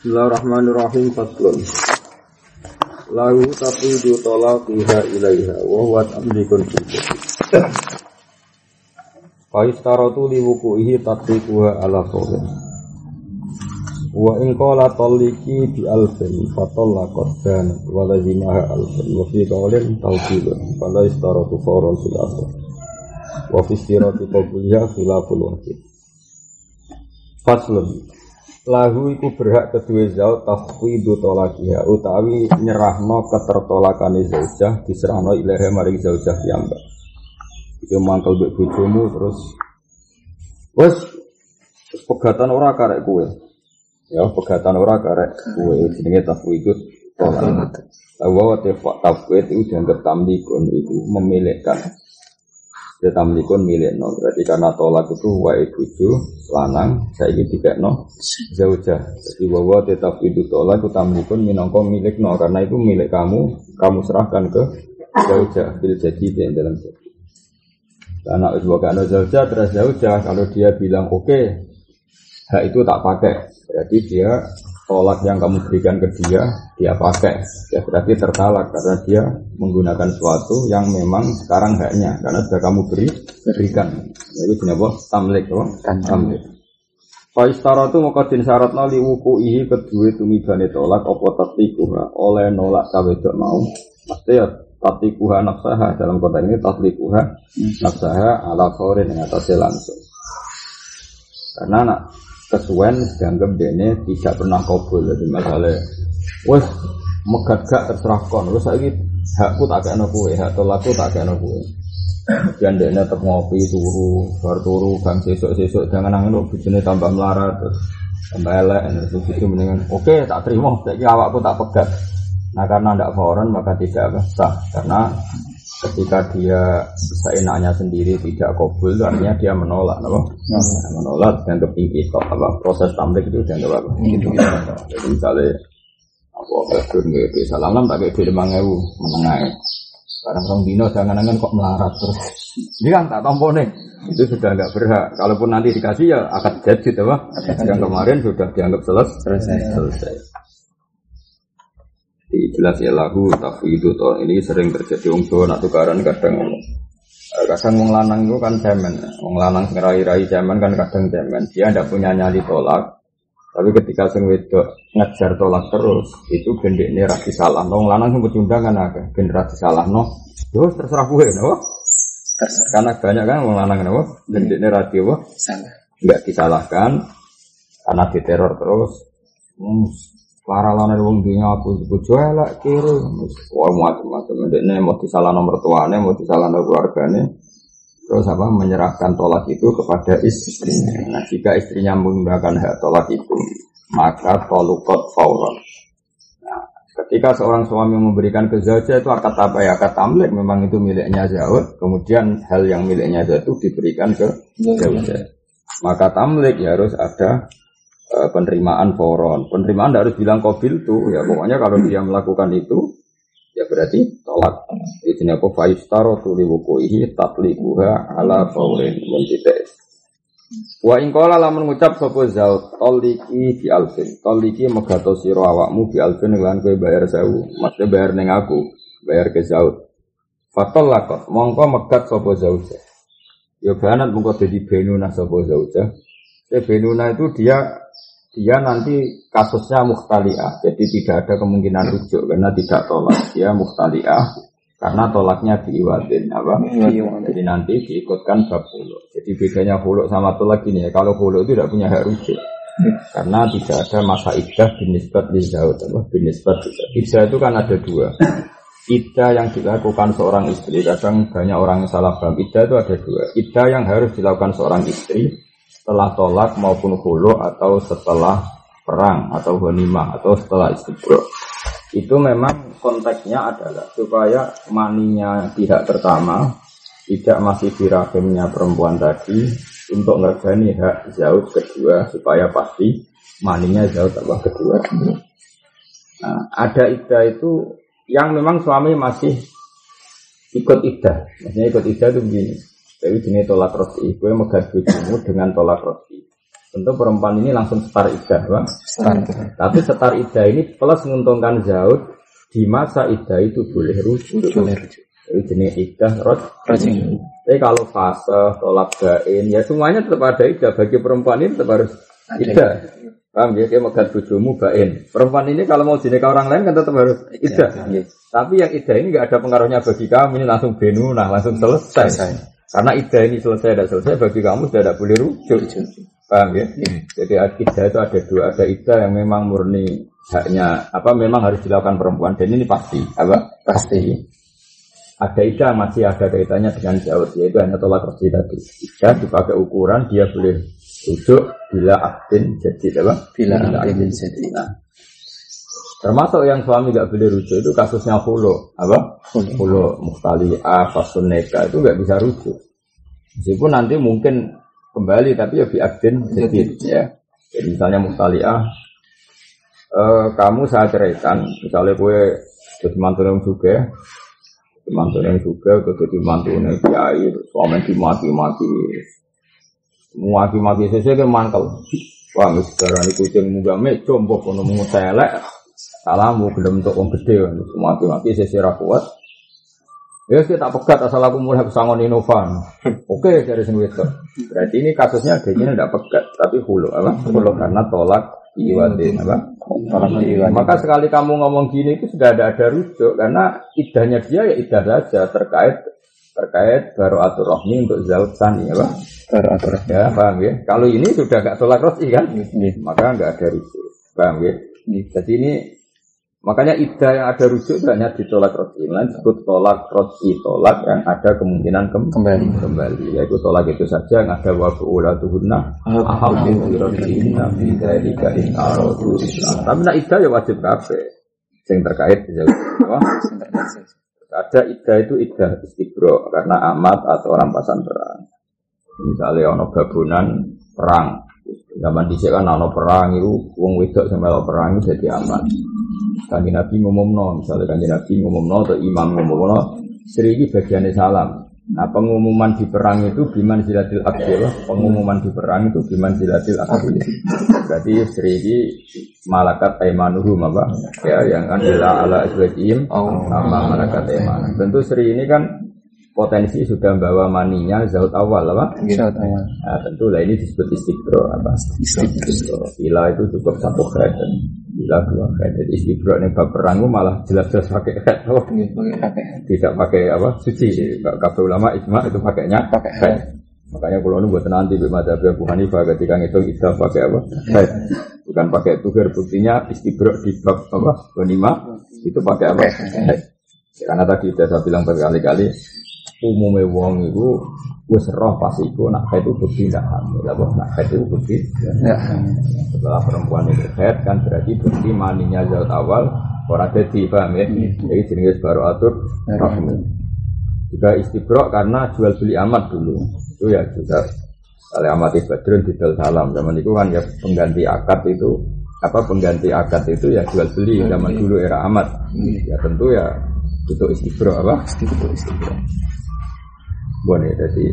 Bismillahirrahmanirrahim Faslun Lahu tafidu talaqiha ilaiha Wa huwa tamlikun Faistaratu liwuku'ihi tatliquha ala qawlin. Wa in qala taliki bi alfin fatallaqat dan wa lazimaha alfin. Wa fi qawlin tawqilun fala istaratu fawran fil asr. Wa fi istirati qabliha khilaful wajib Faslun lahu iku berhak kedua zaud tafwidu tolakiha utawi nyerahno ketertolakane zaujah diserahno ilaha maring zaujah piyambak. Itu mangkel mbek bojomu terus terus pegatan ora karek kue ya pegatan ora karek kue jenenge tafwidu tolak tefak tafwid itu dianggap tamlikun itu memilihkan ya tamlikun milik no berarti karena tolak itu wa ibuju lanang saya ini tiga no zauja jadi bahwa tetap itu tolak itu tamlikun minongko milik no karena itu milik kamu kamu serahkan ke zauja bil jadi di dalam jadi karena usbaka no zauja terus zauja kalau dia bilang oke okay, hak itu tak pakai. Berarti dia tolak yang kamu berikan ke dia, dia pakai. Ya berarti tertalak karena dia menggunakan sesuatu yang memang sekarang haknya karena sudah kamu beri berikan. Ya, itu jenis apa? Tamlik, apa? Tamlik. Faistara itu mukadin syarat nali wuku ihi kedua tumibane tolak apa tatlikuha oleh nolak itu mau. Maksudnya ya tatlikuha nafsaha dalam kota ini tatlikuha nafsaha ala khawrin yang atasnya langsung. Karena anak kesuwen dianggap dene tidak pernah kabul jadi masalah. Wes megat gak terserah kon wes lagi hakku tak kayak kue hak tolakku tak kayak kue dan dene tetap ngopi turu bar turu bang sesuk sesuk jangan nangin lo bujune tambah melarat terus tambah elek terus itu mendingan oke tak terima. Jadi awakku tak pegat. Nah karena tidak foreign maka tidak sah. Karena ketika dia bisa enaknya sendiri tidak kabul artinya dia menolak apa? Nah, menolak dan kepingin kok apa? Proses tambik itu dan apa? Gitu. Jadi misalnya apa kedur nggak bisa salam tak kayak di ewu menengah sekarang orang dino jangan jangan kok melarat terus. Ini kan tak nih itu sudah nggak berhak. Kalaupun nanti dikasih ya akan jadi apa? Yang kemarin sudah dianggap selesai. selesai jelas ya lagu itu toh. Ini sering terjadi. Wong Jawa nak tukaran kadang eh, kadang wong lanang itu kan cemen. Wong lanang ngerai-rai cemen kan kadang cemen. Dia tidak punya nyali tolak. Tapi ketika sing wedok ngejar tolak terus itu gendek ini rasi salah wong lanang sing pecundang kan ada generasi salah no yo terserah gue no karena banyak kan wong lanang no gendek ini rasi salah. Nggak disalahkan karena diteror terus. Hmm, Para lana wong dunya aku bojo elek kiri. Wah macam-macam ndekne mau disalah nomor tuane, mau disalah nomor keluargane. Terus apa menyerahkan tolak itu kepada istrinya. Nah, jika istrinya menggunakan hak tolak itu, maka tolukot fauron. Nah, ketika seorang suami memberikan ke zauja itu akad apa ya? Akad tamlik memang itu miliknya zaud. Kemudian hal yang miliknya itu diberikan ke zauja. Maka tamlik ya harus ada Eh, penerimaan foron. Penerimaan harus bilang kobil tuh, ya pokoknya kalau dia melakukan itu, ya berarti tolak. Ini apa faistaro tuli wukuihi tatlikuha ala faurin mentitek. Wa ingkola lamun ngucap sapa zaut toliki di alfin. Toliki megato siro awakmu di alfin lan kowe bayar sewu. Maksudnya bayar neng aku, bayar ke zaut. Fatol lakot, mongko megat sapa zauja. Ya banat mongko dadi benuna sapa zauja. Ya benuna itu dia dia nanti kasusnya muhtaliah, jadi tidak ada kemungkinan rujuk karena tidak tolak. Dia muhtaliah karena tolaknya diiwatin apa? Jadi nanti diikutkan bab hulu. Jadi bedanya hulu sama tolak ini ya. Kalau hulu itu tidak punya hak rujuk karena tidak ada masa idah binisbat di jauh apa binisbat idah itu kan ada dua Ida yang dilakukan seorang istri kadang banyak orang yang salah paham Ida itu ada dua Ida yang harus dilakukan seorang istri setelah tolak maupun hulu atau setelah perang atau ghanimah atau setelah istibro itu memang konteksnya adalah supaya maninya pihak pertama tidak masih di perempuan tadi untuk ngerjani hak jauh kedua supaya pasti maninya jauh tambah kedua. Nah, ada ida itu yang memang suami masih ikut ida, maksudnya ikut ida itu begini. Tapi jenis tolak roti, gue megat bujumu dengan tolak roti. tentu perempuan ini langsung setar iddah, Bang. Setar. Tapi setar iddah ini plus menguntungkan zaud di masa iddah itu boleh rujuk. Boleh rujuk. Jadi jenis iddah rot. Rajin. Tapi kalau fase, tolak bain, ya semuanya tetap ada iddah. Bagi perempuan ini tetap harus iddah. Paham ya? Dia megat bojomu bain. Perempuan ini kalau mau dinikah orang lain kan tetap harus iddah. Tapi yang iddah ini nggak ada pengaruhnya bagi kamu. Ini langsung benunah, langsung selesai. Selesai. Karena iddah ini selesai tidak selesai bagi kamu sudah tidak boleh rujuk. Paham ya? Jadi iddah itu ada dua, ada iddah yang memang murni haknya. Apa memang harus dilakukan perempuan. Dan ini pasti. Apa? Pasti. ada iddah masih ada kaitannya dengan jauh yaitu hanya tolak roti tadi. Iddah dipakai ukuran dia boleh rujuk bila aktin jadi apa? Bila aktin jadi. nah, termasuk yang suami nggak boleh rujuk itu kasusnya hulu apa? Hulu. hulu muhtali'ah fasun neka itu nggak bisa rujuk. Meskipun nanti mungkin kembali tapi ya biaktin jadi ya. Jadi misalnya muhtali'ah eh, kamu saya ceraikan. Misalnya gue jadi mantu yang juga mantu yang juga jadi mantu yang kiai suami dimati-mati maki-maki sesuai ke mantel wah sekarang ini kucing muga meco mbok kono mau selek salamu gelem untuk wong gede terus maki-maki sesuai kuat Ya saya tak pegat asal aku mulai pesangon Inovan. Oke dari sing wedok. Berarti ini kasusnya kayaknya tidak pegat tapi hulu apa? Hulu karena tolak iwatin apa? Tolak iwatin. Maka sekali kamu ngomong gini itu sudah ada ada rujuk karena idahnya dia ya idah saja terkait terkait baru atur rohmi untuk zaut sani apa? Baru atur. Ya paham ya? Kalau ini sudah gak tolak rosi kan? Iya. Maka nggak ada rujuk. Paham ya? Iya. Jadi ini makanya idah yang ada rujuk itu hanya ditolak roti. Lain disebut tolak roti tolak yang ada kemungkinan kem Kembali. kembali. Yaitu tolak itu saja yang ada wabu ulatuhunna aham birrotina bidzalika in aradu islam. Tapi nak idah ya wajib kabeh. Yang terkait? Ada idah itu idah istibro karena amat atau rampasan perang. Misalnya ono gabunan perang. Zaman dhisik kan ono perang itu wong wedok melok perang itu jadi aman. Kanjeng Nabi ngumumno, misalnya kanjeng Nabi ngumumno atau imam ngumumno, Sri ini bagiannya salam. Nah pengumuman di perang itu biman zilatil akil, pengumuman di perang itu biman zilatil akil. Berarti Sri ini malakat taimanuhum apa? Ya yang kan ila ala azwajihim Oh. sama malakat taiman. Tentu Sri ini kan potensi sudah membawa maninya zaut awal apa? Bisa tahu. Nah, tentu lah ini disebut istiqro apa? Istiqro. Bila itu cukup satu head bila dua. Jadi istiqro ini bab perang malah jelas-jelas pakai head. Oh, tidak pakai apa? Suci. Kabel ulama ijma itu pakainya Pakai head. Makanya kalau nu buat nanti di mata Abu Hanifah ketika ngitung idah pakai apa? Head. Bukan pakai tuger buktinya istiqro di bab apa? Bonima itu pakai apa? Head. Karena tadi sudah saya bilang berkali-kali umumnya wong itu wis roh pas iku nak haid itu bukti tidak hamil. Apa nak haid itu bukti Ya. setelah perempuan itu haid kan berarti bukti maninya zat awal orang jadi paham ya? Jadi jenis baru atur rahmi juga istibrok karena jual beli amat dulu. Itu ya juga. Oleh amat ibadrun di salam. Zaman itu kan ya pengganti akad itu apa pengganti akad itu ya jual beli zaman dulu era amat. Ya tentu ya itu istibrok apa Boleh jadi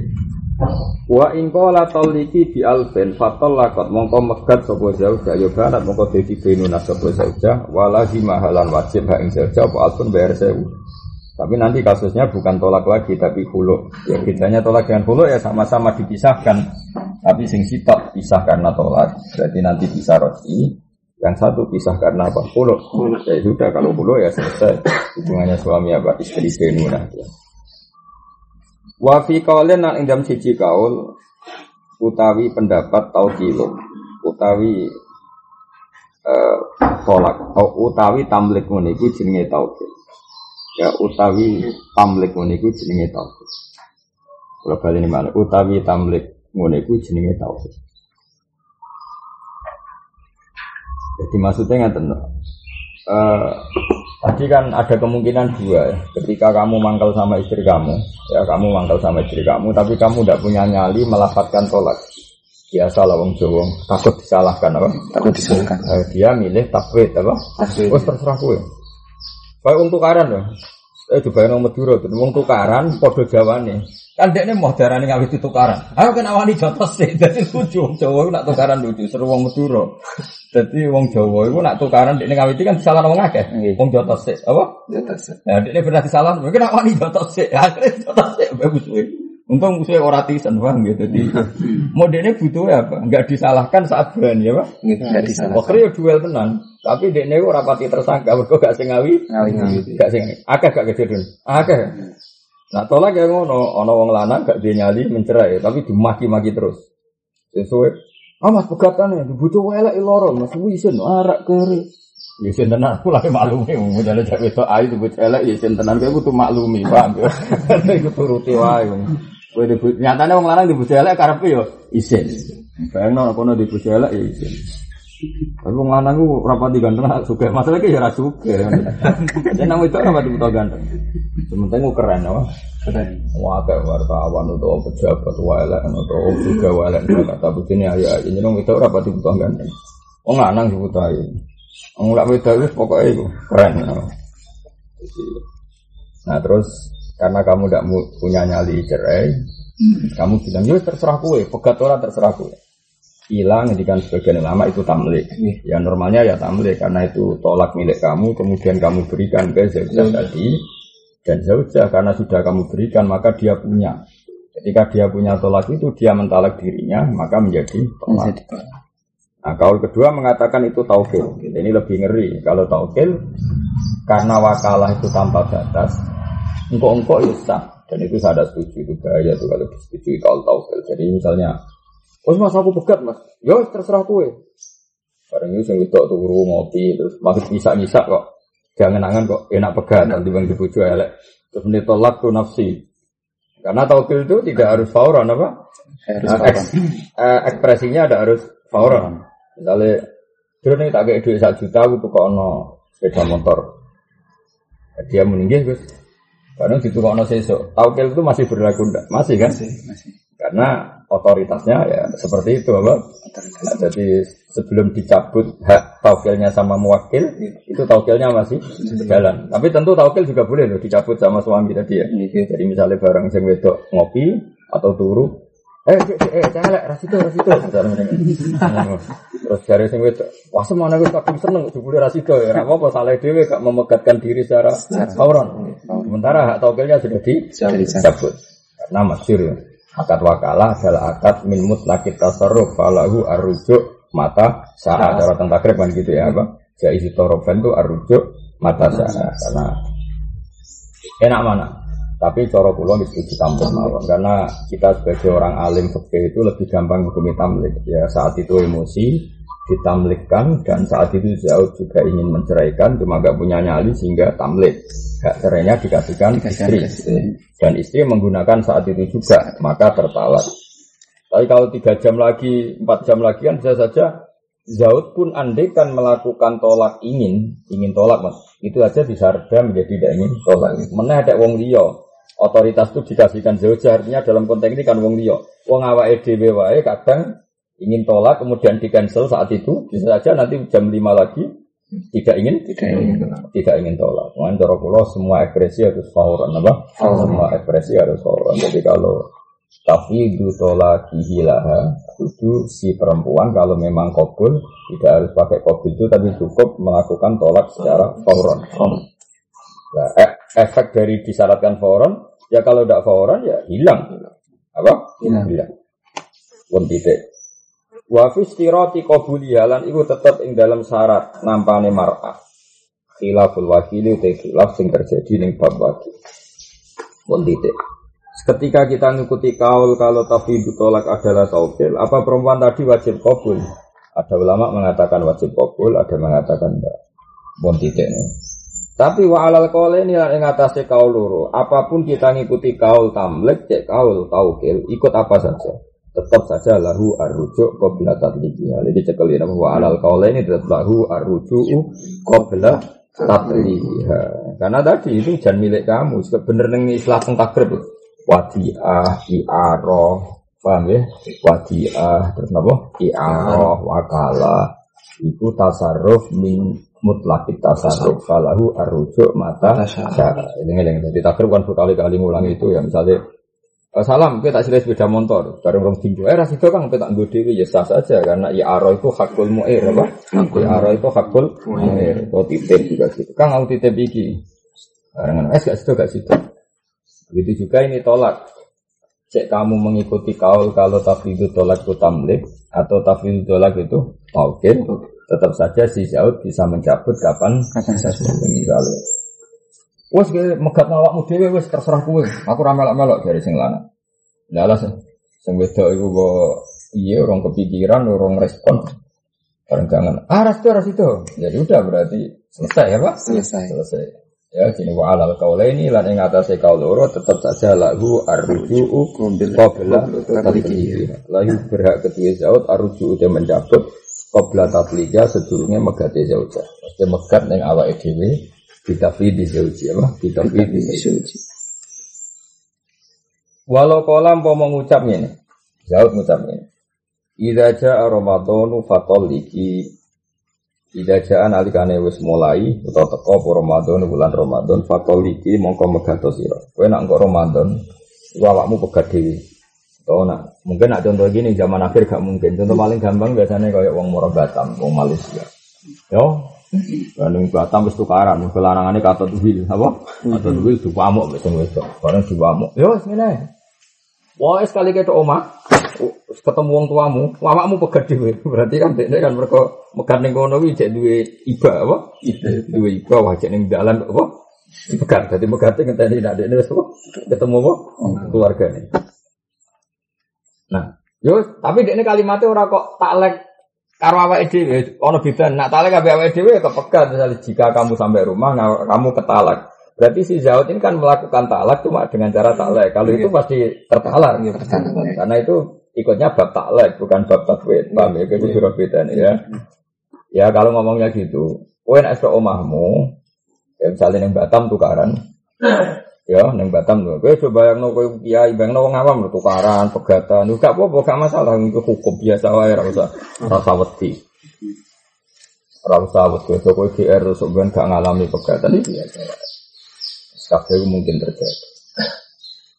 Wa in qala taliki bi alfen fatallaqat mongko megat sapa zauja ya barat mongko dadi benuna sapa zauja walahi mahalan wajib ha ing zauja apa alfun bayar sewu. Tapi nanti kasusnya bukan tolak lagi tapi hulu. Ya bedanya tolak dengan hulu ya sama-sama dipisahkan. Tapi sing sitok pisah karena tolak. Berarti nanti bisa roti. Yang satu pisah karena apa? Hulu. Ya sudah kalau hulu ya selesai. Hubungannya suami apa? Istri benuna. Wa fi qaulin nang ing siji kaul utawi pendapat taukilum utawi eh tolak atau utawi tamlik ngono iku jenenge. Ya utawi tamlik ngono iku jenenge taukil. Kalau bali ini mana? Utawi tamlik ngono iku jenenge taukil. Jadi maksudnya ngaten. Eh tadi kan ada kemungkinan dua ya. Ketika kamu mangkal sama istri kamu, ya kamu mangkal sama istri kamu, tapi kamu tidak punya nyali melafatkan tolak. Biasa lah wong Jawa, takut disalahkan apa? Takut disalahkan. Eh, dia milih takwid apa? Takwid. Oh terserah gue. Kayak untuk karan ya. Eh coba nang Madura tuh wong tukaran padha jawane. Kan dekne mau darane ngawit tukaran. Ayo kena wani jotos sih. Dadi lucu wong Jawa nak tukaran lucu seru wong Madura. Dadi wong Jawa iku nak tukaran dekne ngawiti kan disalah wong akeh. Wong jotos sih. Apa? Jotos. Ya dekne pernah disalah, mungkin nak wani jotos sih. Akhirnya jotos sih bagus kuwi. Untung musuhnya ora tisen paham gitu. Jadi modelnya butuh apa? Enggak disalahkan saat berani ya, Pak. Enggak disalah. Waktu ya duel tenan, tapi dekne ora pati tersangka, mergo gak sing ngawi, Ngawi-ngawi. gak sing akeh gak kejadian. Akeh. Nah, tolak ya ngono, ana wong lanang gak dia nyali mencerai, tapi dimaki-maki terus. Sesuai Ah mas pegatane dibutuh elek loro mas wisen arak kere. Ya sen tenan aku lagi maklumi modele cek wedok ayu disebut elek ya sen tenan kowe kudu maklumi, paham ya. Iku turuti wae. Kowe dibut nyatane wong lanang dibutuh elek karepe yo isin. Bayangno kono dibutuh elek ya isin. Tapi wong lanang ku rapati ganteng suka. Masalah ki ya ra suka. Jadi nang wedok rapati butuh ganteng. Sementing ku keren apa? Keren. Wah, kayak wartawan atau pejabat walek atau juga walek kata begini ayah ini dong itu apa tipe ganteng. Oh lanang sebut aja. Oh nggak beda wis pokoknya itu keren. Nah terus karena kamu tidak punya nyali cerai, kamu bilang ya terserah kue, pegat orang terserah kue. Hilang kan sebagian ulama itu tamlik. Ya normalnya ya tamlik karena itu tolak milik kamu, kemudian kamu berikan ke zaujah tadi dan zaujah karena sudah kamu berikan maka dia punya. Ketika dia punya tolak itu dia mentalak dirinya maka menjadi tolak. Nah, kaul kedua mengatakan itu taukil. Ini lebih ngeri. Kalau taukil karena wakalah itu tanpa batas, engkau-engkau ya sah. Dan itu saya ada setuju itu bahaya tuh kalau disetujui kaul taukil. Jadi misalnya, oh mas aku pegat mas, ya terserah kue. Barang itu yang wedok turu ngopi terus makin bisa-bisa kok. Jangan angan kok enak pegat nanti bang dibujuk elek. Terus menitolak tuh nafsi. Karena taukil itu tidak harus fauran apa? Harus Nah, eks- eh, ekspresinya ada harus fauran. Misalnya, dulu nih tak kayak duit satu juta, aku tuh ono sepeda motor. Dia meninggi, Gus. Kadang situ ono sesok. Taukil itu masih berlaku enggak? Masih kan? Masih, masih. Karena otoritasnya ya seperti itu, apa? Nah, jadi sebelum dicabut hak taukilnya sama muwakil, itu taukilnya masih jalan. Tapi tentu taukil juga boleh loh dicabut sama suami tadi ya. Nggih. Jadi misalnya barang sing wedok ngopi atau turu, eh eh eh celek rasito rasito ngene. Terus dari sing wedok, wah semana gue kadung seneng jebule rasito ya. Ora apa-apa salah dhewe gak memegatkan diri secara fauron. Sementara hak taukilnya sudah dicabut. Karena masyhur ya. Akad wakalah adalah akad min mutlaqit tasarruf falahu arrujuk mata saat cara tentang takrib kan gitu ya apa? Jais torofen itu arrujuk mata saat karena enak mana? Tapi kula wis setuju tamlik mawon. Karena kita sebagai orang alim fikih itu lebih gampang hukumi tamlik. Ya saat itu emosi ditamlikkan dan saat itu jauh juga ingin menceraikan cuma gak punya nyali sehingga tamlik. Hak cerainya dikasihkan Dikasihkan istri. istri. dan istri menggunakan saat itu juga maka tertalak tapi kalau tiga jam lagi empat jam lagi kan bisa saja Zaud pun andai kan melakukan tolak ingin ingin tolak mas. Itu aja bisa reda menjadi tidak ingin tolak. Mana ada wong liya? Otoritas itu dikasihkan Zaud artinya dalam konteks ini kan wong liya. Wong awake dhewe wae kadang ingin tolak kemudian di cancel saat itu bisa saja nanti jam 5 lagi tidak ingin Tidak ingin. tidak ingin tolak. Mungkin cara kula semua ekspresi harus fauran apa? Semua ekspresi harus fauran. Jadi kalau tafidu tolak laha itu si perempuan kalau memang kabul tidak harus pakai kabul itu tapi cukup melakukan tolak secara fauran. Nah, e- efek dari disyaratkan fauran ya kalau tidak fauran ya hilang. Apa? Hilang. Hilang. Pun titik. Wa fi istirati qabuli halan iku tetep ing dalam syarat nampane mar'ah. Khilaful wakili te khilaf sing terjadi ning bab wakil. Pun. Ketika kita ngikuti kaul kalau tafidu tolak adalah taukil, apa perempuan tadi wajib kabul? Ada ulama mengatakan wajib kabul, ada mengatakan enggak. Pun titik. Tapi wa alal kaule ini yang atasnya kaul loro. Apa pun kita ngikuti kaul tamlik, cek kaul taukil, ikut apa saja. Tetap saja lahu arrujuk qabla tatliqiha. Jadi cekel ini wa alal kaule ini tetap lahu arrujuk qabla tatliqiha. Karena tadi itu jangan milik kamu. Bener ning istilah teng takrib. Wadiah, i'aroh, paham ya? Wadiah, terus apa? I'aroh, wakalah, itu tasarruf min mutlak tasarruf falahu arrujuk mata syara. Ini ngeling. Jadi takrib kan berkali-kali ngulang itu ya misalnya Salam, kita tak sepeda motor, bareng rong tinggu. Eh, ras itu kan kita tak dewi ya sah saja karena ya aro itu hakul mu'ir apa? Ya aro itu hakul mu'ir. Atau titip juga gitu. Kang aku titip iki. Bareng es gak situ gak situ. Begitu juga ini tolak. Cek kamu mengikuti kaul kalau tafidhu tolak itu tamlik atau tafidhu tolak itu mungkin tetap saja si Zaud bisa mencabut kapan saja misalnya. Wes ge megat awakmu dhewe wes terserah kowe. Aku ra melok-melok dari sing lanang. Lah lah sing wedok iku kok iya orang kepikiran, orang respon. Bareng jangan, ah ras itu ras itu. Jadi udah berarti selesai ya Pak? Selesai. Selesai. Ya, sini wa alal kaulaini lan ing atase kaul loro tetep saja lahu arju'u qabla tatliki. Lahu berhak kedua Zaud arju'u dia mencabut qabla tatliga sedurunge megate zauja. Mesti megat ning awake dhewe ditafidi zauji apa? Ditafidi zauji. Walau kolam mau mengucap ini, Zaud mengucap ini. Idza jaa Ramadhanu fatalliki Ida jaan alikane wis mulai utawa teko apa Ramadan bulan Ramadan fakol iki mongko megato sira. Kowe nak engko Ramadan iku awakmu pegat dhewe. Oh, nak mungkin nak contoh gini zaman akhir gak mungkin. Contoh paling gampang biasanya kayak wong Moro Batam, wong Malaysia. Yo, Bandung Batam wis tukaran, kelarangane kata tuhil, apa? Kata tuhil diwamuk wis wis. Bareng diwamuk. Yo, ngene. Wah, sekali kita omah, ketemu wong tuamu, mamamu pegat dhewe. Berarti kan dekne kan mereka megat ning kono kuwi cek duwe iba apa? Duwe iba wah cek ning dalan apa? Pegat. Dadi megate ngenteni nek dekne wis? Ketemu apa? Keluargane. Nah, yo tapi dekne kalimatnya ora kok taklek karo awake dhewe ana beda. Nak taklek ambek awake dhewe kepegat misalnya jika kamu sampai rumah nah, kamu ketalak. Berarti si Zaud ini kan melakukan talak cuma dengan cara talak. Kalau itu pasti tertalak. Karena itu ikutnya bab taklek bukan bab takwid. Paham ya? Itu surat beda nih ya. Ya kalau ngomongnya gitu, nek esuk omahmu, ya misalnya neng Batam tukaran. Ya, neng Batam tuh. Kowe coba yang no kowe kiai, bayang no wong awam lho, tukaran, pegatan. Gak apa-apa, gak masalah itu hukum biasa wae ora usah rasa wedi. Ora usah wedi, kowe GR terus ben gak ngalami pegatan itu biasa. Kabeh mungkin terjadi.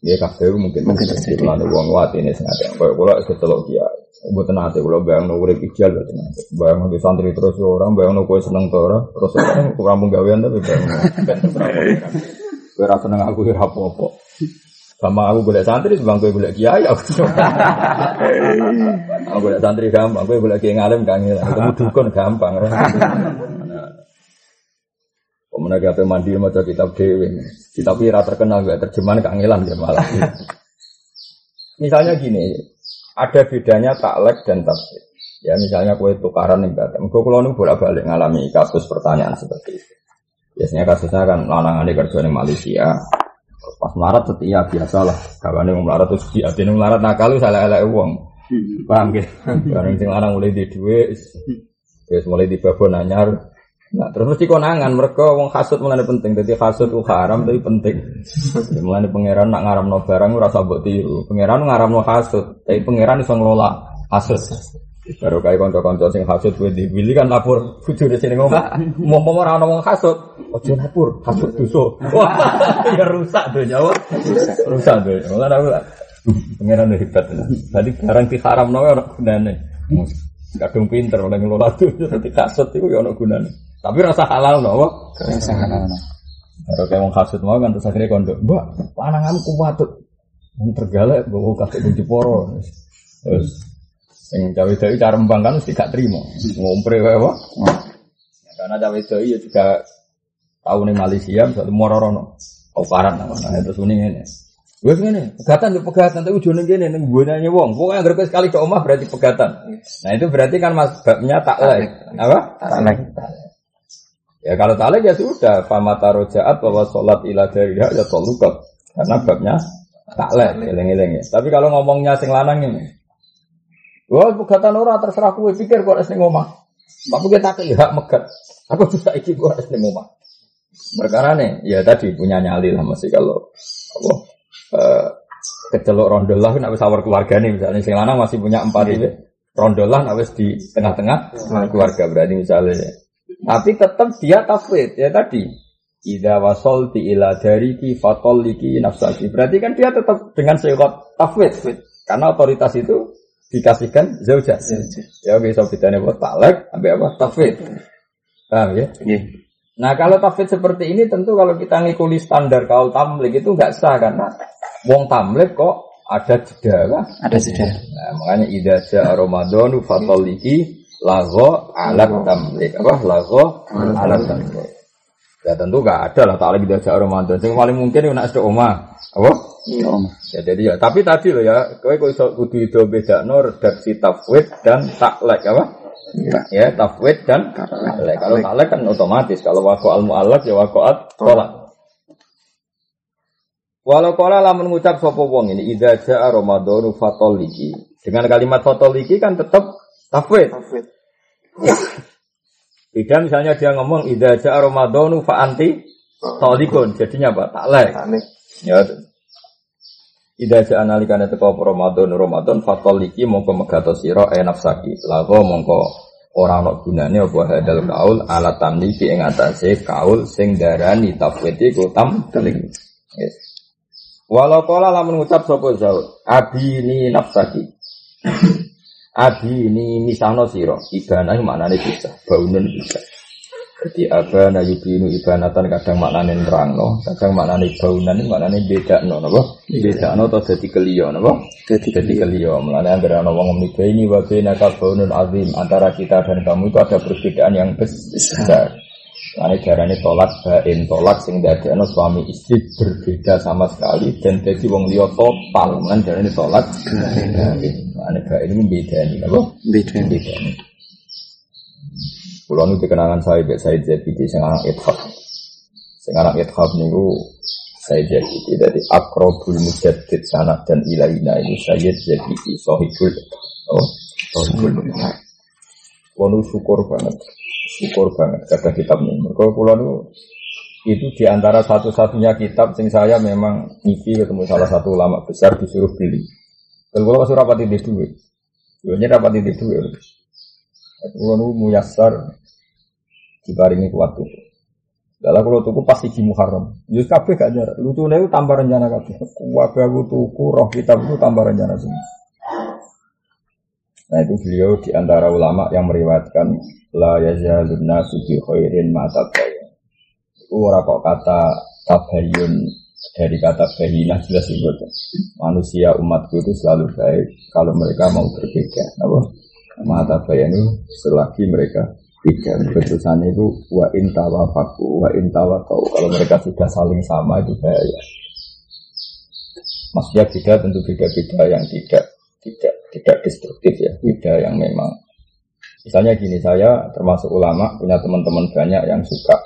Ya kabeh mungkin Mungkin terjadi. Lan wong wati ini sengaja. Kayak kula kecelok kiai. Mboten nate kula bayang no urip ijal mboten nate. Bayang no santri terus orang, bayang no kowe seneng ora. Terus kan kampung gawean tapi bayang Kowe ora seneng aku ya ora apa-apa. Sama aku golek santri sebang kowe golek kiai aku. Aku golek santri gampang, kowe golek kiai ngalim kangen. Ketemu dukun gampang. Kemudian kita mandi maca kitab dewi, kitab ira terkenal gak terjemahan kangelan dia malah. Misalnya gini, ada bedanya taklek dan tafsir. Ya misalnya kue tukaran nih batam. Gue kalau nih bolak balik ngalami kasus pertanyaan seperti itu. Biasanya kasusnya kan lanangan kerja di Malaysia. Pas melarat setia biasa lah. Kawan yang melarat terus dia yang melarat nakal lu salah salah uang. Paham gitu? Barang sing lanang mulai di duit, terus mulai di babon anyar. Nah, terus mesti konangan mereka wong hasud mulane penting. Jadi hasud ku haram tapi penting. Ya, mulane pangeran nak ngaramno barang usah mbok tiru. Pangeran ngaramno hasud, tapi pangeran iso ngelola hasud. Baru kayak kanca-kanca sing hasud kuwi diwili kan lapor bojone sini ngomong. Mau mau ora ono wong hasud, ojo lapor, hasud dosa. Wah, ya rusak donya. wah. Rusak donya. Mulane aku pangeran udah hebat. Tadi barang diharamno ora gunane. Kadung pinter oleh ngelola tuh, jadi kasut itu ya ono gunane. Tapi rasa halal no, wah. Rasa halal. Baru kayak mau kasut mau kan terus akhirnya kondo, mbak, lananganmu kuat tuh. Yang tergalak bawa kasut kunci poro. Terus yang cawe cawe cara membangkan mesti gak terima. Ngompre kayak apa? Karena cawe cawe ya juga tahu nih Malaysia, misalnya mororono, kaukaran namanya. Terus ini ini. Gue ngene, pegatan yo pegatan tapi ujungnya gini neng gunanya wong. Pokoknya agar sekali ke omah berarti pegatan. Nah itu berarti kan mas babnya taklek. Apa? Taklek. Ya kalau taklek ya sudah, famata rojaat bahwa sholat ila dariha ya tolukat. Karena babnya taklek, eleng-eleng ya. Tapi kalau ngomongnya sing lanang ini, wah pegatan ora terserah kue pikir kok ning omah. Tapi kita tak hak megat. Aku bisa iki kok ning omah. Perkara nih, ya tadi punya nyali lah masih kalau apa eh, kecelok rondolah nak wis awar keluarga nih misalnya sing lanang masih punya empat ini rondolah nak wis di tengah-tengah keluarga berarti misalnya Tapi tetap dia tafwid ya tadi. Ida wasol ti ila dariki fatol liki nafsaki. Berarti kan dia tetap dengan syarat tafwid. Karena otoritas itu dikasihkan zauja. Ya oke, so bedanya buat talak, sampai apa? Tafwid. Paham ya? Iya. Nah kalau tafwid seperti ini tentu kalau kita ngikuti standar kaul tamlik itu nggak sah karena wong tamlik kok ada jeda kan? Ada sudah. Nah, makanya ida ja Ramadan fatoliki lago alat tamlik apa lago alat tamlik. Ya tentu gak ada lah taklik ida ja Ramadan. Yang paling mungkin itu nak sedek omah. Apa? Iya, Om. Ya jadi ya, tapi tadi loh ya, kowe kok iso kudu itu beda no redaksi tafwid dan taklek apa? Iya. Ya, tafwid dan taklek. Kalau taklek kan otomatis, kalau wako al muallak ya wakoat tolak. Walau kala lamun ngucap sapa wong ini idza jaa ramadhanu fatoliki. Dengan kalimat fatoliki kan tetap tafwid. Beda misalnya dia ngomong idza jaa ramadhanu fa anti tolikun. Jadinya apa? Taklek. Ya. Ida ja analikane teko apa Ramadan Ramadan fatol iki mongko megato sira e nafsaki. Lago mongko ora ana gunane apa hadal kaul ala tamliki ing atase kaul sing darani tafwid iku tam telik. Yes. Walau kala lamun ngucap sapa Zaud, abini nafsaki. Abini misahno sira, ibana maknane bisa, baunun bisa. Jadi abana yubinu ibanatan kadang maknane nerangno, kadang maknane baunan maknane bedakno napa? Bedakno atau dadi keliyo napa? Jadi Jadi keliyo, mulane anggere ana wong ini wa bainaka baunun azim antara kita dan kamu itu ada perbedaan yang besar. Mulane jarane tolak bain tolak sing dadekno suami istri berbeda sama sekali dan jadi wong liya total. Mulane jarane tolak bain. Bain ini bedani napa? beda. Bedani. Kulo nu dikenangan saya Mbak Said Zabidi sing anak ithaf. Sing anak ithaf niku Said Zabidi dari akrobul mujaddid sanad dan ilaina itu Sayyid Zabidi sahibul oh sahibul Kulo syukur banget. Syukur banget kata kitab ini. Kulo nu itu di antara satu-satunya kitab sing saya memang ngipi ketemu salah satu ulama besar disuruh beli. Dan kulo kasih rapati di duit. Sebenarnya rapati di duit. Kulo nu muyasar diparingi kuat tuh. Dalam kulo tuku pasti di Muharram. Yus kabeh gak jarak. Lucu itu tambah rencana kabeh. Aku tuku roh kitab itu tambah rencana semua. Nah itu beliau di antara ulama yang meriwayatkan la yazalun nasu bi khairin ma tabayun. Itu ora kok kata tabayun dari kata bahina jelas itu. Manusia umatku itu selalu baik kalau mereka mau berbeda. Apa? Mata bayanu selagi mereka beda. Keputusannya itu wa intawa faku, wa intawa kau. Kalau mereka sudah saling sama itu bahaya. Maksudnya beda tentu beda-beda yang tidak tidak tidak destruktif ya, beda yang memang. Misalnya gini, saya termasuk ulama punya teman-teman banyak yang suka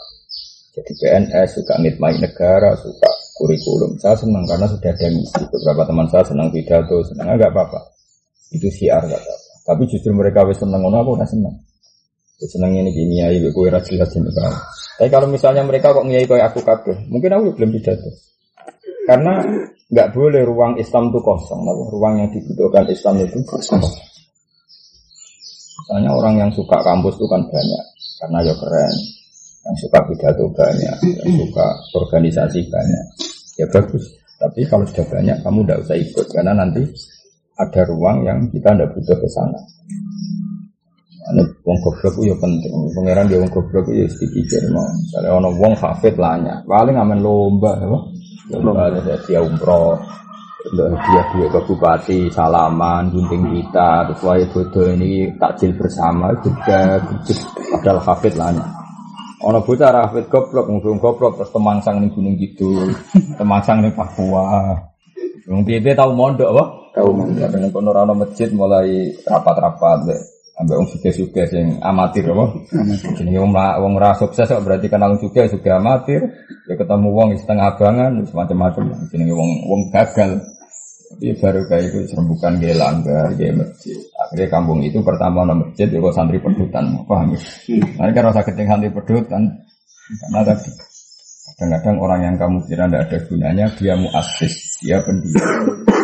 jadi PNS, suka nitmai negara, suka kurikulum. Saya senang karena sudah ada misi. Beberapa teman saya senang pidato, senang nggak apa-apa. Itu siar nggak apa-apa. Tapi justru mereka wis seneng ngono aku ora seneng. Wis seneng ini gini ya, ibu kue jelas jelas mereka. Tapi kalau misalnya mereka kok ngiyai kayak aku kabeh, mungkin aku belum pidato. Karena nggak boleh ruang Islam itu kosong, nah, ruang yang dibutuhkan Islam itu kosong. Misalnya orang yang suka kampus itu kan banyak, karena ya keren. Yang suka pidato banyak, yang suka organisasi banyak. Ya bagus. Tapi kalau sudah banyak, kamu tidak usah ikut karena nanti ada ruang yang kita tidak butuh ke sana. Ini wong goblok itu ya penting. Pangeran dia wong goblok itu ya sedikit. Misalnya ono wong hafid lanya, paling aman lomba, ya. Ada dia umroh, hadiah duit ke bupati, salaman, gunting kita, terus waya bodoh ini takjil bersama juga, padahal hafid lanya. Ono bocah hafid goblok, ngomong goblok terus temangsang nih gunung gitu, temangsang nih Papua. Wong piye tahu mondok apa? Tahu Kadang kono ora ono masjid mulai rapat-rapat ambek wong suge-suge sing amatir apa? Jenenge wong wong ora sukses kok berarti kenal suge suge amatir. Ya ketemu wong setengah abangan macam-macam jenenge wong wong gagal. Tapi baru kayak itu serembukan gaya langgar, gaya masjid. Akhirnya kampung itu pertama ono masjid, ya kok santri pedutan, paham ya? Nanti kan rasa keting santri pedutan, karena tadi kadang-kadang orang yang kamu kira tidak ada gunanya, dia muasis, dia pendidik.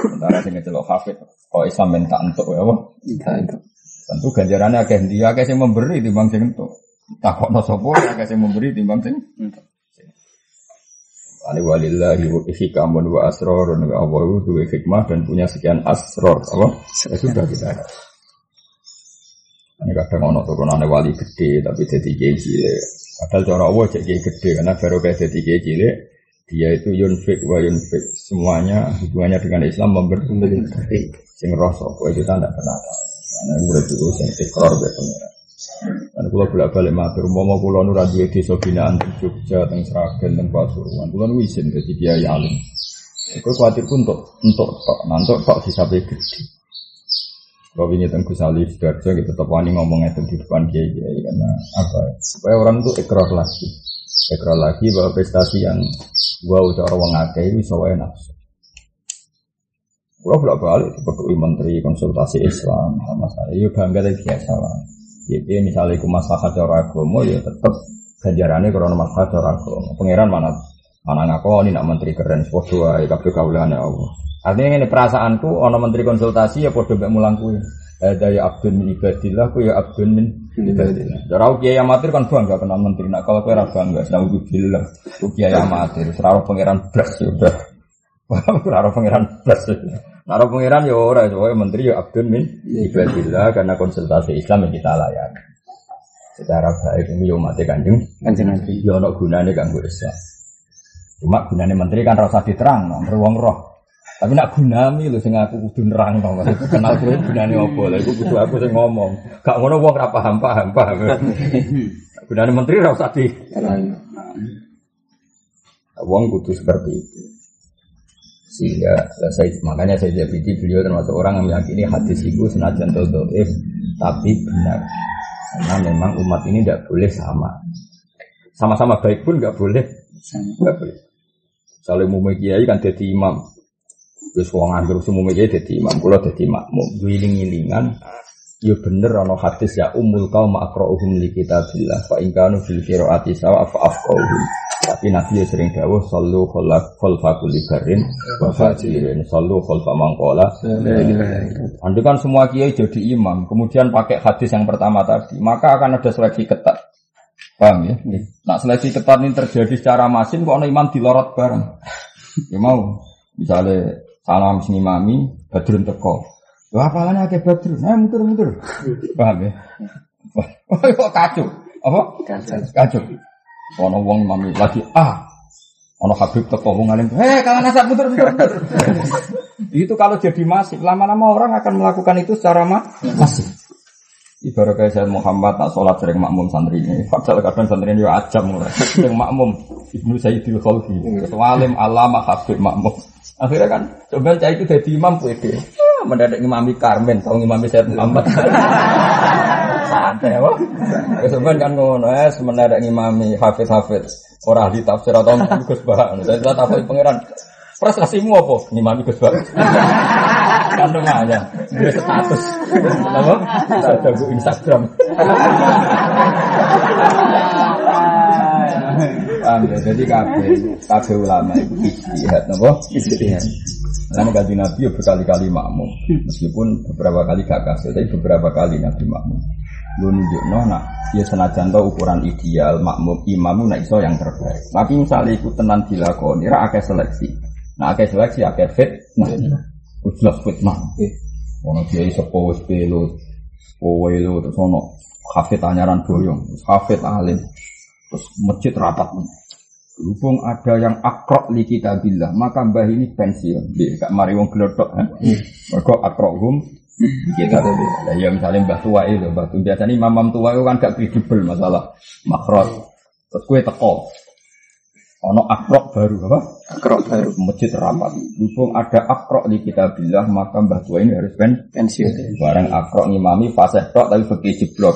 Sementara sing ngecelok hafid, kok Islam minta untuk ya apa? Tentu ganjarannya akeh dia akeh sing memberi di bang sing entuk. takokno sapa akeh sing memberi timbang sing Ani walillahi wa hikamun wa asrarun wa Allah itu duwe hikmah dan punya sekian asror apa? Ya sudah kita ada. Ini kadang ono turunane wali gede tapi jadi kiai cilik. Padahal cara Allah jadi kiai gede karena baru kayak jadi kiai cilik dia itu yunfik wa yunfik semuanya hubungannya dengan Islam memberi sing roh sapa itu tidak pernah tahu. Karena murid itu sing ikrar be pengira. Dan kalau bolak balik matur, mau pulau nur radio desa binaan di Jogja, teng Sragen, teng Pasuruan, pulau nu izin jadi kiai alim. Aku khawatir pun untuk untuk tok, nanti tok bisa gede. Kalau ini tentang Gus Ali Sidarjo, kita tetap wani ngomong itu di depan kiai kiai karena apa? Supaya orang itu ekor lagi, ekor lagi bahwa prestasi yang gua udah orang ngake itu bisa nafsu. Kalau bolak balik seperti menteri konsultasi Islam, masalah itu bangga dari biasa lah. Jadi misalnya iku masalah cara agama ya tetep ganjarannya karena masalah cara agama. Pangeran mana mana ngakoni nak menteri keren sepodo ae kabeh kaulane Allah. Artinya ini perasaanku ono menteri konsultasi ya podo mbek mulang kuwi. Ada ya abdun min ibadillah ku ya abdun min ibadillah. Darau kiai amatir kan bangga kenal menteri. Nak kalau ora bangga, sedang bilang kiai amatir, serau pangeran ya udah. Ora pangeran blas. Naro pangeran ya ora, soalnya menteri ya abdun min ibadillah karena konsultasi Islam yang kita layani. Secara baik ini yo mati kanjeng, Kanjeng Nabi. yo ono gunane kanggo Islam. Cuma gunane menteri kan rasa diterang, no, wong roh. Tapi nak gunami lho sing aku kudu nerang to, kenal kowe gunane opo lha iku kudu aku sing ngomong. Gak ngono wong ora paham paham paham. gunane menteri ora usah di wong kudu seperti itu sehingga saya makanya saya jadi beliau termasuk orang yang meyakini hadis itu senajan dodoif tapi benar. Karena memang umat ini tidak boleh sama. Sama-sama baik pun nggak boleh. Nggak boleh. Saling mau kiai kan jadi imam. Terus wong anggur semua kiai jadi imam pulau jadi makmum. Giling-gilingan Ya bener ana hadis ya umul qaum aqra'uhum li kitabillah fa in kanu fil qiraati sawa fa afqahuhum. Tapi Nabi ya sering dawuh sallu khalaf khalfa kulli barin wa fajirin sallu khalfa mangqala. Andai kan semua kiai jadi imam, kemudian pakai hadis yang pertama tadi, maka akan ada seleksi ketat. Paham ya? Nah seleksi ketat ini terjadi secara masin kok ana imam dilorot bareng. Ya mau, misalnya salam sing imami, badrun teko. Wah, apalanya akeh badrun. Nah, muter-muter. Paham ya? Wah, kok kacau. Apa? Kacau. Ono wong imam lagi ah. Ono Habib teko wong alim. Eh, kalah nasab muter-muter. itu kalau jadi masif, lama-lama orang akan melakukan itu secara ma masif. Ibarat kayak saya Muhammad tak sholat sering makmum santri ini. Padahal kadang santri ini ya ajam mulai. Sering makmum ibnu Sayyidil Khalfi. Ketua alim alama Habib makmum. Akhirnya kan coba cah itu jadi imam pede. Ah, Mendadak imami Karmen, tahu imami Sayyid Muhammad. Santai apa? Kemudian kan ngono es mendadak imami Hafiz Hafiz. Orang ahli tafsir atau Gus Bah. Saya tak tahu pangeran. Prestasimu apa? Imami Gus Bah. Kandung aja. Dia status. Apa? Ada bu Instagram. Paham ya? Jadi kabeh kabeh ulama itu ijtihad napa? Ijtihad. Karena gaji Nabi ya berkali-kali makmum, meskipun beberapa kali gak kasih, tapi beberapa kali Nabi makmum. Lu nunjuk no, nak ya senajan tau ukuran ideal makmum imamu nak iso yang terbaik. Tapi misalnya ikut tenan dilakoni, ra akeh seleksi. Nah akeh seleksi akeh fit, nah jelas fitnah. Ono kiai sepo wis pelo, kowe lo terus ono hafid anyaran boyong, hafid alim, terus masjid rapat. Berhubung ada yang akrok li kitabillah, maka mbah ini pensiun. Dia gak mari wong gelodok. Eh? Mereka akrohum kita tuh. Lah ya misalnya mbah tua itu, mbah tua biasanya imam tua itu kan gak kredibel masalah makrot. Terus kue teko. Ono akrok baru apa? Akrok baru. Masjid rapat. Berhubung ada akrok li kitabillah, maka mbah tua ini harus pen Pensiun. Barang akrok ngimami fasih tok tapi begitu jeblok.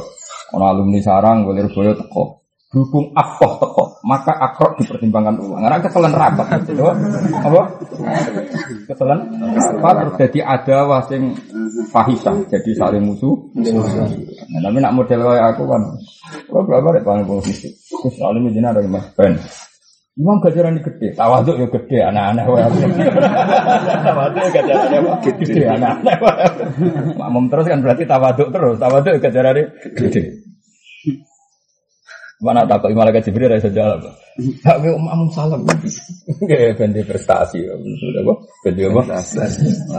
Ono alumni sarang golir boyo teko. Berhubung akoh teko, maka akrok dipertimbangkan ulang. Karena ketelan rapat gitu. Apa? Ketelan rapat terus jadi ada wasing fahisah, jadi saling musuh. Nah, tapi nak model kayak aku kan, gua berapa deh paling posisi. Terus alim jenah dari mas Ben. Imam gajaran gede, tawaduk ya gede, anak-anak. Tawaduk gajarannya? Gede, anak-anak. Makmum terus kan berarti tawaduk terus, tawaduk gajarannya gede. Mana takut malaikat Jibril rasa jalan. Tak gue umum salam. Gak ganti prestasi. Sudah kok. Ganti apa?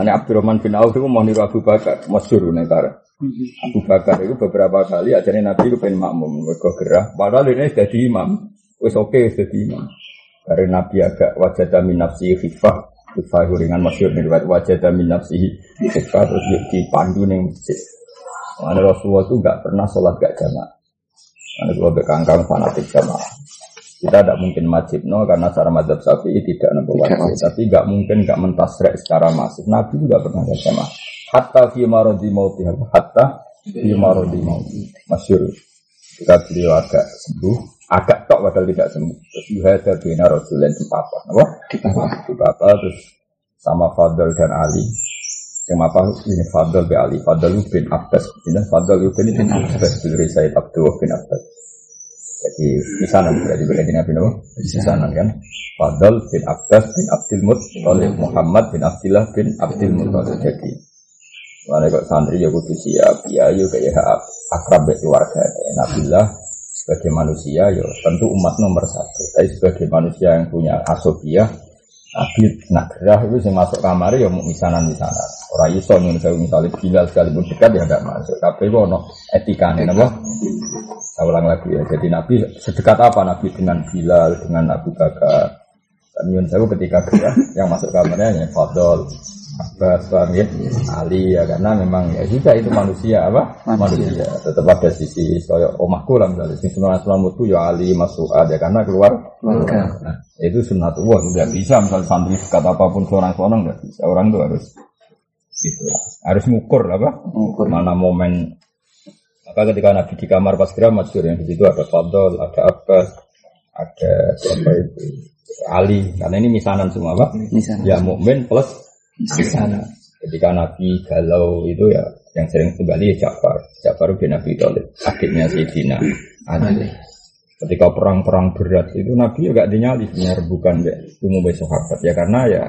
Ini Abdurrahman bin Auf itu mau niru Abu Bakar. Masyur negara. Abu Bakar itu beberapa kali ajarnya Nabi itu pengen makmum. Mereka gerah. Padahal ini sudah di imam. Wes oke sudah di imam. Karena Nabi agak wajah min nafsi khifah. Khifah ringan masyur. Wajah min nafsi khifah. Terus dipandu nih masjid. Mana Rasulullah itu nggak pernah sholat gak jamaah. Karena kalau bekangkang fanatik jamaah. Kita tidak mungkin wajib no karena cara madzhab syafi'i tidak nampak wajib. Tapi nggak mungkin nggak mentasrek secara masif. Nabi juga pernah gak jamaah. Hatta fi marodi mauti hatta fi marodi mauti. Masyur. Kita beliau agak sembuh, agak tok padahal tidak sembuh. Terus yuhada bina di papa. Apa? Di papa. terus sama Fadl dan Ali. Yang apa ini Fadl bin Ali, Fadl bin Abbas. Ini Fadl bin bin Abbas bin Said Abdul bin Abbas. Jadi misanan berarti berarti Nabi Nabi misanan kan. Fadl bin Abbas bin Abdul Muttalib Muhammad bin Abdullah bin Abdul Muttalib. Jadi Mana kok santri ya kudu siap, ya yuk kayak akrab keluarga. Nabilah sebagai manusia ya tentu umat nomor satu. Tapi sebagai manusia yang punya asobiah, Nabi nak gerah itu yang masuk kamar ya mau misanan misanan. Orang iso nih saya misalnya bila sekalipun dekat ya tidak masuk. Tapi itu ono etika nih, nabo. Saya ulang lagi ya. Jadi Nabi sedekat apa Nabi dengan Bilal, dengan Abu Bakar. Dan Yun saya ketika gerah yang masuk kamarnya ya Fadol, Abbas, paham ya? Ali ya karena memang ya juga itu manusia apa? Manusia. Tetap ada sisi soyo omahku lah misalnya. Sisi sunnah itu ya Ali, Mas'ud ya karena keluar. Nah, itu sunnatullah nggak bisa misalnya santri dekat apa pun seorang seorang nggak bisa. Orang itu harus gitu. Harus ngukur apa? Ngukur mana momen maka ketika Nabi di kamar pas kira masyur yang di situ ada Fadl, ada Abbas, ada siapa itu Ali. Karena ini misanan semua apa? Misanan. Ya mukmin plus misanan. Ketika Nabi galau itu ya yang sering kembali ya Ja'far. Ja'far bin Nabi Thalib, adiknya Sayyidina Ali. Ketika perang-perang berat itu Nabi juga dinyali sebenarnya bukan ya umum sahabat ya karena ya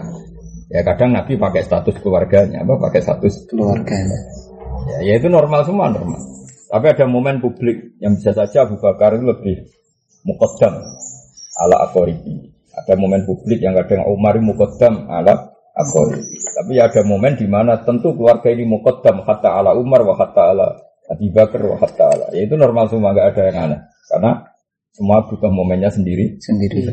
ya kadang Nabi pakai status keluarganya apa pakai status keluarganya. Ya, ya itu normal semua normal. Tapi ada momen publik yang bisa saja Abu Bakar itu lebih mukodam ala akoribi. Ada momen publik yang kadang Umar mukodam ala akoribi. Tapi ada momen di mana tentu keluarga ini mukodam hatta ala Umar wa hatta ala Abu Bakar wa hatta ala. Ya itu normal semua nggak ada yang aneh. Karena semua butuh momennya sendiri. Sendiri.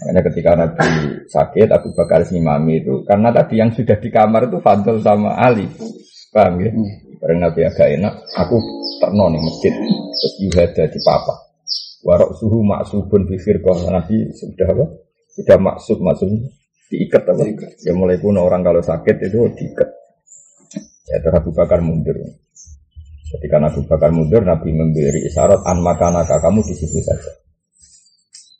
Makanya ketika Nabi sakit, Abu Bakar ngimami itu. Karena tadi yang sudah di kamar itu Fadl sama Ali. Paham ya? Karena Nabi agak enak, aku terno nih masjid. Terus yuhada di papa. Warok suhu maksubun bifir Nabi sudah apa? Sudah maksud maksud diikat apa? Ya mulai kuno orang kalau sakit itu diikat. Ya terus Abu Bakar mundur. Ketika Abu Bakar mundur, Nabi memberi isyarat an makanaka kamu di situ saja.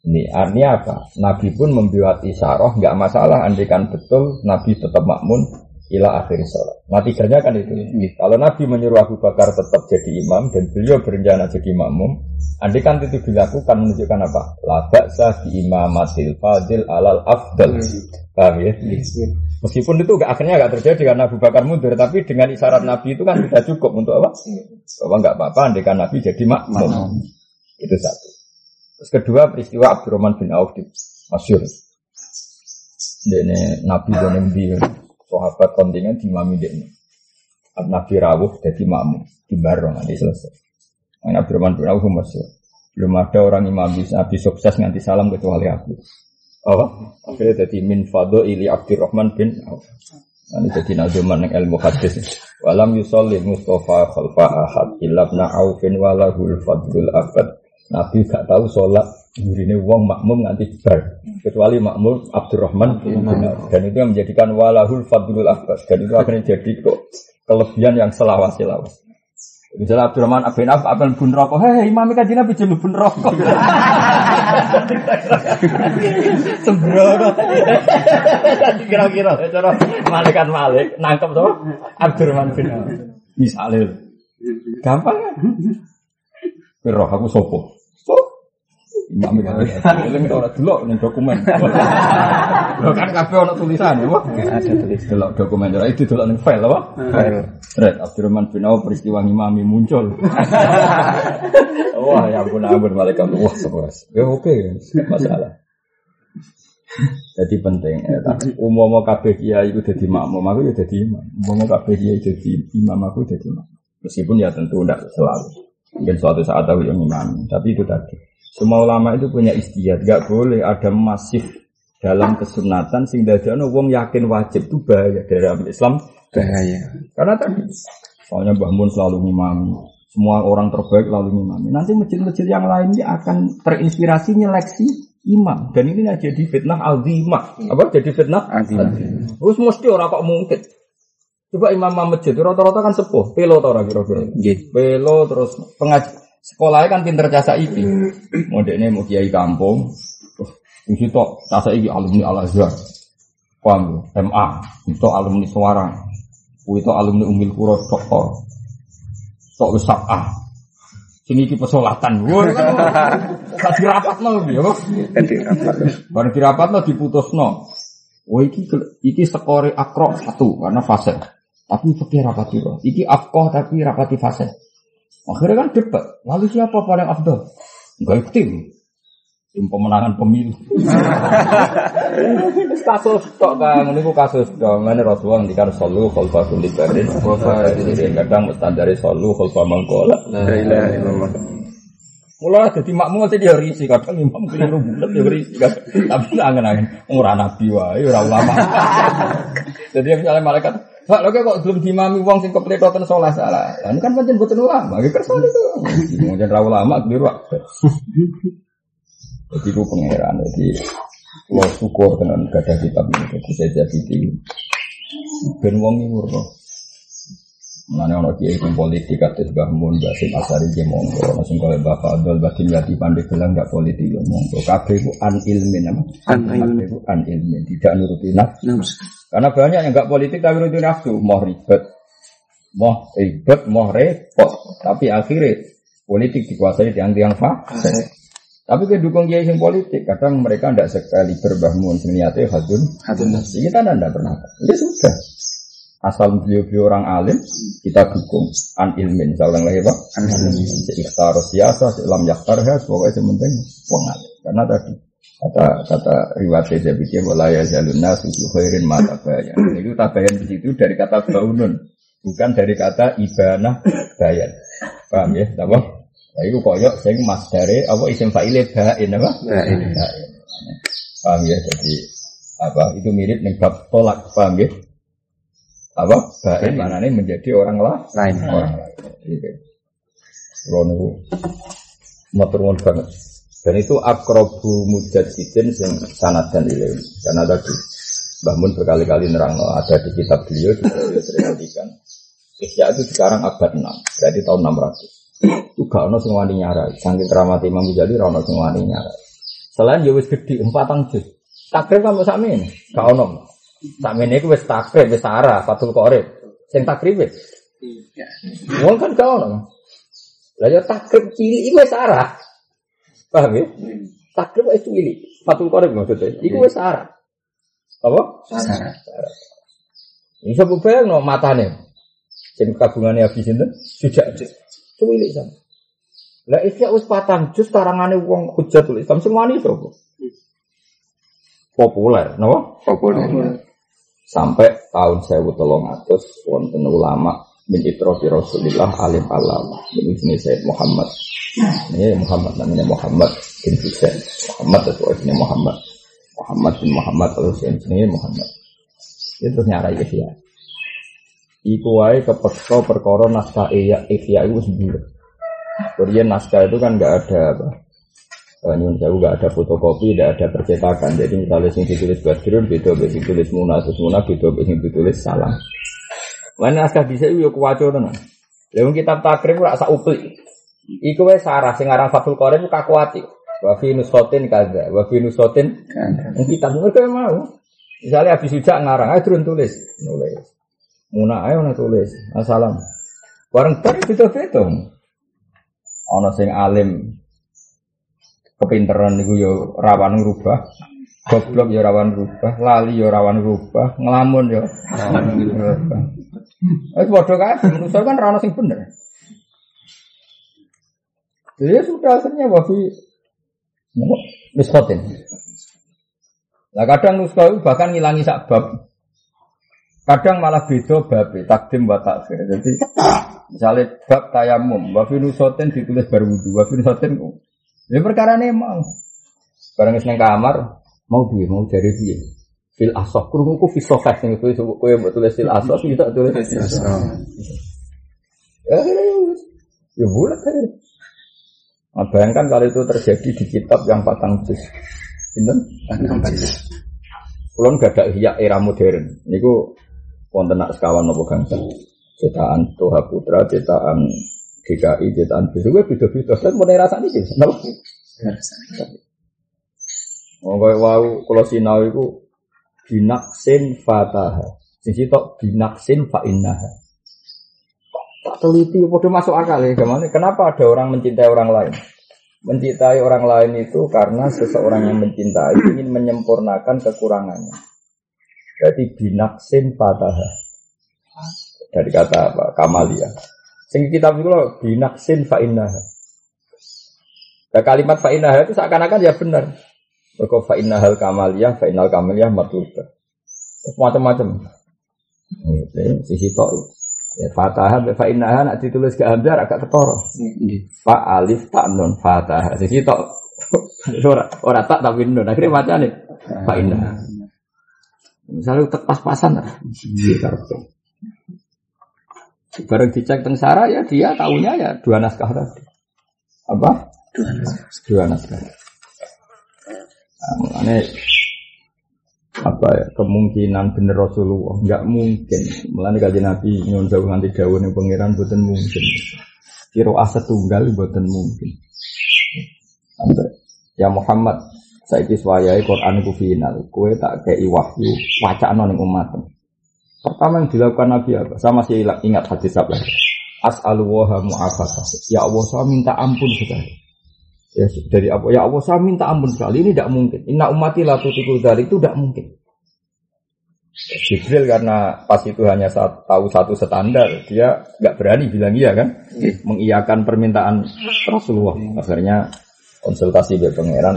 Ini artinya apa? Nabi pun membuat isyarat, nggak masalah. Andikan betul, Nabi tetap makmun ila akhir sholat. Natijanya kan itu. Kalau Nabi menyuruh Abu Bakar tetap jadi imam dan beliau berencana jadi makmum, andikan itu dilakukan menunjukkan apa? Labak sah di imamatil fadil alal afdal. Paham ya? Meskipun itu akhirnya gak terjadi karena Abu Bakar mundur, tapi dengan isyarat Nabi itu kan sudah cukup untuk apa? Bahwa nggak apa-apa, andikan Nabi jadi makmum. Itu satu. Terus kedua peristiwa Abdurrahman bin Auf di Masyur. Ini Nabi dan Nabi sahabat kontingen di mami ini. Nabi rawuh jadi makmum di barong nanti selesai. Nabi Abdurrahman bin Auf Masyur. Belum ada orang imam bisa Nabi sukses nganti salam kecuali aku. Apa? Akhirnya jadi min fado ili Abdurrahman bin Auf. Ini jadi nazuman yang ilmu hadis. Walam yusolli Mustafa khalfa ahad ilabna aufin walahul fadlul abad. Nabi gak tahu sholat Yurine wong makmum nganti bar kecuali makmum Abdurrahman bin Auf. dan itu yang menjadikan walahul fadlul abbas dan itu akhirnya jadi kok kelebihan yang selawas selawas. Misalnya Abdurrahman bin Auf apel bun rokok, hei imam kan Nabi jadi bun rokok. Sembrono. Kira-kira cara malaikat malik nangkep tuh Abdurrahman bin Auf. Misalnya gampang kan? Roh aku sopo. Imam itu eling ora delok ning dokumen. Lho kan kabeh ono tulisan ya, Pak. Ada tulis. Delok dokumen ora itu delok ning file apa? File. Red Abdurrahman bin Auf peristiwa ngimami muncul. Wah, ya ampun ampun malaikat. Wah. Ya oke, masalah. Jadi penting ya, tapi umum kabeh kiai itu jadi makmum, aku ya jadi imam. Umum kabeh kiai jadi imam, aku jadi imam. Meskipun ya tentu tidak selalu. Mungkin suatu saat aku yang imam, tapi itu tadi. Semua ulama itu punya istiadat, gak boleh ada masif dalam kesunatan sehingga dadakno wong yakin wajib itu bahaya dalam Islam Bahaya. karena tadi soalnya Mbah Mun selalu ngimami, semua orang terbaik lalu ngimami. Nanti masjid-masjid yang lainnya akan terinspirasi nyeleksi imam dan ini jadi fitnah azimah. Apa jadi fitnah? Azimah. Terus mesti orang kok mungkin. Coba imam masjid rata-rata kan sepuh, pelo tau kira-kira. Nggih. Pelo terus pengaj sekolahnya kan pinter jasa iki. Modeknya mau kiai kampung. Di situ jasa iki alumni Al Azhar. Paham ya? MA, itu alumni suara. Itu alumni Umil Kuro doktor. Tok wis ah. Sini iki pesolatan. Wah, kan gak dirapatno ya, Pak. Jadi apa? Barang dirapatno diputusno. Wah iki iki skore akro satu karena fase. Tapi fikih rapati. Iki afkoh tapi rapati fase. Akhirnya kan debat. Lalu siapa paling afdal? Enggak tim. Tim pemenangan pemilu. Kasus tok kan, ini ku kasus tok. Mana Rasulullah ngendikan solu khalfa kulli barin. Kadang mustandari solu khalfa mangkola. Mula jadi makmum mesti dia risi kadang imam keliru bulat dia risi kan. Tapi angen-angen ora nabi wae ora ulama. jadi misalnya malaikat, "Pak, lho kok belum dimami wong sing kepletoten salah salah." Lah kan pancen boten ulama, iki kersa itu. Mungkin ra ulama keliru. wae. Jadi ku pangeran jadi Lo syukur dengan gada kitab ini Jadi saya jadi Ben wong ngurno Mana ono kiai sing politik kados Mbah Mun, Mbah Sim Asari ge monggo, ono sing kaya Mbah Pandai bilang enggak politik ya monggo. Kabeh ku an ilmin apa? An ilmin. Ku an ilmin, tidak nuruti nafsu. Karena banyak yang enggak politik tapi nuruti nafsu, mau ribet. Mau ribet, mau repot. Tapi akhirnya politik dikuasai tiang-tiang fasik. Tapi kedukung kiai sing politik, kadang mereka tidak sekali berbangun niatnya hadun. Hadun. Kita tidak pernah. Ya sudah. Asal beliau-beliau orang alim, kita dukung an ilmin. Saya ulang lagi pak. An ilmin. Ikhtar siasa, lam yaktarha, pokoknya yang penting wong alim. Karena tadi kata kata riwayat saya pikir wala ya jalun nasu fi khairin ma tabayan. Itu tabayan di situ dari kata baunun, bukan dari kata ibanah bayan. Paham ya? Apa? Nah, itu koyok sing masdare apa isim fa'ile bain apa? Bain. Paham ya? Jadi apa? Itu mirip nih bab tolak, paham ya? Apa? Bain maknanya menjadi orang lah Lain. orang lain. Gitu. Kalau niku matur nuwun banget. Dan itu akrobu mujadidin sing sanad dan ilmu. Karena tadi Mbah Mun berkali-kali nerang ada di kitab beliau juga beliau sering. Isya itu sekarang abad 6, berarti tahun 600. Itu gak ono sing wani nyarai. Saking keramat Imam Ghazali ra ono sing wani nyarai. Selain ya wis gede empatang juz. Takrib kan sami ini, gak ono. Sakmene iku wis takrib, wis arah, Fatul Qorib. Sing takrib wis. Wong kan gak ono. Lah ya takrib cilik iku wis arah. Paham ya? Takrib wis cilik. Fatul Qorib maksudnya. Iku wis arah. Apa? Sarah. Bisa bayang no matane. Sing kabungane habis sinten? Sujak. Cilik sama. Lah isya wis patang jus karangane wong Hujatul Islam sing wani sapa? Populer, napa? Populer. Sampai tahun 1300 wonten ulama min itrofi Rasulillah alim alama. Ini sini Sayyid Muhammad. Ini Muhammad namanya Muhammad bin Husain. Muhammad atau ini Muhammad. Muhammad bin Muhammad yang sini Muhammad. Dia terus nyarai Ihya. Iku wae kepeksa perkara naskah Ihya Ihya itu sendiri. Kemudian naskah itu kan nggak ada apa. Nyun sewu nggak ada fotokopi, nggak ada percetakan. Jadi misalnya sing ditulis Badrun, beda beda sing ditulis Muna, terus Muna beda beda ditulis Salam. Mana naskah bisa yo kuwaco tenan. Lha kitab takrib ora sak uplik. Iku sarah sing aran Fathul Qorib kakuati. Wa fi nusotin kaza, wa fi nusotin Kan. Yang kita mereka mau. Misalnya habis ujak ngarang, ayo turun tulis, nulis. Muna ayo na tulis, assalam. Bareng bar beda beda. Ono sing alim kepinteran niku yo rawan rubah. Goblok yo rawan rubah, lali yo rawan rubah, ngelamun yo rawan rubah. Eh padha kan, kan rano sing bener. Jadi ya sudah akhirnya wafi miskotin. Nah kadang nuska itu bahkan ngilangi sakbab. Kadang malah beda bab takdim wa takhir. Jadi misalnya bab tayamum, wafi nusotin ditulis baru wudhu, wafi nusotin ya perkara ini emang. Barang neng kamar mau dia mau cari dia. Fil asof, kurungu ku fil sofah sing itu kue buat tulis fil asof, kita tulis fil. Ya, ya, bulat kan. Nah, bayangkan kalau itu terjadi di kitab yang patang juz. Pinten? Kulon gak ada hiyak era modern. Niku wonten nak sekawan nopo gangsa. Cetakan Toha Putra, cetakan DKI, cetakan bisu, gue beda-beda. Dan mulai ini sih, kenapa? Oh, kayak wow, kalau sinau itu binaksin fataha. Sing sitok binaksin fa innaha. Tak teliti, udah masuk akal ya. Gimana? Kenapa ada orang mencintai orang lain? Mencintai orang lain itu karena seseorang yang mencintai ingin menyempurnakan kekurangannya. Berarti binaksin fataha. Dari kata apa? Kamalia. Sing kitab itu loh, binaksin fa innaha. Nah, kalimat fa innaha itu seakan-akan ya benar. Mereka fa innahal kamaliyah, fa innal kamaliyah matlubah. Macam-macam. Gitu, sisi tok. Ya, fatah fa innaha nak ditulis ke hamzah agak ketoro. Fa alif tak nun fatah. Sisi tok. ora ora tak tapi nun. Akhirnya macam nih. Fa innaha. Misalnya tak pas-pasan lah. Iya karpe. Bareng dicek teng Sarah ya dia tahunya ya dua naskah tadi. Apa? Dua naskah. Dua naskah. Nah, apa ya kemungkinan bener Rasulullah nggak mungkin mulane kaji Nabi nyuwun jauh nganti jauh nih pangeran buatan mungkin kiro aset tunggal buatan mungkin ya Muhammad saya kiswayai Quran ku final kue tak kayak wahyu wacana ning umat pertama yang dilakukan Nabi apa saya masih ingat hadis apa as'alullaha mu'afasah ya Allah saya minta ampun sekali Ya, dari apa? Ya Allah, saya minta ampun sekali. Ini tidak mungkin. Inna umati la tutiku dari itu tidak mungkin. Jibril karena pas itu hanya saat, tahu satu standar, dia nggak berani bilang iya kan, mengiyakan permintaan Rasulullah. Akhirnya konsultasi dengan pangeran,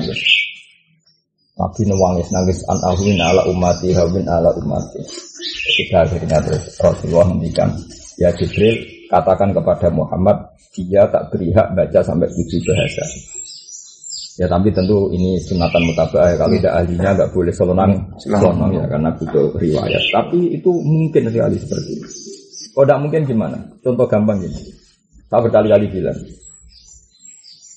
Nabi nangis nangis an ala umati hawin ala umati. Sudah akhirnya terus Rasulullah mendikan, ya Jibril katakan kepada Muhammad, dia tak beri hak baca sampai tujuh bahasa. Ya tapi tentu ini sunatan mutabah kalau tidak ahlinya nggak boleh selonang selonang ya karena butuh riwayat. Tapi itu mungkin sekali seperti itu. Kalau tidak mungkin gimana? Contoh gampang gini. Saya berkali-kali bilang.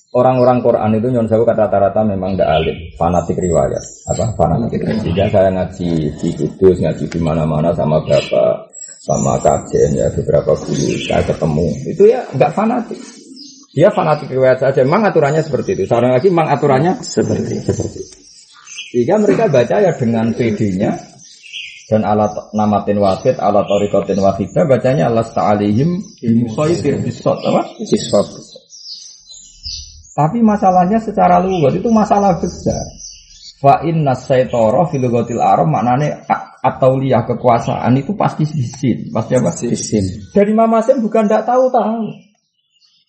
Orang-orang Quran itu nyon saya kata rata-rata memang tidak alim, fanatik riwayat, apa fanatik riwayat. Sehingga saya ngaji di Kudus, ngaji di mana-mana sama bapak, sama kajian ya beberapa guru saya ketemu. Itu ya nggak fanatik. Dia fanatik riwayat saja. Memang aturannya seperti itu. Seorang lagi memang aturannya seperti seperti itu. Sehingga mereka baca ya dengan PD-nya dan alat namatin wahid, alat orikotin wahidah bacanya alas ta'alihim musaitir bisot apa? Bisot. Tapi masalahnya secara lugas itu masalah besar. Fa inna syaitara fil lughatil arab maknane atau liyah kekuasaan itu pasti sisin, pasti apa? Sisin. Dari Mama Sem bukan tidak tahu tahu.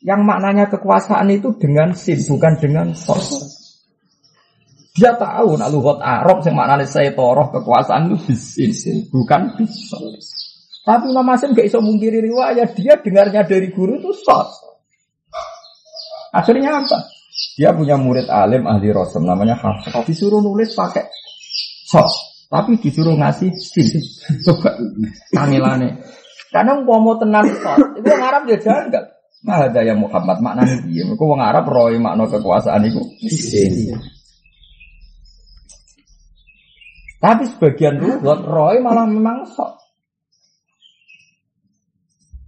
Yang maknanya kekuasaan itu dengan sin, bukan dengan sos. Dia tahu nak luhut Arab yang maknanya saya toroh kekuasaan itu bisin, bukan bisos. Tapi Imam Asim gak iso mungkiri riwayat, dia dengarnya dari guru itu sos. Akhirnya apa? Dia punya murid alim ahli rosem namanya Hafiz. Disuruh nulis pakai sos, tapi disuruh ngasih sin. Coba kangelane. Karena mau tenan sos, itu yang Arab dia janggal. Nah, ada yang Muhammad maknanya dia. Mereka wong Arab roy makna kekuasaan itu. Tapi sebagian buat roy malah memang sok.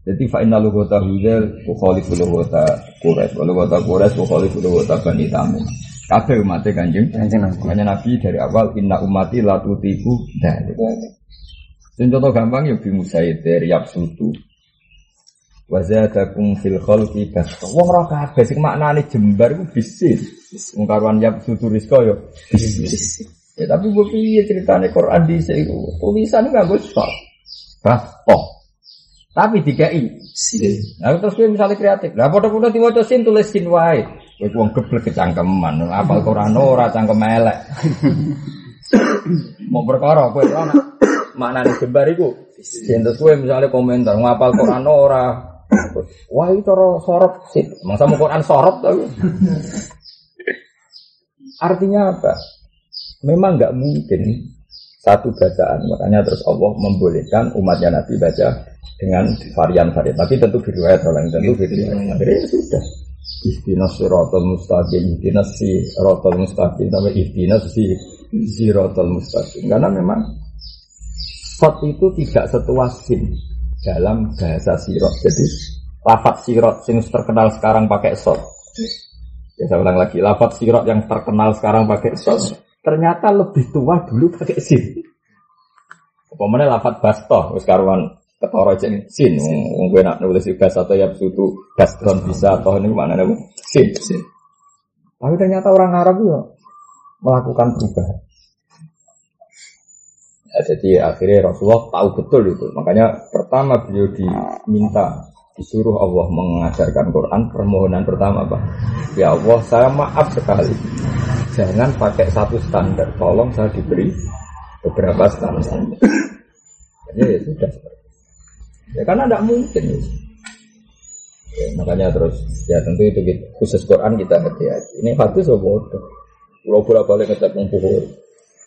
Jadi fa'inna lughata hudel kukhalifu lughata kures wa lughata kures kukhalifu lughata bani tamu. Kabeh umatnya kanjeng kanjeng Nabi. Makanya Nabi dari awal inna umati la tutiku dari. Contoh gampang ya bi musaidir yab sutu wa zadakum fil khalqi basta. Wong ora kabeh sing maknane jembar ku bisnis. Wong karuan ya sutu rizqa yo bisnis. Ya tapi gue piye ceritane Quran di iku tulisan nganggo stop. Basta. Tapi dikai Nah terus gue misalnya kreatif. Lah padha-padha diwaca sin tulis sin wae. Kowe wong geblek kecangkeman, apal Quran ora cangkem elek. Mau perkara kowe ora maknane jembar iku. Sin terus gue misalnya komentar ngapal Quran ora. Wah itu cara sorot sih. Masa mau Quran sorot tapi. Artinya apa? Memang nggak mungkin satu bacaan. Makanya terus Allah membolehkan umatnya Nabi baca dengan varian-varian. Tapi tentu riwayat orang tentu riwayat. Akhirnya ya sudah. Ihdinas siratal mustaqim, ihdinas siratal mustaqim, sampai ihdinas si siratal mustaqim. Karena memang sot itu tidak setua sin dalam bahasa sirot. Jadi lafat sirot yang terkenal sekarang pakai sot. Ya saya ulang lagi, lafat sirot yang terkenal sekarang pakai sot ternyata lebih tua dulu pakai sin. Pemene lafat basto, wis karuan ketara jeng sin. Wong gue nak nulis juga atau ya sutu baston bisa atau ini mana nih sin. sin. Tapi ternyata orang Arab ya melakukan perubahan. Ya, jadi akhirnya Rasulullah tahu betul itu. Makanya pertama beliau diminta disuruh Allah mengajarkan Quran permohonan pertama apa? Ya Allah saya maaf sekali. Jangan pakai satu standar. Tolong saya diberi beberapa standar. Ya, ya sudah. Ya karena tidak mungkin. Ya. ya, makanya terus ya tentu itu khusus Quran kita hati-hati ini hadis so kalau bolak balik ngecek Bukhari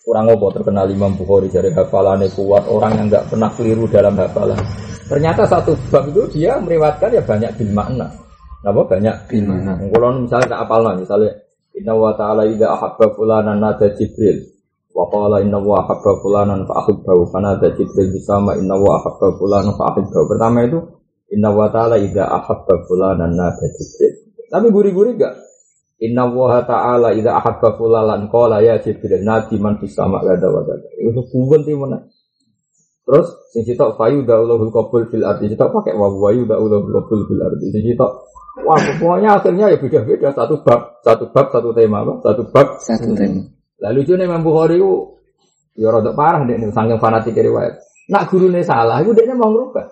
kurang apa terkenal Imam Bukhari dari hafalannya kuat orang yang nggak pernah keliru dalam hafalan ternyata satu bab itu dia meriwatkan ya banyak bil makna apa banyak bil makna kalau misalnya tak apal misalnya Inna wa ta'ala idza ahabba fulanan nada Jibril. Wa qala inna wa ahabba fulanan fa ahibbahu. Karena ada Jibril bersama inna wa ahabba fulanan fa ahibbahu. Pertama itu inna wa ta'ala idza ahabba fulanan nada Jibril. Tapi guri-guri enggak? Inna wa ta'ala idza ahabba fulanan qala ya Jibril nadi man fis sama gada wa gada. Itu kuwen mana? Terus sing sitok fayu daulahul qabul fil ardi sitok pakai wa wayu daulahul qabul fil ardi. Sing sitok Wah, pokoknya akhirnya ya beda-beda satu bab, satu bab, satu tema, apa? Satu bab, satu tema. Lalu lucu nih Imam Bukhari itu ya rada parah deh nih saking fanatik riwayat. Nak gurunya salah, itu dia mau ngubah.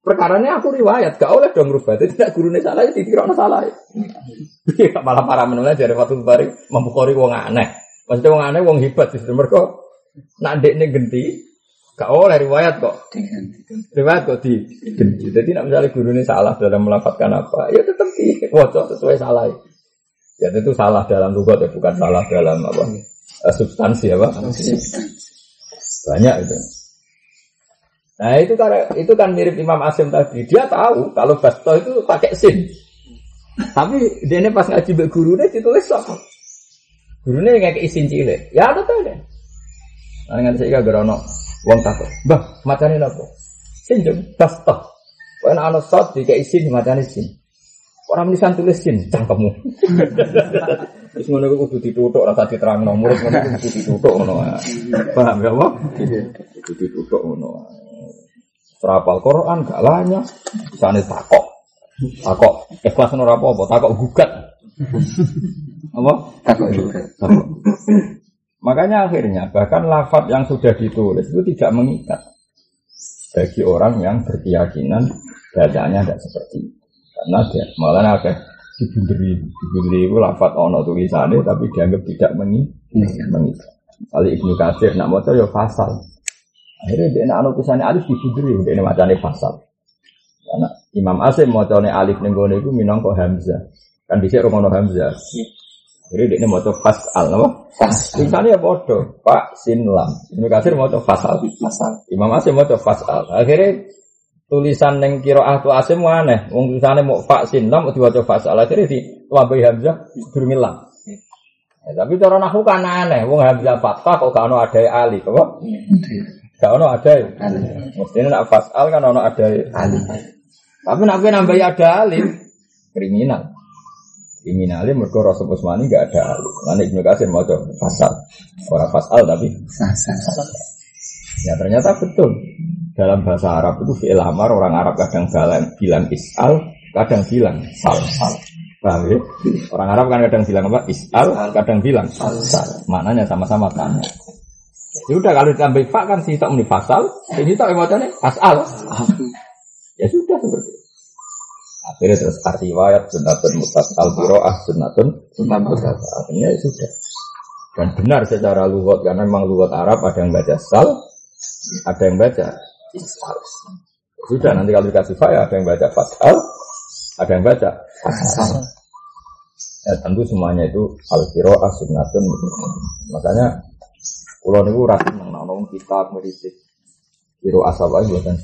Perkaranya aku riwayat, gak oleh dong ngubah. Jadi nak gurunya salah, itu tidak salah. Ya. Malah parah menulis dari Fatul Bari, Imam Bukhari wong aneh. Maksudnya wong aneh, wong hebat. Justru mereka nak dek genti, Gak oleh riwayat kok. Riwayat kok di Jadi nak misalnya guru ini salah dalam melafatkan apa, ya tetap di wajah sesuai salah. Ya itu salah dalam lugat ya, bukan salah dalam apa uh, substansi apa. Banyak itu. Nah itu kan itu kan mirip Imam Asim tadi. Dia tahu kalau basto itu pakai sin. Tapi dia ini pas ngaji be gurunya ditulis apa? Gurunya nggak isin cilik. Ya ada tuh deh. Nah, dengan saya gak gerono Wong takut. Mbah, macane napa? Sinjung basta. Wen ana sot dika isin macane sin. Orang nisan tulis sin cangkemmu. Wis ngono kuwi kudu dituthuk ora tadi terangno. Murid ngono kudu dituthuk ngono. Paham ya, Pak? Kudu dituthuk ngono. Serapal Quran gak lanya, bisane takok. Takok ikhlas ora apa-apa, takok gugat. Apa? Takok gugat. Makanya akhirnya bahkan lafat yang sudah ditulis itu tidak mengikat bagi orang yang berkeyakinan bacanya tidak seperti itu. Karena dia malah ada dibunderi, dibunderi itu lafat ono tulisannya tapi dianggap tidak mengikat. Kali Ibnu Katsir nak mau ya fasal. Akhirnya dia nak ono tulisannya alif dibunderi, dia ini macamnya fasal. Karena Imam Asim mau alif nenggone itu minangka Hamzah. Kan bisa Romono Hamzah. Jadi ini mau coba fasal, apa? Fasal. Tulisannya ya bodoh, Pak Sin Lam. Ibnu Kasir mau coba fasal. Fasal. Imam Asim mau coba fasal. Akhirnya tulisan yang kiro ahtu Asim aneh. Wong tulisannya mau Pak Sin Lam, mau coba fasal. Akhirnya di Wabai Hamzah bermilang. Ya, tapi cara nahu kan aneh. Wong Hamzah fathah kok gak ada ali, apa? Gak ono ada. Mestinya nak fasal kan ono ada ali. Tapi nak nambah ada ali, kriminal kriminalnya mereka Rasul Usmani gak ada alif. Nanti Ibnu Kasir mau coba fasal, orang fasal tapi fasal. Ya ternyata betul. Dalam bahasa Arab itu fi'il amar orang Arab kadang bilang, bilang is'al, kadang bilang sal. sal. Paham ya? Orang Arab kan kadang bilang apa? Is'al, kadang bilang sal. sal. Maknanya sama-sama tanya. Ya udah kalau ditambah fa kan sih tak fasal, ini tak emosinya asal. Ya sudah seperti itu. Akhirnya terus arti wayat sunatun mutas al ah sunatun mutas. Akhirnya ya sudah. Dan benar secara lugat karena memang lugat Arab ada yang baca sal, ada yang baca isal. Sudah nanti kalau dikasih faya ada yang baca fasal, ada yang baca fasal. Ya tentu semuanya itu al sunnatun. Makanya Kulo niku ora seneng nek kita ngritik kiro asal ae mboten.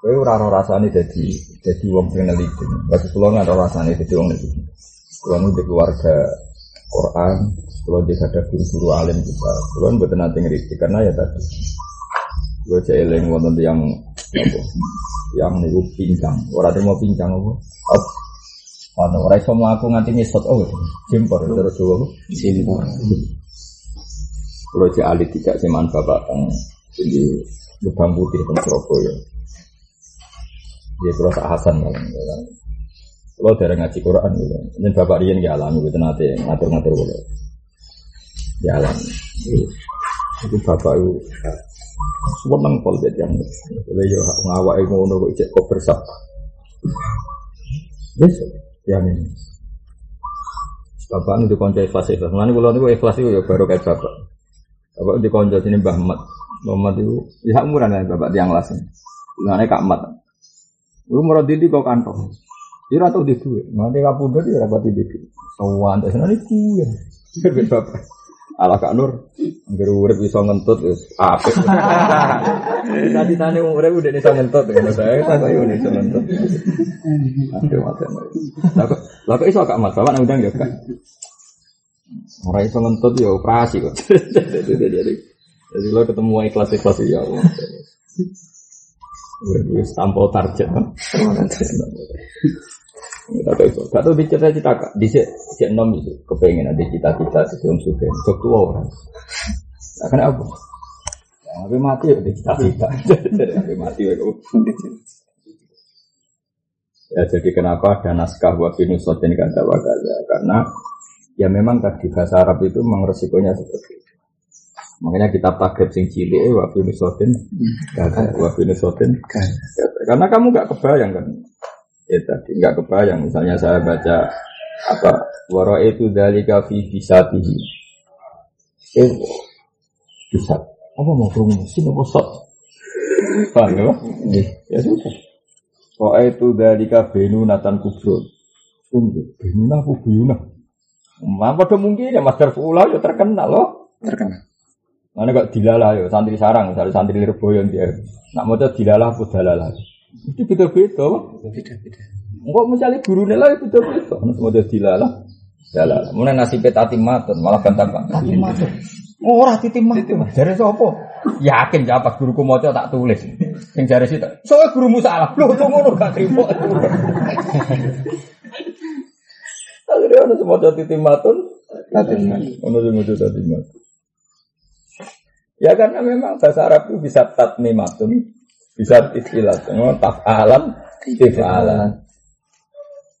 Kowe ora ora rasane dadi dadi wong sing neliti. Bagi kulo ora rasane dadi wong neliti. Kulo nu di keluarga Quran, kulo di ada guru-guru alim juga. Kulo mboten nate ngritik karena ya tadi. Gue eling wonten yang apa? Yang niku pincang. Ora mau pincang apa? Apa? Mana orang iso aku nganti ngisot oh jimpor terus dulu jimpor. Kalau cek alit tidak seman bapak teng di lubang putih teng Surabaya. Dia kalau tak Hasan kan. Kalau dari ngaji Quran gitu. Ini bapak Rian gak alami gitu nanti ngatur-ngatur gitu. Ya alami. Itu bapak itu seneng pol jadi yang boleh yo ngawak ngono kok cek kok bersab. Yes, ya ini. Bapak itu konco ikhlas ikhlas. Mana kalau itu ikhlas itu ya baru kayak bapak. Bapak di konco sini Mbah Mat. Mbah Mat itu ya umuran ya Bapak tiang las. Nggak Kak Mat. Lu murah di kok kantong. Dia atau di duit. Nanti kapundut dia rapat di duit. Sawan terus nanti kuya. Bapak. Ala Kak Nur, angger urip iso ngentut wis apik. Tadi tane urip udah iso ngentut ngono saya tak kok iso ngentut. Aduh mate. Lah kok iso Kak Mat, bapak nang udang ya Kak. Orang itu ngentut ya operasi kok. jadi, jadi, lo ketemu ikhlas ikhlas ya Allah. Gue tampil target kan. Tapi itu, gak tau bicara cita kak, di sini enam itu kepengen ada cita-cita sebelum suka, sok tua orang. Kenapa? Ya, tapi mati ya di cita-cita, tapi mati ya Ya jadi kenapa ada naskah wa finusotin kata wakaza karena Ya memang tadi bahasa Arab itu memang resikonya seperti itu. Makanya kita pakai sing cilik eh wa finusotin wa finusotin karena kamu nggak kebayang kan. Ya tadi nggak kebayang misalnya saya baca apa waro itu dari kafi bisa tihi. Eh bisa apa mau sini apa sok? Paham ya? Ya sudah. Waro itu dari benu natan kubro. Benu nahu buyunah. Mah pada mungkin ya Master Fulau ya terkenal loh. Terkenal. Mana kok dilala ya santri sarang, misalnya santri Lirboyo dia. Nak mau dilala apa dalala. Itu beda-beda. Beda-beda. Enggak misalnya guru nela ya beda-beda. Mana mau dilala. Dalala. Mana nasib tati matun malah bantah. Oh, ora titim matun. Dari sapa? Yakin ya pas guruku maca tak tulis. Sing jare sih. Soale gurumu salah. Lho kok ngono gak trimo. Akhirnya ada semua jadi timatun. Ono semua jadi timatun. Ya karena memang bahasa Arab itu bisa tatmimatun, bisa titilat, tafalan, tifalan.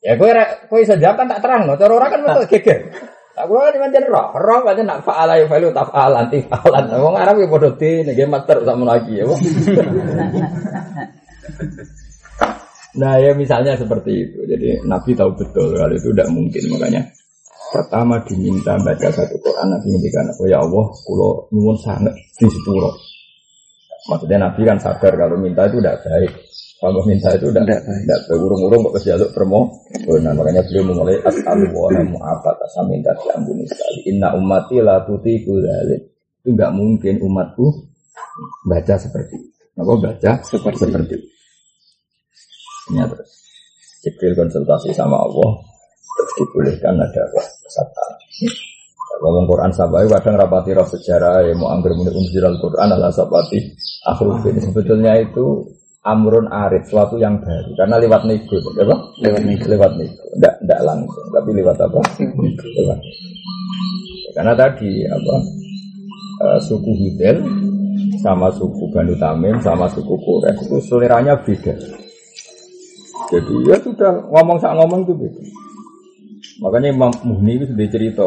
Ya gue bisa jawab kan tak terang loh, cara orang kan betul geger. Tak gue kan macam roh, roh macam nak faala ya falu tafalan, tifalan. Wong Arab ya bodoh di, nih master sama lagi ya. Nah ya misalnya seperti itu. Jadi Nabi tahu betul kalau itu tidak mungkin. Makanya pertama diminta baca satu Quran Nabi ngendikan oh ya Allah kulo nyuwun sangat di sepuro. Maksudnya Nabi kan sadar kalau minta itu tidak baik. Kalau minta itu tidak tidak berurung-urung kok jaluk permo. Nah makanya beliau memulai as'alu wa mu'afat asal minta diampuni sekali. Inna ummati la tutiku Itu nggak mungkin umatku baca seperti itu. Apa baca seperti, seperti itu. Ya, terus Jibril konsultasi sama Allah terus dibolehkan ada peserta. Ngomong Quran sabai kadang rapati roh sejarah ya mau ambil muni unzil al Quran ala sabati akhrufin. Sebetulnya itu amrun arif suatu yang baru. Karena lewat nego ya bang lewat nego lewat nego tidak tidak langsung tapi lewat apa? Lewat. Karena tadi apa? Uh, suku Hudel sama suku Banu Tamim, sama suku Quraisy itu seleranya beda. Jadi ya sudah ngomong sak ngomong itu beda. Makanya Imam Muhni itu sudah cerita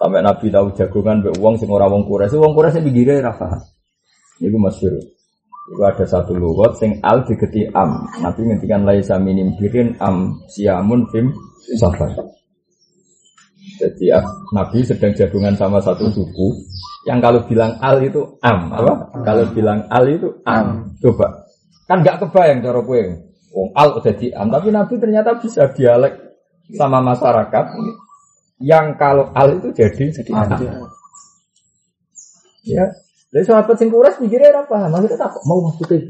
sampai Nabi tahu jagongan be uang sing ora wong Quraisy, wong Quraisy begire ra masyhur. Itu ada satu lugat sing al digeti am. Nabi ngendikan laisa minim birin am siamun fim safar. Jadi ah, Nabi sedang jagungan sama satu suku yang kalau bilang al itu am, apa? Kalau bilang al itu am. Coba. Kan nggak kebayang cara kue. Wong al udah di am, tapi Nabi ternyata bisa dialek sama masyarakat yang kalau al itu jadi am. Ya. Jadi sahabat sing kuras pikirnya apa maksudnya tak mau maksudnya.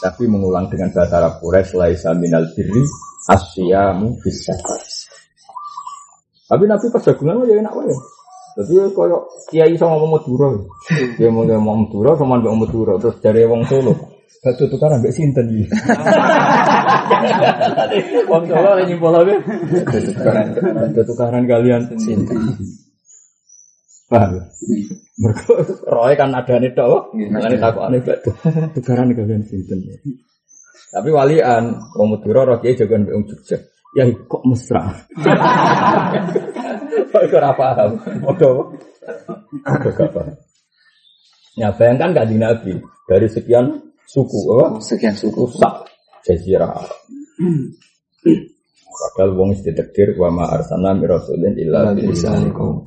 Tapi mengulang dengan bahasa Arab Quraisy laisa minal birri asyamu bisa. Tapi Nabi pas jagungan ya enak wae. Jadi koyo kiai sama ngomong Madura. Dia mau ngomong Madura sama ngomong Madura terus dari wong Solo. Batu tukaran mbek sinten iki. Wong Solo lagi nyimpul apa? Tukaran. Batu tukaran kalian sinten. Paham? Mereka roy kan ada nih tok. Makanya takut aneh batu. Tukaran kalian sinten. Tapi walian, wong Madura roh kiai jagoan mbek wong Jogja. Ya kok mesra. Kok ora paham. Gak paham. Ya bayangkan kanjeng Nabi dari sekian suku apa? Sekian suku. Rusak jazirah. Padahal wong ditakdir wa ma arsalna min rasulin illa bilisanikum.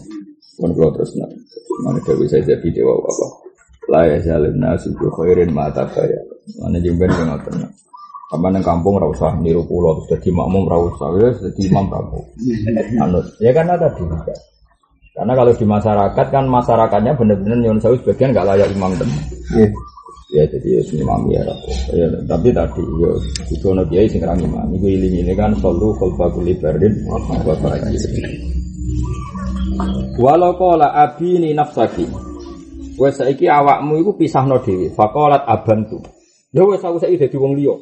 Mun kula terus nak. Mana dewe saya jadi dewa apa? La ya zalim nasu bi khairin ma tabaya. Mana jemben yang ngoten. Sama neng kampung ra usah niru pulau terus jadi makmum ra usah ya jadi imam kampung. Anut. Ya karena tadi juga. Karena kalau di masyarakat kan masyarakatnya benar-benar nyon sewu sebagian nggak layak imam dan ya jadi ya imam ya rapo. Ya tapi tadi ya itu ono kiai sing imam. Iku iling ini kan solu khalfa kulli bardin wa barajin. Walau abi ni nafsaki. Wes saiki awakmu iku pisahno dhewe. Faqalat abantu. Ya wes aku saiki dadi wong liya.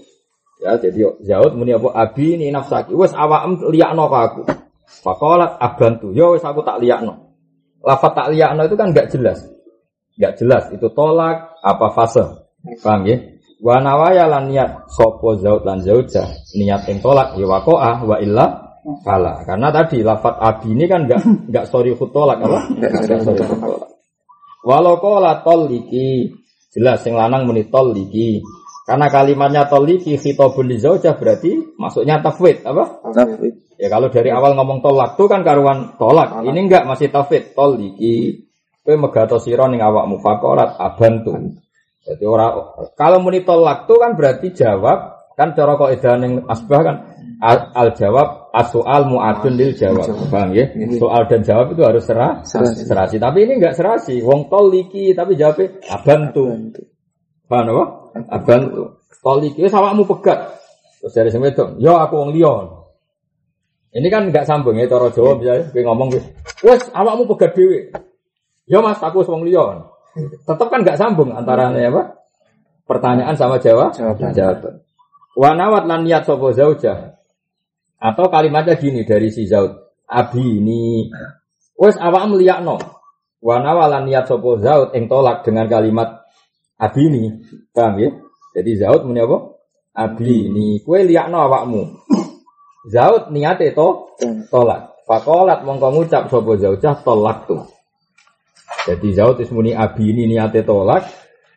Ya jadi Zaud muni apa abi ni nafsaki. Wes awakmu liyakno ka aku. Faqalat abantu. Ya wes aku tak liyakno. Lafat tak liyakno itu kan enggak jelas. Enggak jelas itu tolak apa fase. Paham ya? Wa nawaya lan niat sapa Zaud lan Zauja niat ing tolak ya waqa'a wa illa Kala, karena tadi lafat abi ini kan enggak enggak sorry tolak apa? Enggak sorry tolak. Walau kola toliki jelas yang lanang muni toliki. Karena kalimatnya toliki khitabun li zaujah berarti masuknya tafwid apa? Ya kalau dari awal ngomong tolak tuh kan karuan tolak. Ini enggak masih tafwid toliki. Kowe megato sira ning awakmu faqalat abantu. Jadi orang kalau muni tolak kan berarti jawab kan cara kok ning asbah kan al, al jawab as-soal mu'adun lil jawab. Paham ya? Soal dan jawab itu harus serah, serasi. Tapi ini enggak serasi. Wong toliki tapi jawabnya abantu. Paham apa? Abantu. Toliki sama mu pegat. Terus dari sini itu, yo aku wong lion. Ini kan enggak sambung ya cara Jawa misalnya kowe ngomong wes awakmu pegat dhewe. Yo Mas, aku wong lion. Tetap kan enggak sambung antara apa? Pertanyaan sama jawab. Jawaban. Jawaban. Wanawat lan niat sapa zaujah. Atau kalimatnya gini dari si Zaud. Abi ini wes awak meliyakno. Wanawat lan niat sapa Zaud ing tolak dengan kalimat abi ini. Paham ya? Jadi Zaud muni apa? Abi ini kue liyakno awakmu. Zaud niate to tolak. Fakolat mongko ngucap sapa zaujah tolak tuh. Jadi Zaud is muni abi ini niate tolak.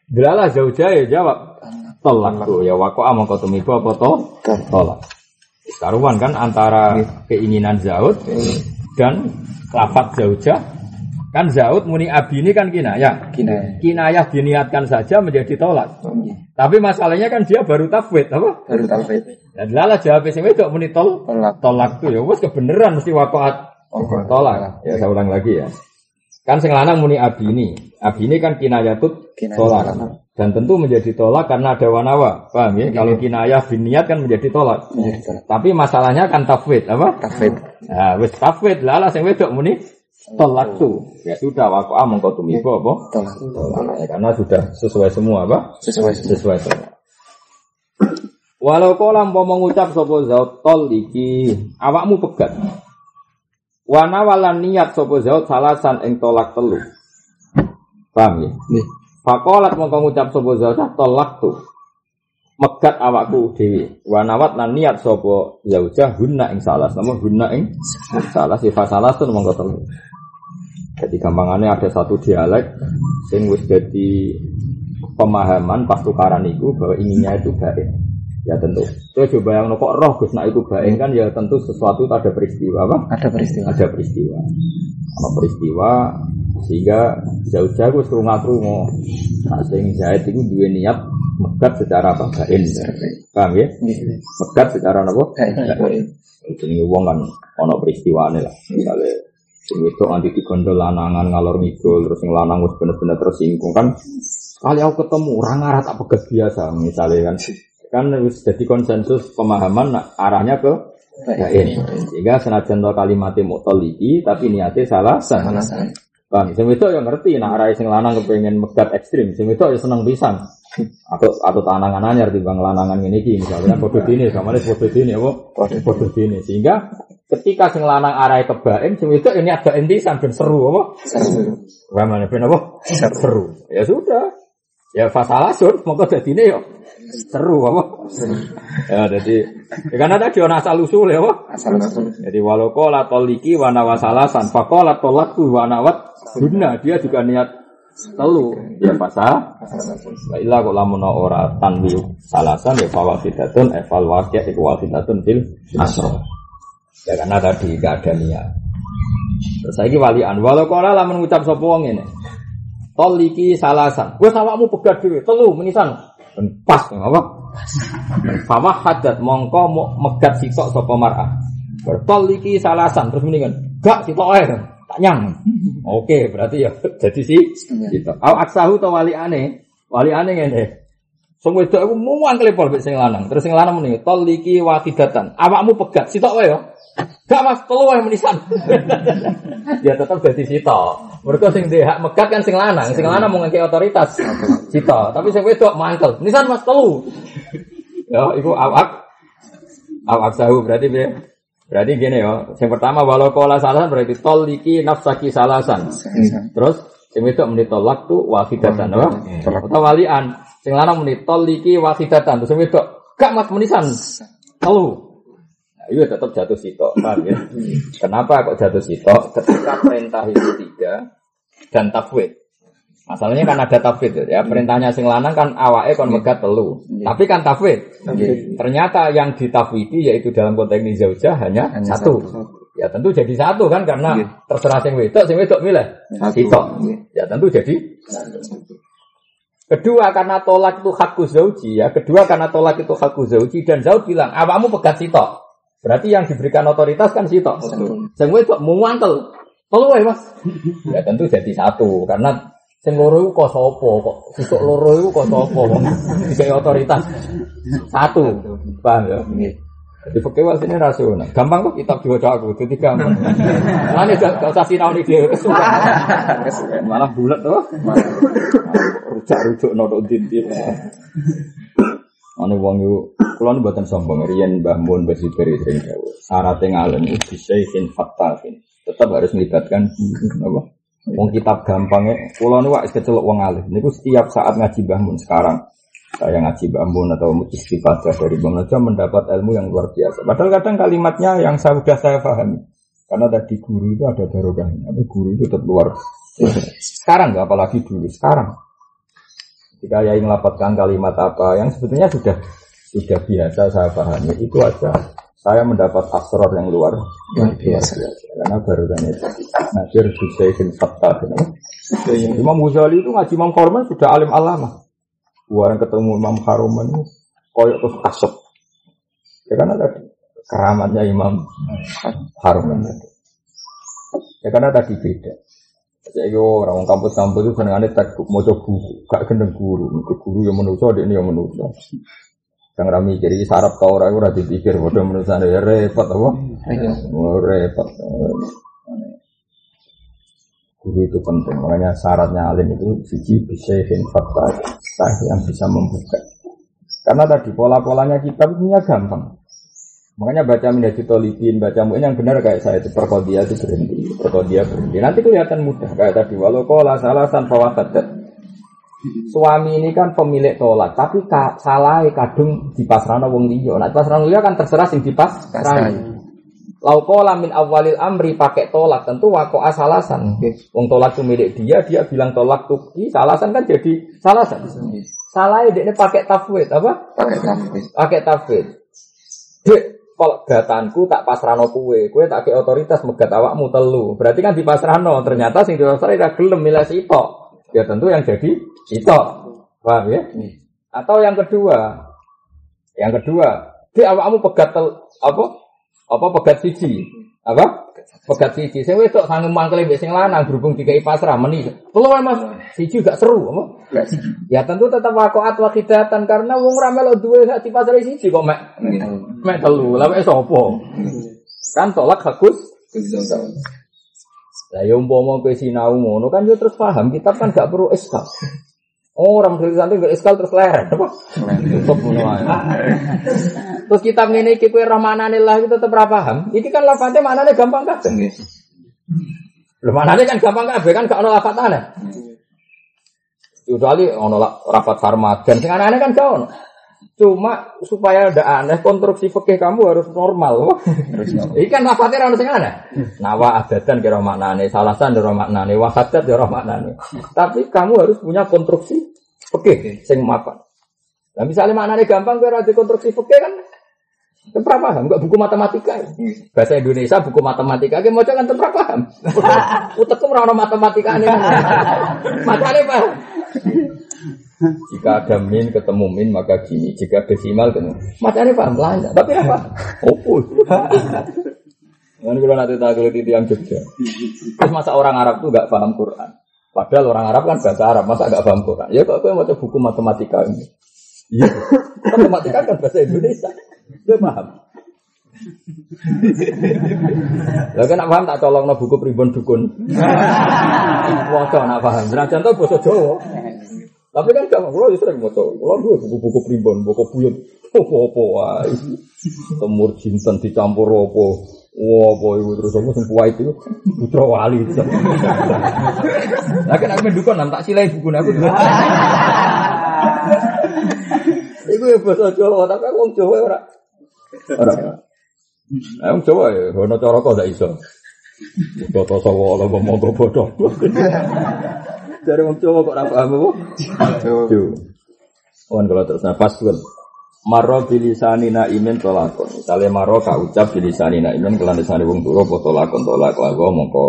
Delalah zaujah ya jawab tolak tuh. Ya wako among kau tumiku apa to? Tolak. Karuan kan antara keinginan Zaud dan lafat zaujah kan Zaud muni abi ini kan kinayah. Kinayah. kinayah diniatkan saja menjadi tolak. Tapi masalahnya kan dia baru tafwid apa? Baru tafwid. dan lala jawab sing wedok muni tol Tolak. tolak tuh. Ya wes kebenaran mesti wakoat tolak. Ya saya ulang lagi ya kan sing lanang muni abi ini abi ini kan kinayatut tolak. Dan tentu menjadi tolak karena ada wanawa. Paham ya? Kalau kinayah biniat kan menjadi tolak. Tolak. tapi masalahnya kan tafwid apa? Tafwid. nah wis tafwid. Lah lah sing wedok muni tolak tuh ya sudah waku among kau tumibo apa? Tolak. ya, karena sudah sesuai semua apa? Sesuai sesuai. sesuai semua. Walau kolam mau mengucap sopo zaut tol iki. Awakmu pegat. Wana walan niat sopo zaut salasan ing tolak telu. Paham ya? Nih. Fakolat mongko ngucap sapa zaujah tolak tuh megat awakku dhewe wa nawat lan niat sapa zaujah hunna ing salas namun hunna ing salas sifat salas tuh mongko telu jadi gampangannya ada satu dialek sing wis jadi pemahaman pas tukaran itu bahwa inginnya itu baik ya tentu. Itu coba yang kok roh Gus nah itu baik kan ya tentu sesuatu ada peristiwa apa? Ada peristiwa. ada peristiwa. Ada peristiwa sehingga jauh-jauh wis krungu-krungu. Nah sing jahit itu dua niat megat secara apa? Bain paham ya? Megat secara apa? Bain ini wong kan ono peristiwane lah. Misalnya sing wedok anti digondol lanangan ngalor ngidul terus sing lanang wis bener-bener tersinggung kan. Kali aku ketemu orang arah tak pegat biasa misalnya kan kan wis jadi konsensus pemahaman arahnya ke bain sehingga senajan to kalimatnya mutoliki tapi niatnya salah saya? Bang, sing wedok ya ngerti nah arah sing lanang kepengen megat ekstrim, sing wedok ya seneng pisan. Atau atau tanangan anyar timbang lanangan ngene iki misalnya kan padha dene, samane padha dene apa? Padha dene. Sehingga ketika sing lanang arahe kebaen, sing wedok ini ada pisan ben seru apa? Seru. Ben apa? Seru. Ya sudah. Ya fasalah sur, monggo dadine yo seru apa? Ya jadi ya kan ada di ana asal usul ya apa? Asal usul. Jadi walau kola toliki wana wasalasan, fakola tolakku wana wat guna dia juga niat telu ya pasal. La ilah kok lamun ora tanwi salasan ya fawafidatun eval wakya iku wafidatun fil asro. Ya karena tadi gak ada niat. Terus saya walian, walau kola lamun ngucap sapa wong ngene. Toliki salasan. Wes awakmu pegat dhewe, telu menisan. Pas apa? Fama hadat mongko mo megat sitok sapa mar'ah. Bertoliki salasan terus mendingan. Gak sitok ae. Tak nyang. Oke, berarti ya jadi si sitok. Au aksahu to wali ane. Wali ane ngene. Sing wedok iku muang klepol mek sing lanang. Terus sing lanang muni toliki wakidatan. Awakmu pegat sitok wae ya. Gak mas, telu wae menisan. ya tetap jadi sitok. Mereka sing dia hak megat kan sing lanang, sing lanang mau ngekei otoritas. Sitok, tapi sing wedok mantel. Menisan mas telu. Ya, itu awak awak sahu berarti be- berarti gini ya. Yang pertama walau kola salasan berarti toliki nafsaki salasan. Terus sing wedok muni tolak tu wafidatan apa? Atau walian. Sing lanang muni toliki wafidatan. Terus wedok gak mas menisan. Telu. Nah, itu tetap jatuh sitok, paham ya? Kenapa kok jatuh sitok? Ketika perintah itu tiga dan tafwid. Masalahnya kan ada tafwid ya. Perintahnya sing lanang kan awake kon megat telu. Tapi kan tafwid. Ternyata yang ditafwidi yaitu dalam konteks ini zaujah hanya, Hanya satu. Ya tentu jadi satu kan karena terserah sing wedok, sing wedok milih. Ya tentu jadi Kedua karena tolak itu hakku zauji ya. Kedua karena tolak itu hakku zauji dan zauj bilang awakmu pegat sitok. Berarti yang diberikan otoritas kan sitok. Sing wedok muantel. Telu Mas. ya tentu jadi satu karena sing loro iku kok sapa kok sitok loro iku kok sapa wong otoritas satu. Paham ya? Jadi fakir sini rasional. Gampang kok kitab diwaca aku, jadi gampang. Mana gak usah sinau nih dia kesukaan. Malah bulat tuh. Rujuk-rujuk nodok dintin. Ane wong yo kula nu mboten sombong riyen Mbah Mun Mbah Siberi sing dawuh. Syarat ngalim itu syai'in fattafin. Tetap harus melibatkan apa? Wong kitab gampangnya, kula nu wis kecelok wong alim. Niku setiap saat ngaji Mbah Mun sekarang saya ngaji Mbah Mun atau istifadah dari Mun aja mendapat ilmu yang luar biasa. Padahal kadang kalimatnya yang saya sudah saya pahami. Karena tadi guru itu ada barokahnya. Tapi guru itu tetap luar. Sekarang nggak apalagi dulu. Sekarang Ketika Yai melapatkan kalimat apa yang sebetulnya sudah sudah biasa saya pahami itu aja saya mendapat asror yang luar Luar biasa. karena baru dan itu Nasir Hussein Fattah Imam Ghazali itu ngaji Imam Harman sudah alim alama Orang ketemu Imam Harman itu koyok terus kasep ya karena tadi keramatnya Imam Harman tadi ya karena tadi beda saya yo orang kampus-kampus itu senengannya tak mau buku, gak gendeng guru, itu guru yang menuso, dia ini yang menuso. Yang rami jadi sarap tau orang ora dipikir bodoh menuso ya repot apa? Oh, repot. Guru itu penting, makanya syaratnya alim itu siji bisa fakta yang bisa membuka. Karena tadi pola-polanya kitab punya gampang. Makanya baca menjadi tolibin, baca mungkin yang benar kayak saya itu perkodia itu berhenti, perkodia berhenti. Nanti kelihatan mudah kayak tadi. Walau kola salasan fawafadat. Suami ini kan pemilik tolak, tapi salah kadung dipasrahno wong liya. Nek pasrahno liya kan terserah sing dipasrahi. Laukola min awalil amri pakai tolak tentu wako asalasan. Wong tolak itu milik dia, dia bilang tolak tuh salasan kan jadi salasan. Salah ini pakai tafwid apa? Pakai tafwid. Pakai tafwid. Dek, kalau gatanku tak pasrano kue, kue tak ke otoritas megat awakmu telu. Berarti kan dipasrano, ternyata sing diwasrai ra gelem milih sitok. Ya tentu yang jadi sitok. Paham ya? Atau yang kedua, yang kedua, dek awakmu pegat tel, apa? Apa pegat siji? Apa? Pegat siji. Sing wedok sangem mangkel sing lanang berhubung dikai pasrah meni. Telu ae, Mas. Siji gak seru, apa? Ya tentu tetap wakoat wakidatan karena wong ra melok duwe hak di pasar siji kok mek mek telu. Lah mek sapa? Kan tolak hakus. Lah ya umpama kowe sinau ngono kan yo terus paham kitab kan gak perlu eskal. Orang dari santri gak eskal terus leren apa? Tutup ngono ae. Terus kitab ngene iki kowe lah itu tetep ra paham. Iki kan lafate maknane gampang kabeh. Lho maknane kan gampang kabeh kan gak ono lafatane. Kecuali ono rapat sarmadan, sing aneh kan gak ono. Cuma supaya ada aneh, konstruksi fikih kamu harus normal. Ini kan lafadznya orang sing aneh. Nawa adatan kira maknane, salasan kira maknane, wahadat kira maknane. Tapi kamu harus punya konstruksi fikih sing mapan. Nah misalnya maknane gampang, kira konstruksi fikih kan Tempra paham, enggak buku matematika. Bahasa Indonesia buku matematika, kayak mau kan tempra paham. Utekku merana matematika ini. Makanya paham. Jika ada min ketemu min maka gini, jika desimal ketemu. Makanya paham lancar, tapi apa? Opus. Kan kalau nanti tak kulit itu yang Jogja. Terus masa orang Arab tuh nggak paham Quran. Padahal orang Arab kan bahasa Arab, masa nggak paham Quran? Ya kok aku mau buku matematika ini. Iya, matematika kan bahasa Indonesia. Dia paham. Lah kan paham tak colongno buku pribon dukun. Waca nak paham. Senajan to basa Jawa. Tapi kan gak kalau sering maca. Kalau gue buku-buku pribon, buku buyut. Apa-apa wae. Temur jinten dicampur apa. Wah, itu terus aku sing kuwait itu putra wali. Lah kan aku mendukun tak silai buku aku. Iku ya bahasa Jawa, tapi aku wong Jawa ora. Ora. Nah, wong Jawa ya, ono cara kok ndak iso. Boto sawo ala ngomong kok bodoh. Dari wong Jawa kok ora paham apa? Yo. Wan kalau terus nafas kan. Maro bilisani na imen tolakon. Misalnya maro ka ucap bilisani na imen kelan lisane wong turu apa tolakon tolak lagu mongko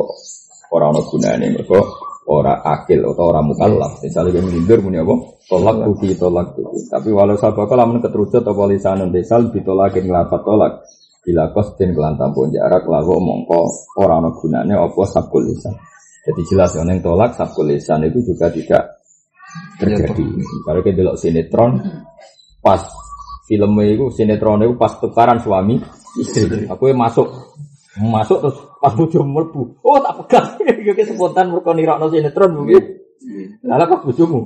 ora ono gunane mergo ora akil atau ora mukallaf. Misalnya yang melindur muni apa? Tolak tuki tolak tuki. Tapi walau sabaka lamun keterucut apa lisanun desal ditolakin nglapat tolak. Bila kostin kelan tampun jarak lagu mongko ora ono gunane apa sabkul lisan. Jadi jelas yang tolak sabkul lisan itu juga tidak terjadi. Kalau kita delok sinetron pas filmnya itu sinetron itu pas tukaran suami istri. Aku yang masuk masuk terus pas bojo mlebu. Oh tak pegang. Iki spontan mergo nirakno sinetron mungkin. Lalu pas bojomu?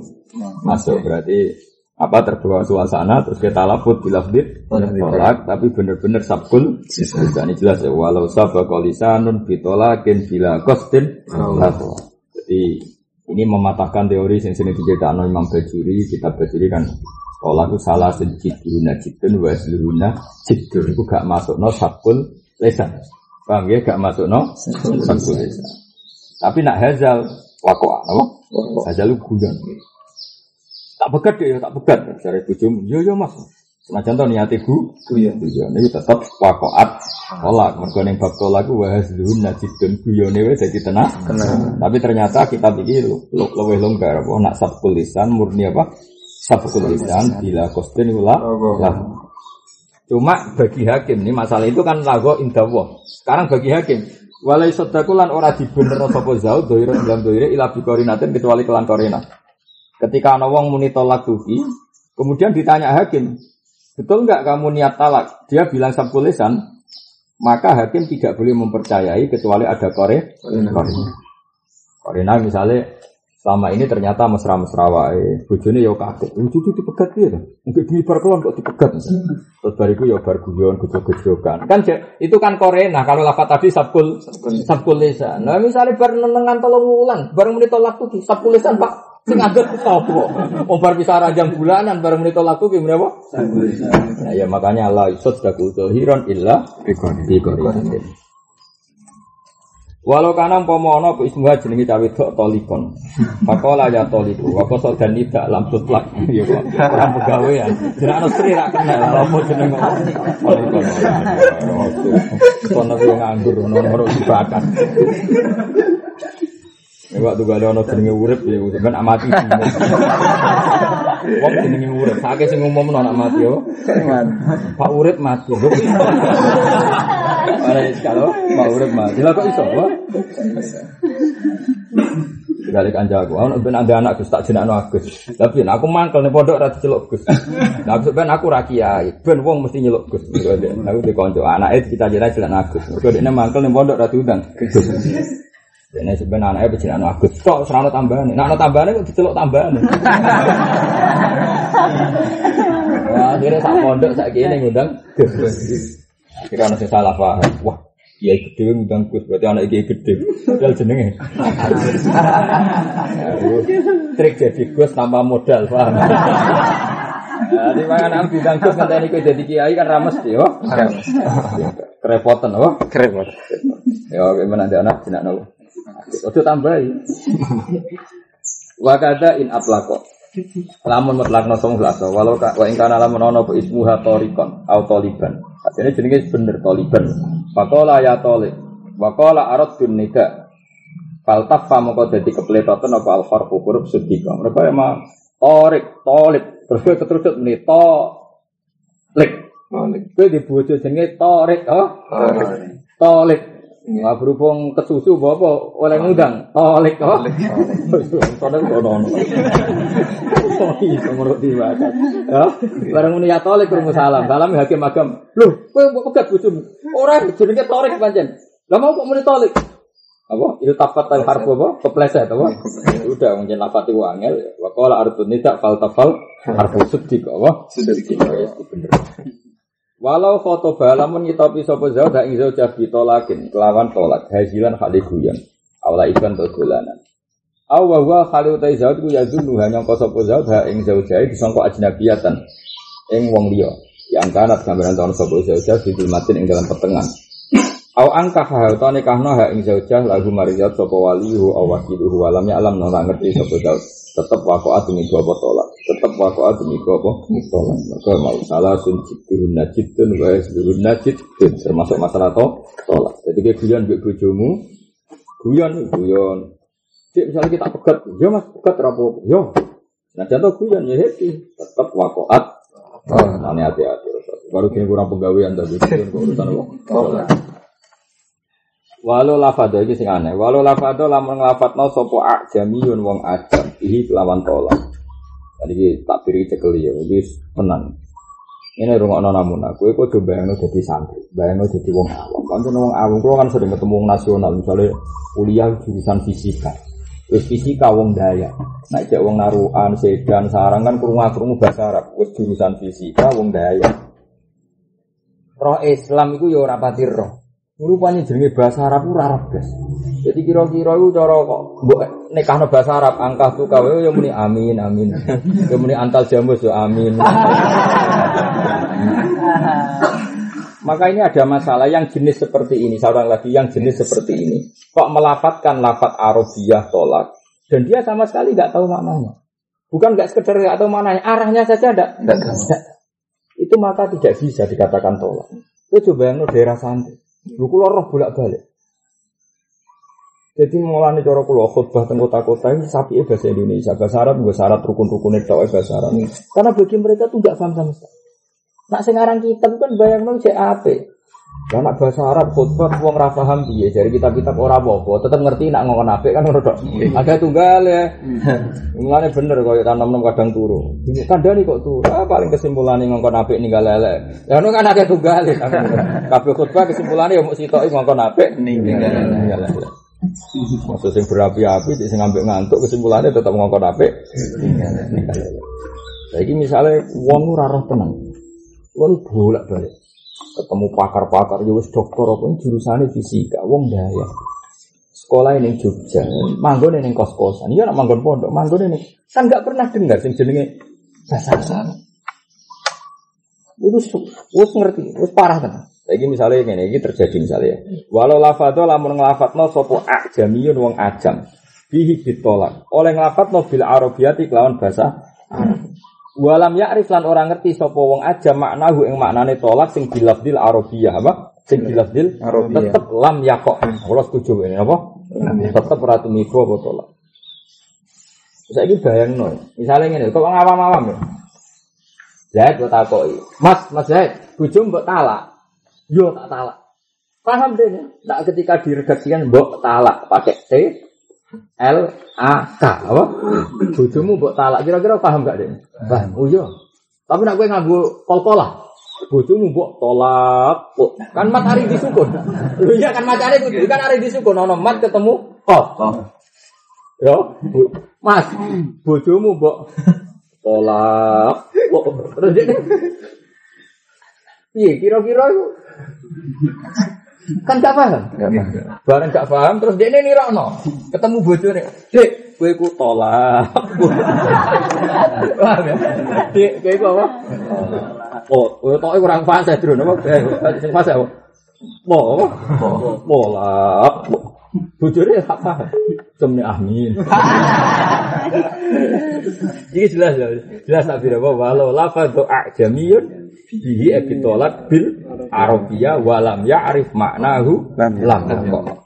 Masuk berarti apa terbawa suasana terus kita laput bilafdit tolak. tapi bener-bener sabkul dan ini jelas ya walau sabakol lisanun bitolakin bila kostin lato. jadi ini mematahkan teori yang sering diceritakan Imam Bajuri kitab Bajuri kan tolak itu salah sejiduna jidun wa seluruhna jidun. Itu gak masuk no sabkul lesan paham ya gak masuk no sabkul lesan tapi nak hazal wakoa apa hazal guyon tak pegat deh, tak pegat. Dari bujum, yo yo mas. Senajan to niate bu, guyon guyon ini tetap wakoat tolak. Mergo ning bab tolak ku wahas dun najidun guyone wis dadi tenang. Tapi ternyata kita pikir luwih longgar apa nak sabkul lisan murni apa? Sabkul lisan bila kostin ula. Cuma bagi hakim ini masalah itu kan lago indawah. Sekarang bagi hakim Walai sodaku lan ora dibener sapa zau doiro dalam doiro ila bikorinatin kecuali kelan korina. Ketika ana wong muni tolak tuhi, kemudian ditanya hakim, betul nggak kamu niat talak? Dia bilang sabkul lisan, maka hakim tidak boleh mempercayai kecuali ada kore korina. Korina misalnya selama ini ternyata mesra-mesra wae, bojone ya kaget. Lucu itu dipegat dia tuh. Mungkin bumi bar kelon kok dipegat. Terus bariku ya bar guyon gejog-gejogan. Kan itu kan korena kalau lafat tadi sabkul sabkul lisan. Nah misalnya bar nenengan tolong wulan, bareng menit tolak tuh sabkul lisan Pak Sing ngandel sapa? Wong bar bisa ranjang bulanan bareng menito laku ki menapa? Nah ya makanya Allah isot daku hiron illa bikori. Walau kana umpama ana apa ismuha jenenge cawe tok tolikon. Pakola ya toliku, wa koso dan tidak lam tutlak. Ya kok ora pegawean. Jeneng ana sri ra kenal apa jeneng tolikon. Kono kuwi nganggur ono ora dibakar. Ya gak ada ono jenenge urip ya sampean amati. Wong jenenge urip, sakit sing ngumumno anak mati yo. Pak urip mati. Ana kalau Pak urip mati. Lah kok iso, Pak? Dari kancaku, aku ben ada anak Gus tak jenakno Agus. Tapi aku mangkel ning pondok ra diceluk Gus. Lah ben aku ra kiai, ben wong mesti nyeluk Gus. Aku dikonco anake kita jenak jenakno Agus. Mergo dekne mangkel ning pondok ra diundang. Ini sebenarnya anaknya pejinan Agus. Kok serana tambahan? Nah, ada tambahan kok diceluk tambahan. Wah, akhirnya sak pondok sak kene ngundang. Kira ana sing salah paham. Wah, iya gede ngundang Gus, berarti anak iki gede. Padahal jenenge. Trik jadi Gus tanpa modal, paham? Jadi mangan am bidang Gus ngenteni kowe jadi kiai kan rames yo. Kerepotan apa? Kerepotan. Ya, gimana ada anak jenak nopo? Ojo tambahi. Wa kada in atlaqo. Lamun mutlakno song laso walau ka wa ing kana lamun ana apa ismuha torikon au toliban. Artinya jenenge bener toliban. Faqala ya tolik. Wa qala aradun nida. Fal tafa moko dadi kepletoten apa al harfu huruf sedika. Mereka emang torik, tolik. Terus kowe keterusut meni to lik. Kowe di bojo jenenge torik, oh. Tolik. Nggak berhubung kesusu bapak oleh ngundang. Tolik kok. Soalnya kok nono. Oh iya, menurut dibaca. Ya, bareng ini ya tolik kurung salam. Salam hakim agam. Loh, kau mau pegat bojomu. Orang jenenge tolik pancen. Lah mau kok muni tolik? Apa? Itu tapat al harfu apa? Kepleset apa? Udah mungkin lapat itu angel. Wa qala artun nida fal tafal harfu seddik apa? Seddik. Bener. Walau foto balamun ngitopi sopo zau dak ing zaujah bitolakin kelawan tolak hazilan khali guyon. Awla ikan to dolanan aw wa huwa khali utai zauj ku yazunnu hanya kok sopo zau dak ing zaujah disangka ajnabiyatan. Ing wong liya yang kanat gambaran tahun sopo zaujah bidul matin ing dalam petengan. Aw angkah hal to nikahno ha ing zaujah lagu mariyat sapa walihu aw wakiluhu ya alam ora ngerti sapa zauj tetep waqaat demi apa tolak? Tetep waqaat demi apa tolak. Maka mau salah sun jiddun najidun wa yasdurun najid termasuk masalah to tolak. Jadi kayak guyon mbek bojomu guyon guyon. Cik misalnya kita pegat, yo mas pegat rapo, yo. Nah contoh guyon ya happy, tetep waqaat. Oh, nanti hati-hati. Baru kini kurang pegawaian tadi, urusan apa? Walau lafado iki sing aneh. Walau lafado lamun nglafatno sapa ajamiyun wong ajam ihi lawan tolak. Tadi tak piri cekel ya, iki tenan. Ini rungokno namun aku iku coba bayangno dadi santri, bayangno dadi wong awam. Kan wong awam kulo kan sering ketemu wong nasional, misalnya kuliah jurusan fisika. Wis fisika wong daya. Nek cek wong naruhan, sedan, sarang kan krungu-krungu bahasa Arab. Wis jurusan fisika wong daya. Roh Islam iku ya ora pati roh. Rupanya jenenge bahasa Arab ora Arab, guys. Jadi kira-kira itu cara kok mbok nekahno bahasa Arab angka tuh kawe ya muni amin amin. Ya muni antal jamus ya amin. Maka ini ada masalah yang jenis seperti ini, seorang lagi yang jenis seperti ini. Kok melafatkan lafat Arabiyah tolak dan dia sama sekali nggak tahu maknanya. Bukan nggak sekedar nggak tahu maknanya, arahnya saja ada. Itu maka tidak bisa dikatakan tolak. Itu coba yang daerah santri. Lu kulo roh bolak-balik. Jadi mulane cara kula khutbah teng kota-kota ini sapi bahasa Indonesia, bahasa Arab gue syarat rukun-rukun itu bahasa Arab. Karena bagi mereka tuh nggak paham sama sekali. Nak sekarang kita kan bayang nong CAP. Karena bahasa Arab khutbah wong ra paham piye dari kitab-kitab ora apa-apa, tetep ngerti nak ngomong apik kan ngono tok. Ada tunggal ya. Mulane bener koyo tanam-tanam kadang turu. Kandhani kok turu. Ah, paling kesimpulannya ngongkon apik ninggal lele. Ya ngono kan akeh tunggal. Kabeh khutbah kesimpulannya ya mung sitoki ngongkon apik ninggal lele. Maksud sing berapi-api, sing ngambil ngantuk kesimpulannya tetap ngongkon apik. Saiki misalnya wong ora roh tenang. Wong bolak-balik ketemu pakar-pakar ya wis dokter apa ini jurusannya fisika wong daya sekolah ini Jogja, manggon ini kos kosan, iya nak manggon pondok, manggon ini kan nggak pernah dengar sing jenenge bahasa Arab. Itu wis ngerti, wis parah kan. Lagi misalnya ini, ini terjadi misalnya. Walau lafadho lamun nglafatno sopo ajamiyun wong ajam. Bihi ditolak. Oleh nglafatno bil arabiyati kelawan bahasa. Walam ya'rif lan orang ngerti sapa wong ajam maknahu ing maknane tolak sing bilafdil arabiyah apa? Sing bilafdil Arabiyah. tetep lam yakok. Kula setuju ini apa? Tetep ratu miku apa tolak. Saya ini bayang no. Misalnya ini, kok ngawam-awam ya? Zaid gue takoki. Mas, Mas Zaid, bojo mbok talak. Yo tak talak. Paham deh ya? Tak ketika diredaksikan mbok talak pakai T L A K apa? Bojomu mbok talak. Kira-kira paham gak deh? Paham. Oh iya. Tapi nak gue nganggo kol-kolah. Bojomu mbok tolak. Oh, kan mat hari disukun. Lho iya kan macane kudu kan hari disukun ono mat ketemu kol. Yo, Bu- Mas, bojomu mbok tolak. Oh, Terus dia Iya, kira-kira itu kan gak paham. Enggak paham. Barang gak paham terus dia ini nirokno. Ketemu bojone. Dek, kowe ku tolak. Paham ya? Dek, kowe ku apa? Oh, kowe tok kurang fase dulu apa? Eh, Sing fase apa? Mo, apa? Tolak. Bojone ya gak paham. Semne amin. Ini jelas ya. Jelas bila bahwa walau lafadhu a'jamiyun bihi ebitolak bil arabiyah walam ya'rif maknahu Lam yakok.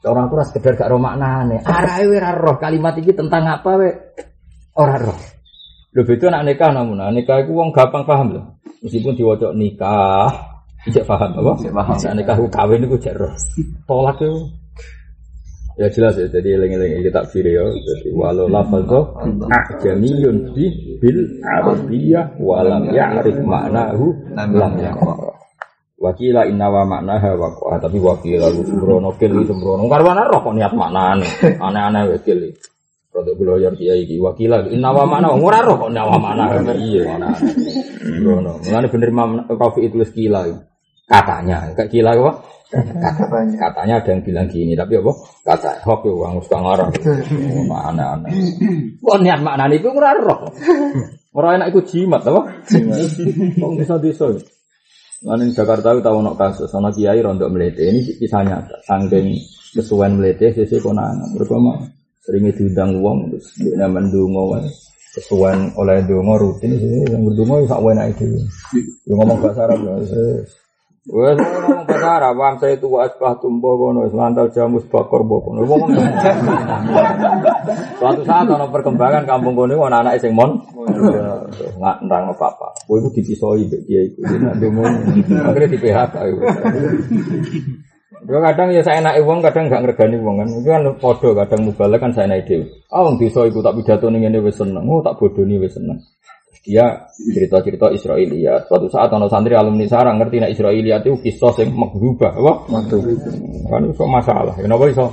Orang aku ora sekedar gak roh maknane. Arahe we roh kalimat iki tentang apa we? Ora roh. Lho beda nak nikah namun nah, nikah iku wong gampang paham lho. Meskipun diwaca nikah, tidak paham apa? Tidak paham. Nak nikah kawin iku jek roh. Tolak itu Ya jelas ya, jadi eling-eling kita takfir ya. Jadi walau lafadho ajamiyun bi bil arabiyah walam ya'rif maknahu lam yakok. Wakila inna wa maknaha wa tapi wakila lu sembrono kil sembrono. Karwana roh kok niat maknane. Aneh-aneh wakil. Rodok yer kiai iki wakila inna wa makna ora roh kok inna wa makna. Iya mana. Sembrono. Mulane bener Imam Rafi itu kila. Katanya, kayak kila apa? Katanya. Katanya ada yang bilang gini, tapi apa? Kata hok yo wong suka ngarang. Oh, Aneh-aneh. Kok niat maknane iku ora roh. Ora enak iku jimat apa? Kok bisa desa. Lalu di Jakarta tahu nok kasus, sama kiai rontok melete. Ini kisahnya sangking kesuwen melete, sisi konangan. Berkoma seringnya diundang uang, terus dia naman dungo kan. Kesuwen oleh dungo rutin, sih yang berdungo sak enak itu. Dia ngomong bahasa Arab ya. Wes ngomong bahasa Arab, wam saya itu asbah tumbuh kono, selantal jamus bakor bokono. Ngomong Suatu saat ono perkembangan kampung kono ana anak sing mon nggak nerang apa apa. Kowe iku dipisoi mbek dia iku. Akhirnya di PHK iku. Kadang ya saya enak wong, kadang gak ngregani wong kan. Itu kan podo kadang mubalek kan saya enak dhewe. Ah wong iku tak pidato ning ngene wis seneng. Oh tak bodoni wis seneng. Dia cerita-cerita Israiliyat. Suatu saat ono santri alumni sarang ngerti nek Israiliyat itu kisah sing maghubah, apa? Kan iso masalah. Kenapa iso?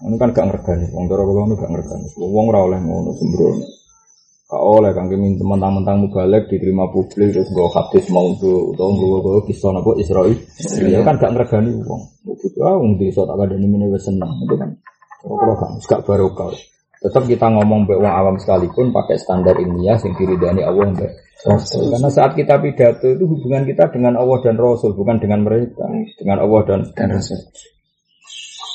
Ini kan gak ngergani, wong cara kula gak ngergani. Wong ora oleh ngono sembrono. Gak oleh kangge minta mentang-mentang mubalek diterima publik terus nggo hadis mau tuh utawa nggo kisah napa Israil. Ya kan gak ngergani wong. Begitu ah wong desa tak kadani ngene wis seneng itu kan. Cara kula gak gak barokah. Tetap kita ngomong mbek wong awam sekalipun pakai standar ilmiah sing diridani Allah mbek Rasul. Karena saat kita pidato itu hubungan kita dengan Allah dan Rasul, bukan dengan mereka, dengan Allah dan, dan Rasul.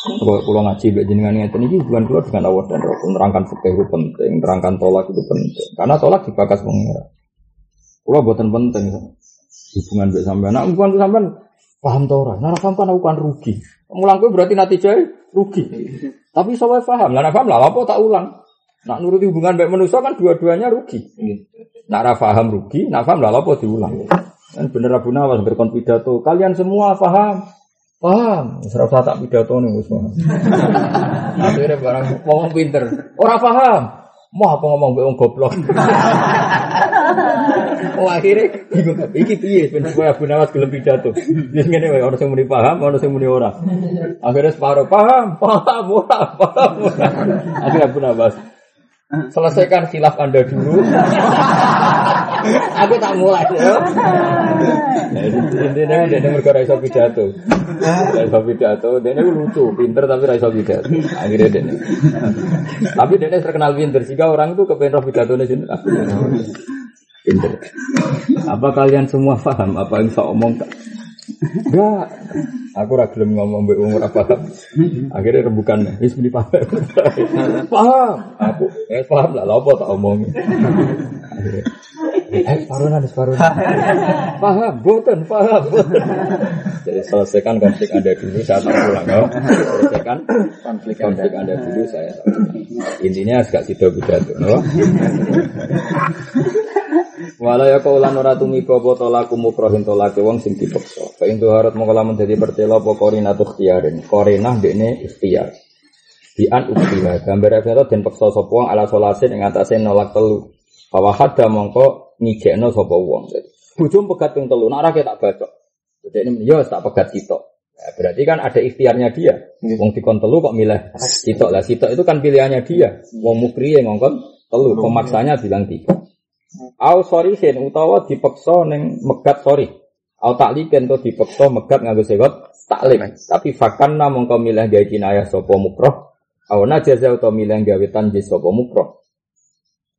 Kalau pulau ngaji mbek jenengan ngeten iki hubungan kula dengan Allah dan Rasul. Nerangkan fikih itu penting, nerangkan tolak itu penting. Karena tolak dibakas pengira. Kula boten penting hubungan mbek sampean. Nah, hubungan sampean paham ta ora? Nah, paham kan aku kan rugi. Mulang kowe berarti natijah rugi. Tapi saya paham, lah paham lah apa tak ulang. Nak nuruti hubungan baik manusia kan dua-duanya rugi. Nak paham rugi, nak paham lah apa diulang. Dan bener Abu Nawas berkon pidato, kalian semua paham. Paham, serah usah tak pidato nih paham. Akhirnya barang ngomong pinter, ora paham. Mau apa ngomong wong goblok. Oh akhirnya bingung iki piye ben supaya Abu Nawas gelem pidato. Wis ngene wae ono sing muni paham, ono sing muni ora. Akhirnya separuh paham, paham, paham. ora. Akhirnya Abu Nawas Selesaikan khilaf Anda dulu. Aku tak mulai ya. Intinya dia mergo ra iso pidato. Ra iso pidato, dia lucu, pinter tapi ra iso pidato. Akhirnya dia. Tapi dia terkenal pinter sehingga orang itu kepengen roh pidatonya sini. Pinter. Apa kalian semua paham apa yang saya omong? Enggak. Aku ra gelem ngomong mbek umur apa. Akhirnya rembukan wis muni paham. paham. Aku eh paham lah lha apa tak omong. Akhirnya, Eh, parunan, parunan. paham, boten, paham, boten. Jadi selesaikan konflik Anda dulu, saya tak pulang. Oh. Selesaikan konflik, konflik Anda dulu, saya tak pulang. Intinya agak sido pidato. Oh. Wala ya kaulan ora tumiko apa tolaku mukrohin tolake wong sing dipeksa. Fa intu harut mongko lamun dadi percela apa korina tuh ikhtiarin. Korina dekne ikhtiar. Di an uktiha gambar itu den peksa sapa wong ala solasin ing atase nolak telu. Bahwa hada mongko ngijekno sapa wong. Bujum pegat ping telu, nak ora tak bacok. Jadi ini yo tak pegat sitok. Ya, berarti kan ada ikhtiarnya dia. Wong dikon telu kok milih sitok lah. Sitok itu kan pilihannya dia. Wong mukri yang ngongkon telu, pemaksanya bilang tiga. Au sorry sen utawa dipeksa ning megat sorry. Au takliken to dipeksa megat nganggo segot taklik. Tapi fakanna mongko milih gawe kinayah sapa mukroh. Au najaza utawa milih gawe tanjis sapa mukroh.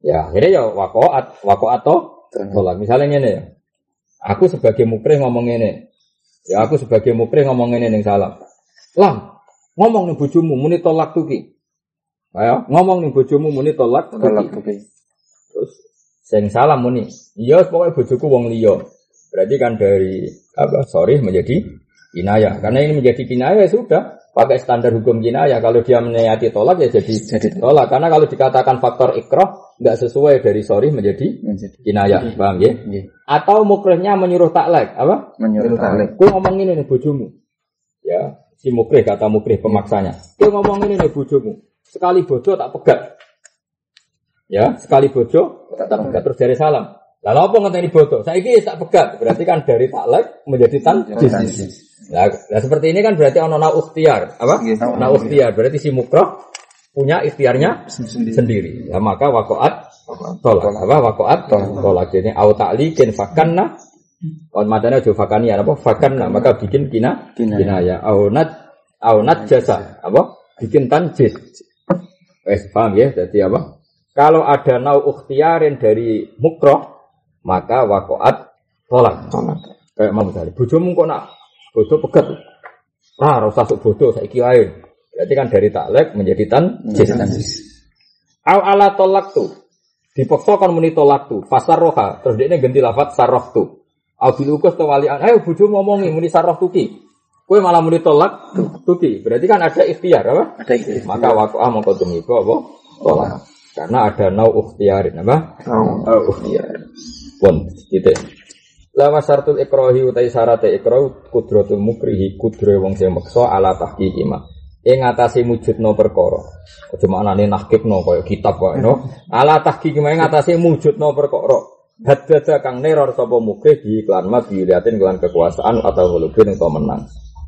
Ya, akhirnya ya wakoat, wakoat to tolak. Misalnya ngene ya. Aku sebagai mukrih ngomong ngene. Ya aku sebagai mukrih ngomong ngene ning salam. Lam, ngomong ning bojomu muni tolak tuki. Ayo, ngomong ning bojomu muni tolak Tolak tuki. tuki. Terus sing salam muni. Iya pokoknya bojoku wong liya. Berarti kan dari apa? Sorry menjadi kinayah. Karena ini menjadi kinayah ya sudah pakai standar hukum kinayah. Kalau dia menyayati tolak ya jadi Jadi tolak. Karena kalau dikatakan faktor ikroh nggak sesuai dari sorry menjadi menjadi kinayah. Paham ya? Nggih. Atau mukrihnya menyuruh taklek apa? menyuruh taklik. Kue ngomong ini nih bojomu. Ya, si mukrih kata mukrih pemaksanya. Kue ngomong ini nih bojomu. Sekali bojo tak pegat. Ya, sekali bojo tak pegat terus dari salam. Lalu apa ngenteni? Saya ini tak pegat. Berarti kan dari taklek menjadi tan. Nah, nah, seperti ini kan berarti ono na ukhtiar, apa? Iya. Na ukhtiar. Berarti si mukrah punya ikhtiarnya sendiri. Ya, maka wakoat tolak. Apa wakoat tolak. Jadi au ta'likin fakanna on madana jo fakani apa? Fakanna maka bikin kina kina ya. Au nat au nat jasa apa? Bikin tanjis. Wes paham ya? Jadi apa? Kalau ada nau ukhtiarin dari mukroh maka wakoat tolak. Tolak. Kayak mau misalnya, bojomu kok nak bojo pegat. Ah, ora usah sok bodoh saiki wae. Berarti kan dari taklek menjadi tan. Au ala tolak tu. Dipaksa kan muni tolak tu. Fasar roha. Terus dia ganti lafat sarroh tu. Au bilukus tu walian. Ayo bojo ngomongi muni sarroh tuki. Kue malah muni tolak tuki. Berarti kan ada ikhtiar apa? Ada itu. Maka mongko tumiku apa? Tolak. Karena ada nau ukhtiarin apa? Nau ukhtiar. Pun titik. Lama syaratul ikrohi utai syarat ikroh kudratul mukrihi kudre wong sing meksa ala tahqiqi ma. Ing ngatasi mujudno perkara. Aja maknane nahkibno kaya kitab wae no. Ala tahqiqi ma ing ngatasi mujudno perkara. Hadada kang neror sapa mukrih di iklan ma biuliatin kelan kekuasaan atau hulubin atau menang.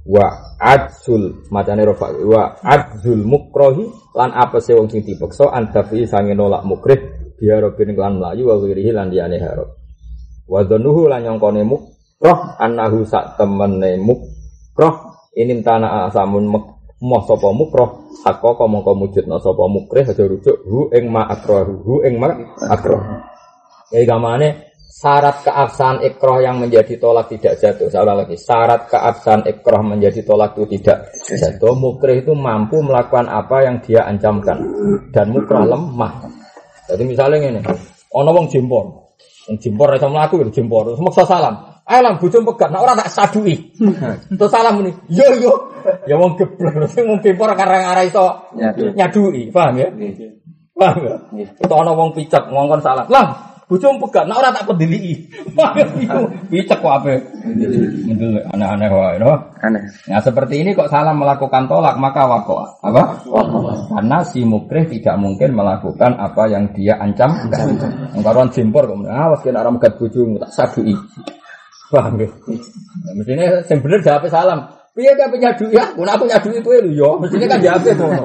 Wa adzul macane rofa wa adzul mukrohi lan apa wong sing dipeksa antafi sange nolak mukrih biar robin kelan melayu wa wirihi lan liyane harap. wa dhanuhu lan nyongkone mukroh annahu sak temene mukroh ini tanah asamun mek sapa mukroh hakka mongko mujudna sapa mukrih aja rujuk hu ing ma akrahu hu ing ma akrah ya gamane syarat keabsahan ikroh yang menjadi tolak tidak jatuh. Saya ulang lagi. Syarat keabsahan ikroh menjadi tolak itu tidak jatuh. Mukrih itu mampu melakukan apa yang dia ancamkan. Dan mukrah lemah. Jadi misalnya ini ono wong jimpor. Wong jimpor iso mlaku ya jimpor. Terus maksa salam. Ayo lah bojom pegat, nek ora tak sadui. Terus salam muni, yo yo. Ya wong geblek. Terus wong jimpor karang arah Nyadu. nyadui, paham ya? Paham ya? Itu ana wong picek ngongkon salam. Lah, bojom pegat, nek ora tak pedili. Picek kok ape? Mendel aneh-aneh wae, no? Aneh. Nah seperti ini kok salah melakukan tolak maka wako apa? Karena si mukrih tidak mungkin melakukan apa yang dia ancam. Engkaruan jimpor kemudian awas kena orang megat bojomu tak sadui. Paham ya? Nah, mestinya yang bener jawab salam. Piye gak punya duit ya? Mun aku nyadui kowe lho ya. Mestinya kan jawab ngono.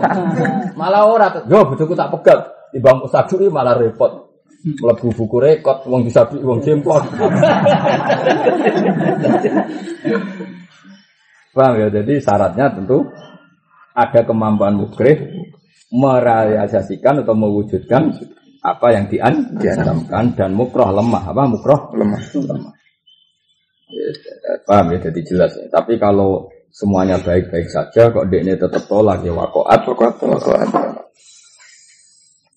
Malah ora. Yo bojoku tak pegat. di bangku sabuk malah repot. Mlebu buku rekod, wong disabik, wong jemplon. Paham ya? Jadi syaratnya tentu ada kemampuan mukrih merealisasikan atau mewujudkan apa yang diancamkan dan mukroh lemah apa mukroh Lemah. lemah ya, paham ya jadi jelas ya. tapi kalau semuanya baik-baik saja kok dia ini tetap tolak ya wakoat Wakoat, wakoat.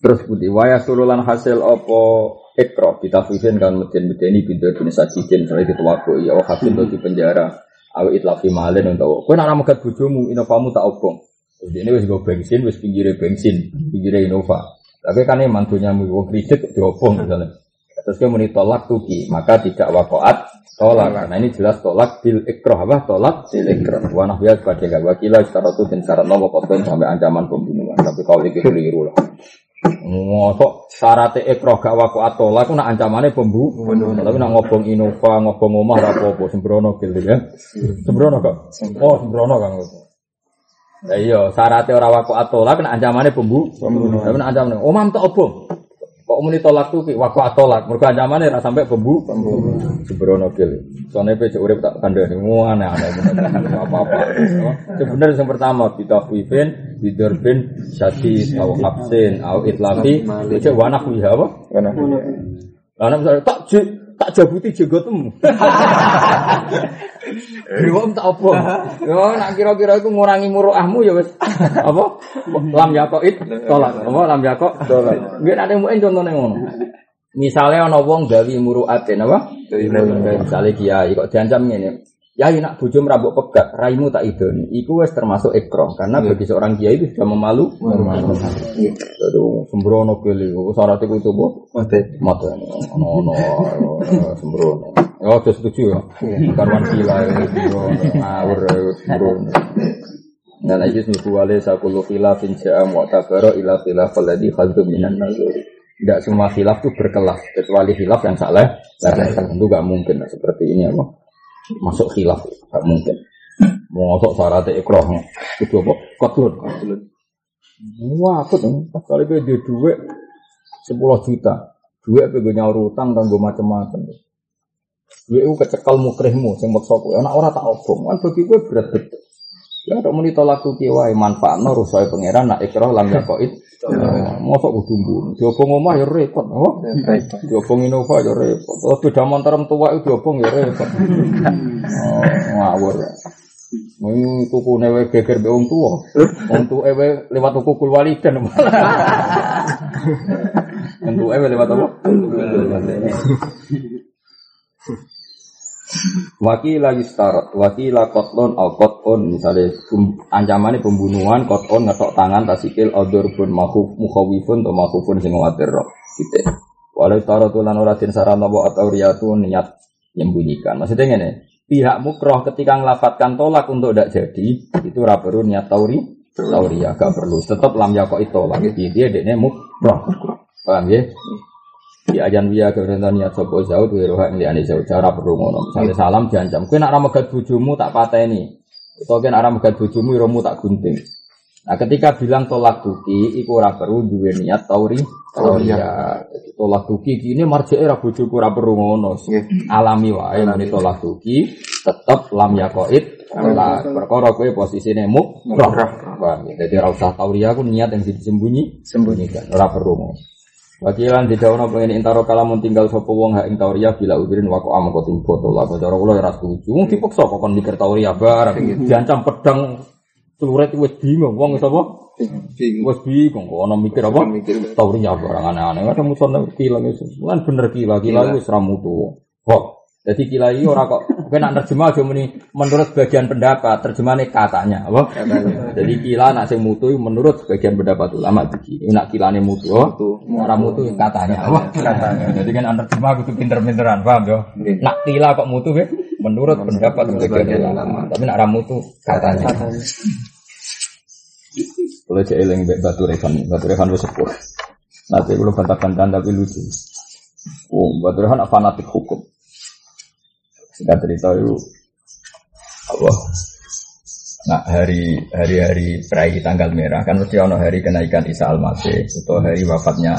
Terus putih waya surulan hasil opo ikro kita fusin kan medin medeni pintu bin sajidin saya itu wako ya oh hasil di penjara. Awi itlafi malen untuk kau nak megat bujumu inovamu tak obong. Terus ini wis gue bensin wis pinggirnya bensin pinggirnya innova. Tapi kan ini mantunya mau kredit diobong misalnya. Terus dia muni tolak tuki maka tidak wakoat tolak. Nah ini jelas tolak bil ikroh apa? Tolak bil ikroh wanah bias pada gak wakila secara itu dan syarat nomor sampai ancaman pembunuhan. Tapi kalau itu keliru lah ngosok syaratnya ikroh gak wakoat tolak nak ancamannya pembunuhan tapi nak ngobong innova ngobong omah rapopo sembrono gitu ya. Sembrono kok? Oh sembrono kan Ya iya, syaratnya orang waku atolak kena ancamannya pembu. Tapi nak ancamannya, oh mam tak obong. Kok muni tolak tuh, waku atolak. Mereka ancamannya rasa sampai pembu, pembunuhan. Sembrono gil. Soalnya pecah urip tak kandani, wah aneh aneh apa apa. Sebenarnya yang pertama kita kuifin, bidurbin, syati, au hapsin, au itlafi, itu wanak wiha apa? Mana? Lalu misalnya tak j- tak jabuti jegotmu. Dewa tak apa? Yo nak kira-kira iku ngurangi muruahmu ya wis apa? Lam yakoid tolak. Apa lam yakok tolak. Nggih nek muen contone ngono. Misalnya ana wong gawe muruatin apa? Misalnya kiai kok diancam ngene. Ya nak bojo merabuk pegat, raimu tak idoni. Iku wis termasuk ikram karena bagi seorang kiai itu sudah memalu. Aduh, sembrono kali. Syarat itu itu bu. Mati. Mata ono ono sembrono. Ya udah setuju ya. Karwan gila ya sembrono. Ngawur ya sembrono. Dan lagi nuku wale sakulu khilafin ja'a mu'tabara ila khilaf alladhi khaddu minan nazuri. Tidak semua khilaf itu berkelas kecuali khilaf yang salah. Salah tentu gak mungkin seperti ini apa? Masuk khilaf gak mungkin. Mau masuk syaratnya ikroh. Itu apa? Kotlun. Wah, aku tuh kali gue dia duit 10 juta. Duit apa gue nyaur utang dan gue macam-macam. Duit itu kecekal mukrihmu, sing maksa kowe. Anak ora tak obong, kan bagi gue berat betul. Ya ada muni tolak tuh kiwai manfaat no rusoi pangeran nak ikrah lam yakoid. Mosok kudu mbun. Diobong omah ya repot, apa? Repot. Diobong Innova ya repot. Terus beda motor tua itu diobong ya repot. Oh, ngawur. Mung tuku newe geger be wong tuwa. Wong tuwa lewat tuku kul walidan. Wong tuwa lewat apa? Wakila yustarat, wakila kotlon al kotlon misalnya ancamannya pembunuhan kotlon ngetok tangan tasikil odor pun mahuf mukhawifun atau mahufun sing ngawatir roh gitu. Walau taruh tulan oratin saran nopo atau riyatu niat menyembunyikan. Maksudnya ini, pihak mukroh ketika ngelafatkan tolak untuk tidak jadi itu ora perlu niat tauri tauri ya perlu. Tetap lam yakok itu lagi dia dia mukroh. Paham ya? Di ajan via kebenaran niat sopo jauh tuh roh yang jauh cara perlu ngono. Misalnya salam diancam. Kue nak ramegat bujumu tak pateni. Atau kue nak ramegat bujumu romu tak gunting. Nah ketika bilang tolak tuki iku ora perlu duwe niat tauri tauri ya tolak tuki ini marjake ora bojoku ora perlu ngono. Alami wae muni tolak tuki tetep lam yakoid tolak perkara posisine muk roh Paham ya? jadi ora usah tauri aku niat yang disembunyi sembunyikan ora perlu ngono Wakilan di daun pengen intaro kalamun tinggal sopo wong hak ing tauria bila udirin wako am kau tim foto lah kau cara kula ya ora setuju. Wong dipaksa kok kon mikir tauria barang diancam pedang celuret wis bingung wong apa? Bingung. Wis bingung kok ana mikir apa? Tauria barang aneh-aneh. Kadang muson kila itu. Kan bener kila kila wis ra mutu. Kok jadi kila ini orang kok Kowe nak terjemah aja muni menurut sebagian pendapat, terjemahnya katanya, apa? Jadi kila nak sing mutu menurut sebagian pendapat ulama begini. Nak kilane mutu, oh, orang mutu katanya, apa? Katanya. Jadi kan antar terjemah kudu pinter-pinteran, paham yo? Nak kila kok mutu ya? Menurut pendapat sebagian ulama. Tapi nak ramu tuh katanya. Kalau cek eling batu rekan, batu rekan wis sepuh. Nanti kalau bantah-bantahan tapi lucu. Oh, batu rekan fanatik hukum. Singkat cerita itu apa? Nah, hari hari hari perai tanggal merah kan mesti ono hari kenaikan Isa Al-Masih atau hari wafatnya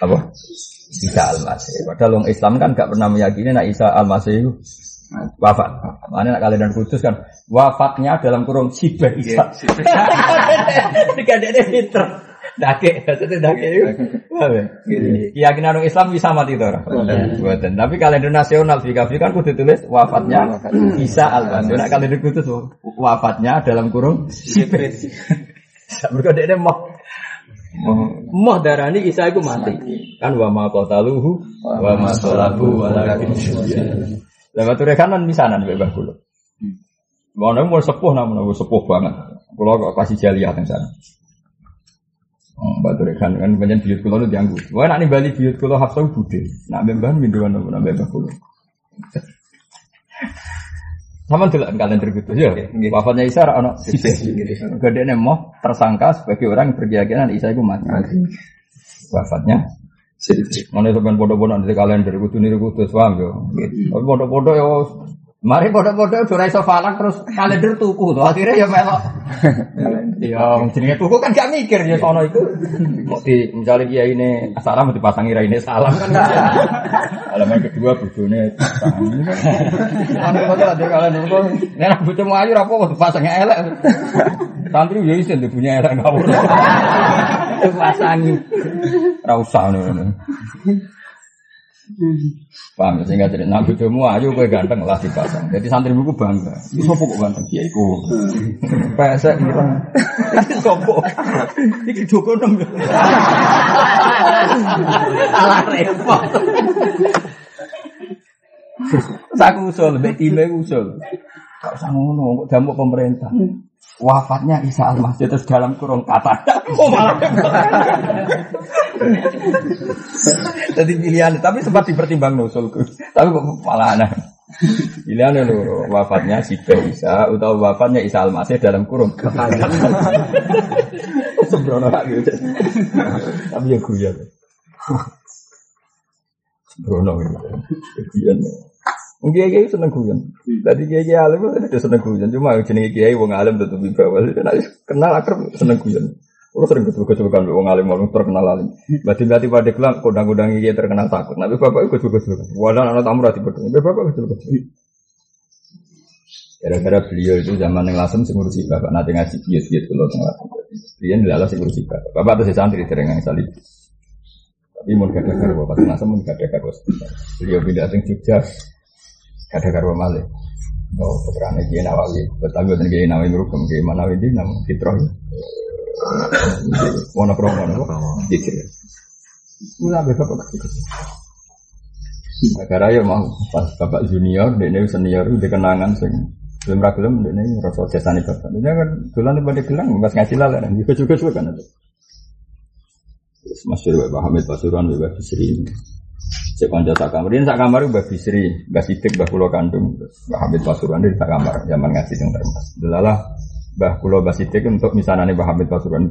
apa? Isa Al-Masih. Padahal orang Islam kan gak pernah meyakini nak Isa Al-Masih itu wafat. Mana nak kalian kudus kan wafatnya dalam kurung sibah Isa. Tiga dia pinter. Dake, jadi dake itu. Keyakinan orang Islam bisa mati itu orang. Buatan. Tapi kalender nasional VKV kan kudu tulis wafatnya Isa Al-Masih. Nak kalender kudus wafatnya dalam kurung sibah. Mereka dia mau Moh darani Isa iku mati. Kan wa ma qataluhu wa ma salabu walakin. Lah batu rekanan misanan mbek Mbah kula. Ngono mau sepuh namun sepuh banget. Kula kok kasih jaliah teng sana. Oh, batu rekan kan banyak buyut kula lu dianggu. Wah nak ning Bali buyut kula hafsa budhe. Nak mbah minduan nak mbah kula. Sama dulu kalian tergutus ya. Wafatnya Isa ono Gede mau tersangka sebagai orang yang berkeyakinan Isa itu mati. Wafatnya Mana sampean bodoh-bodoh nanti kalian dari kutu nih kutu paham yo. Tapi bodoh-bodoh ya Mari bodoh-bodoh sudah iso falak terus kalender tuku tuh akhirnya ya melok. Ya jenenge tuku kan gak mikir ya sono itu. Kok di misalnya dia ini asalam dipasangi ini salam kan. Alaman kedua bojone pasang. Anu kok ada kalian kok nek bojomu ayu ra apa dipasangnya elek. Santri ya isin punya elek ngawur. Pasangi. Ra usah ngono. Paham ya, sehingga jadi nabi demo ayo gue ganteng lah dipasang. Jadi santri buku bangga. Ini sopo kok ganteng? Ya iku. Pesek bilang. Ini sopo. Ini Joko nem. Alah repot. Aku usul, mbek time usul. Gak usah ngono, kok damuk pemerintah. Wafatnya Isa Al-Masih terus dalam kurung kata. Oh malah. Jadi pilihan, tapi sempat dipertimbang nusulku. Tapi kok malah aneh. Pilihan lho, wafatnya si Isa atau wafatnya Isa Al-Masih dalam kurung. Sembrono lagi. Tapi ya guyon. Sembrono gitu. Kiai kiai seneng guyon. Tadi kiai kiai alim itu seneng guyon. Cuma jenenge kiai wong alim tetep bawah. Kenal akrab seneng guyon. Kalau sering betul betul kan wong alim wong terkenal alim. Berarti pada kelang kodang-kodang kiai terkenal takut. Tapi bapak betul betul. Wadah anak tamu rati betul. Bapak betul betul. Gara-gara beliau itu zaman yang lasem sing ngurusi bapak nanti ngaji bias-bias kalau tengah lasem. Beliau adalah sing ngurusi bapak. Bapak tuh santri sering yang salib. Tapi mau gak ada bapak lasem mau gak ada karo. Beliau pindah sing Jogja ada karo malih. Oh, putrane Kiai Nawawi. Betawi dan Kiai Nawawi merukem Kiai Manawi nama Fitroh. Wono promo wono. Dikir. Mula bapak. Negara ya mau pas bapak junior, dia senior, dia kenangan sing belum ragilem, dia ini rasa jasani bapak. Dia kan tulan pada gelang, pas ngasih lala, dan juga juga juga kan. Masyur Bapak Hamid Pasuruan, Bapak Bisri. Cek konco sak kamar. Ini sak kamar Mbak Bisri, Mbak Sidik, Mbak Kulo Kandung, Mbak Hamid Pasuruan di sak kamar zaman ngaji yang termas. Delalah Mbak Kulo Mbak Sidik untuk misalnya Mbak Hamid Pasuruan.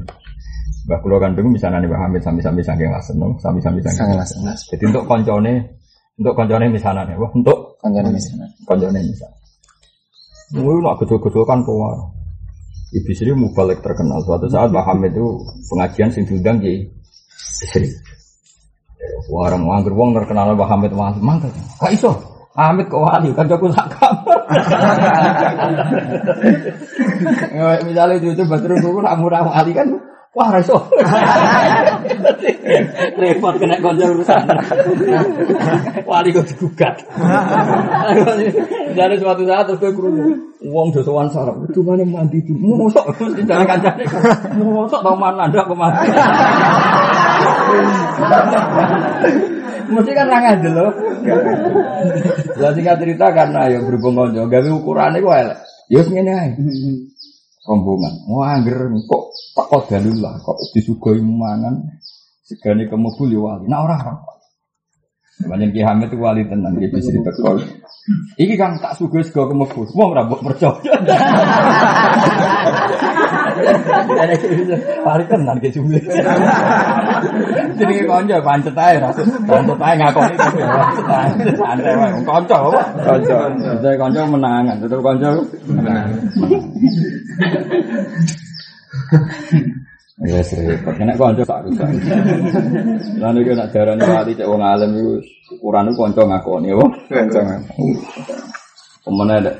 Mbak Kulo Kandung misalnya Mbak Hamid sami-sami saking lasen, sami-sami saking lasen. Jadi untuk koncone, untuk koncone misalnya nih, untuk Kanjani misalnya. koncone misalnya. Mulu nak gedul-gedul kan keluar. Ibu Sri mubalik terkenal. Suatu saat Mbak Hamid itu pengajian sing diundang di Sri. Warang wangger wong terkenal Mbah Hamid mangkel. Kok iso? Hamid kok wali kan joko sak kamar. Misalnya itu itu batur dulu nak murah wali kan Wah, reso. Repot kena konjol urusan. Wali kok digugat. Jadi suatu saat terus gue kerungu. Uang dosowan sarap. Itu mana mandi itu? Mosok. Jangan kancane. Mosok tau mana ada ke mana. Mesti kan rangan dulu. Lah singkat cerita karena ya berhubung konco, gawe ukurannya gue elek. Ya wis ngene ae. Rombongan. Wah, angger kok tak kok dalil lah, kok disugoi mangan segane kemebul ya wali. Nah ora. Banyak Ki Hamid itu wali tenan Ki bisa ditekol. Iki kan tak sugoi sego kemebul. Wong ora mbok percaya. Wali tenan Ki jumlah. Jadi konco pancet ae ra. Pancet ae ngakoni. Santai wae konco apa? Konco. Jadi konco menangan, tetep konco menang. Ya repot, kena konco tak rusak. Lan iki nek darani wali cek wong alim iku ukuran konco ngakoni apa? Konco. Kemudian ada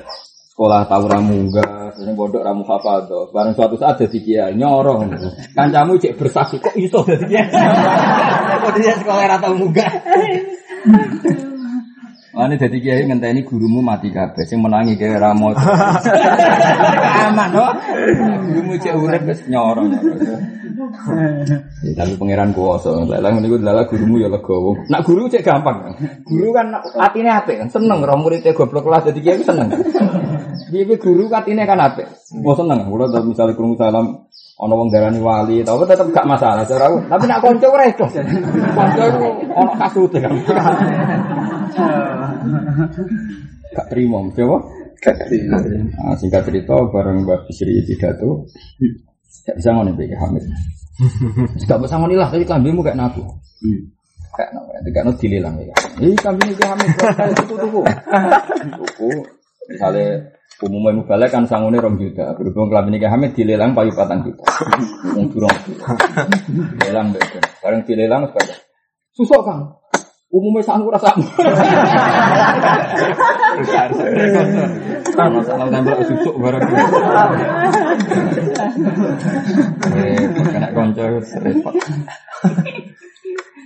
sekolah tahu ramu enggak, ini bodoh ramu hafadho. Barang suatu saat jadi kiai nyorong. Kancamu cek bersaksi kok iso jadi kiai. Kok dia sekolah rata munggah. Ini jadi kiai ngenteni gurumu mati kabeh sing menangi kayak ramo. Aman loh. Gurumu cek urip wis nyorong. Ya, tapi pangeran kuwasa. Lelang niku lala gurumu ya legowo. Nak guru cek gampang. Guru kan atine apik kan seneng ora muridé goblok kelas dadi kiai seneng. Piye guru atine kan apik. Oh seneng. Kula tau misale krungu salam ana wong darani wali, tapi tetep gak masalah cara aku. Tapi nak kanca ora iso. Kanca iku ana kasute kan. Gak terima, coba. Nah, singkat cerita, bareng Mbak Bisri pidato, gak bisa ngono Mbak Hamid. Gak bisa ngono lah, tapi kambingmu kayak nabu. Kayak nabu, tidak nut dililang ya. Ih, kambing Mbak Hamid, kayak tuku tuku. Tuku, misalnya umumnya mubalek kan sangune rong juta. Berhubung kelamin Mbak Hamid dilelang payu patang juta. Wong durung. Dilelang Mbak. Bareng dilelang sebagai susuk kang. Umumnya sanggup rasa. Masalah nembel susuk bareng. Eh, kena konco repot.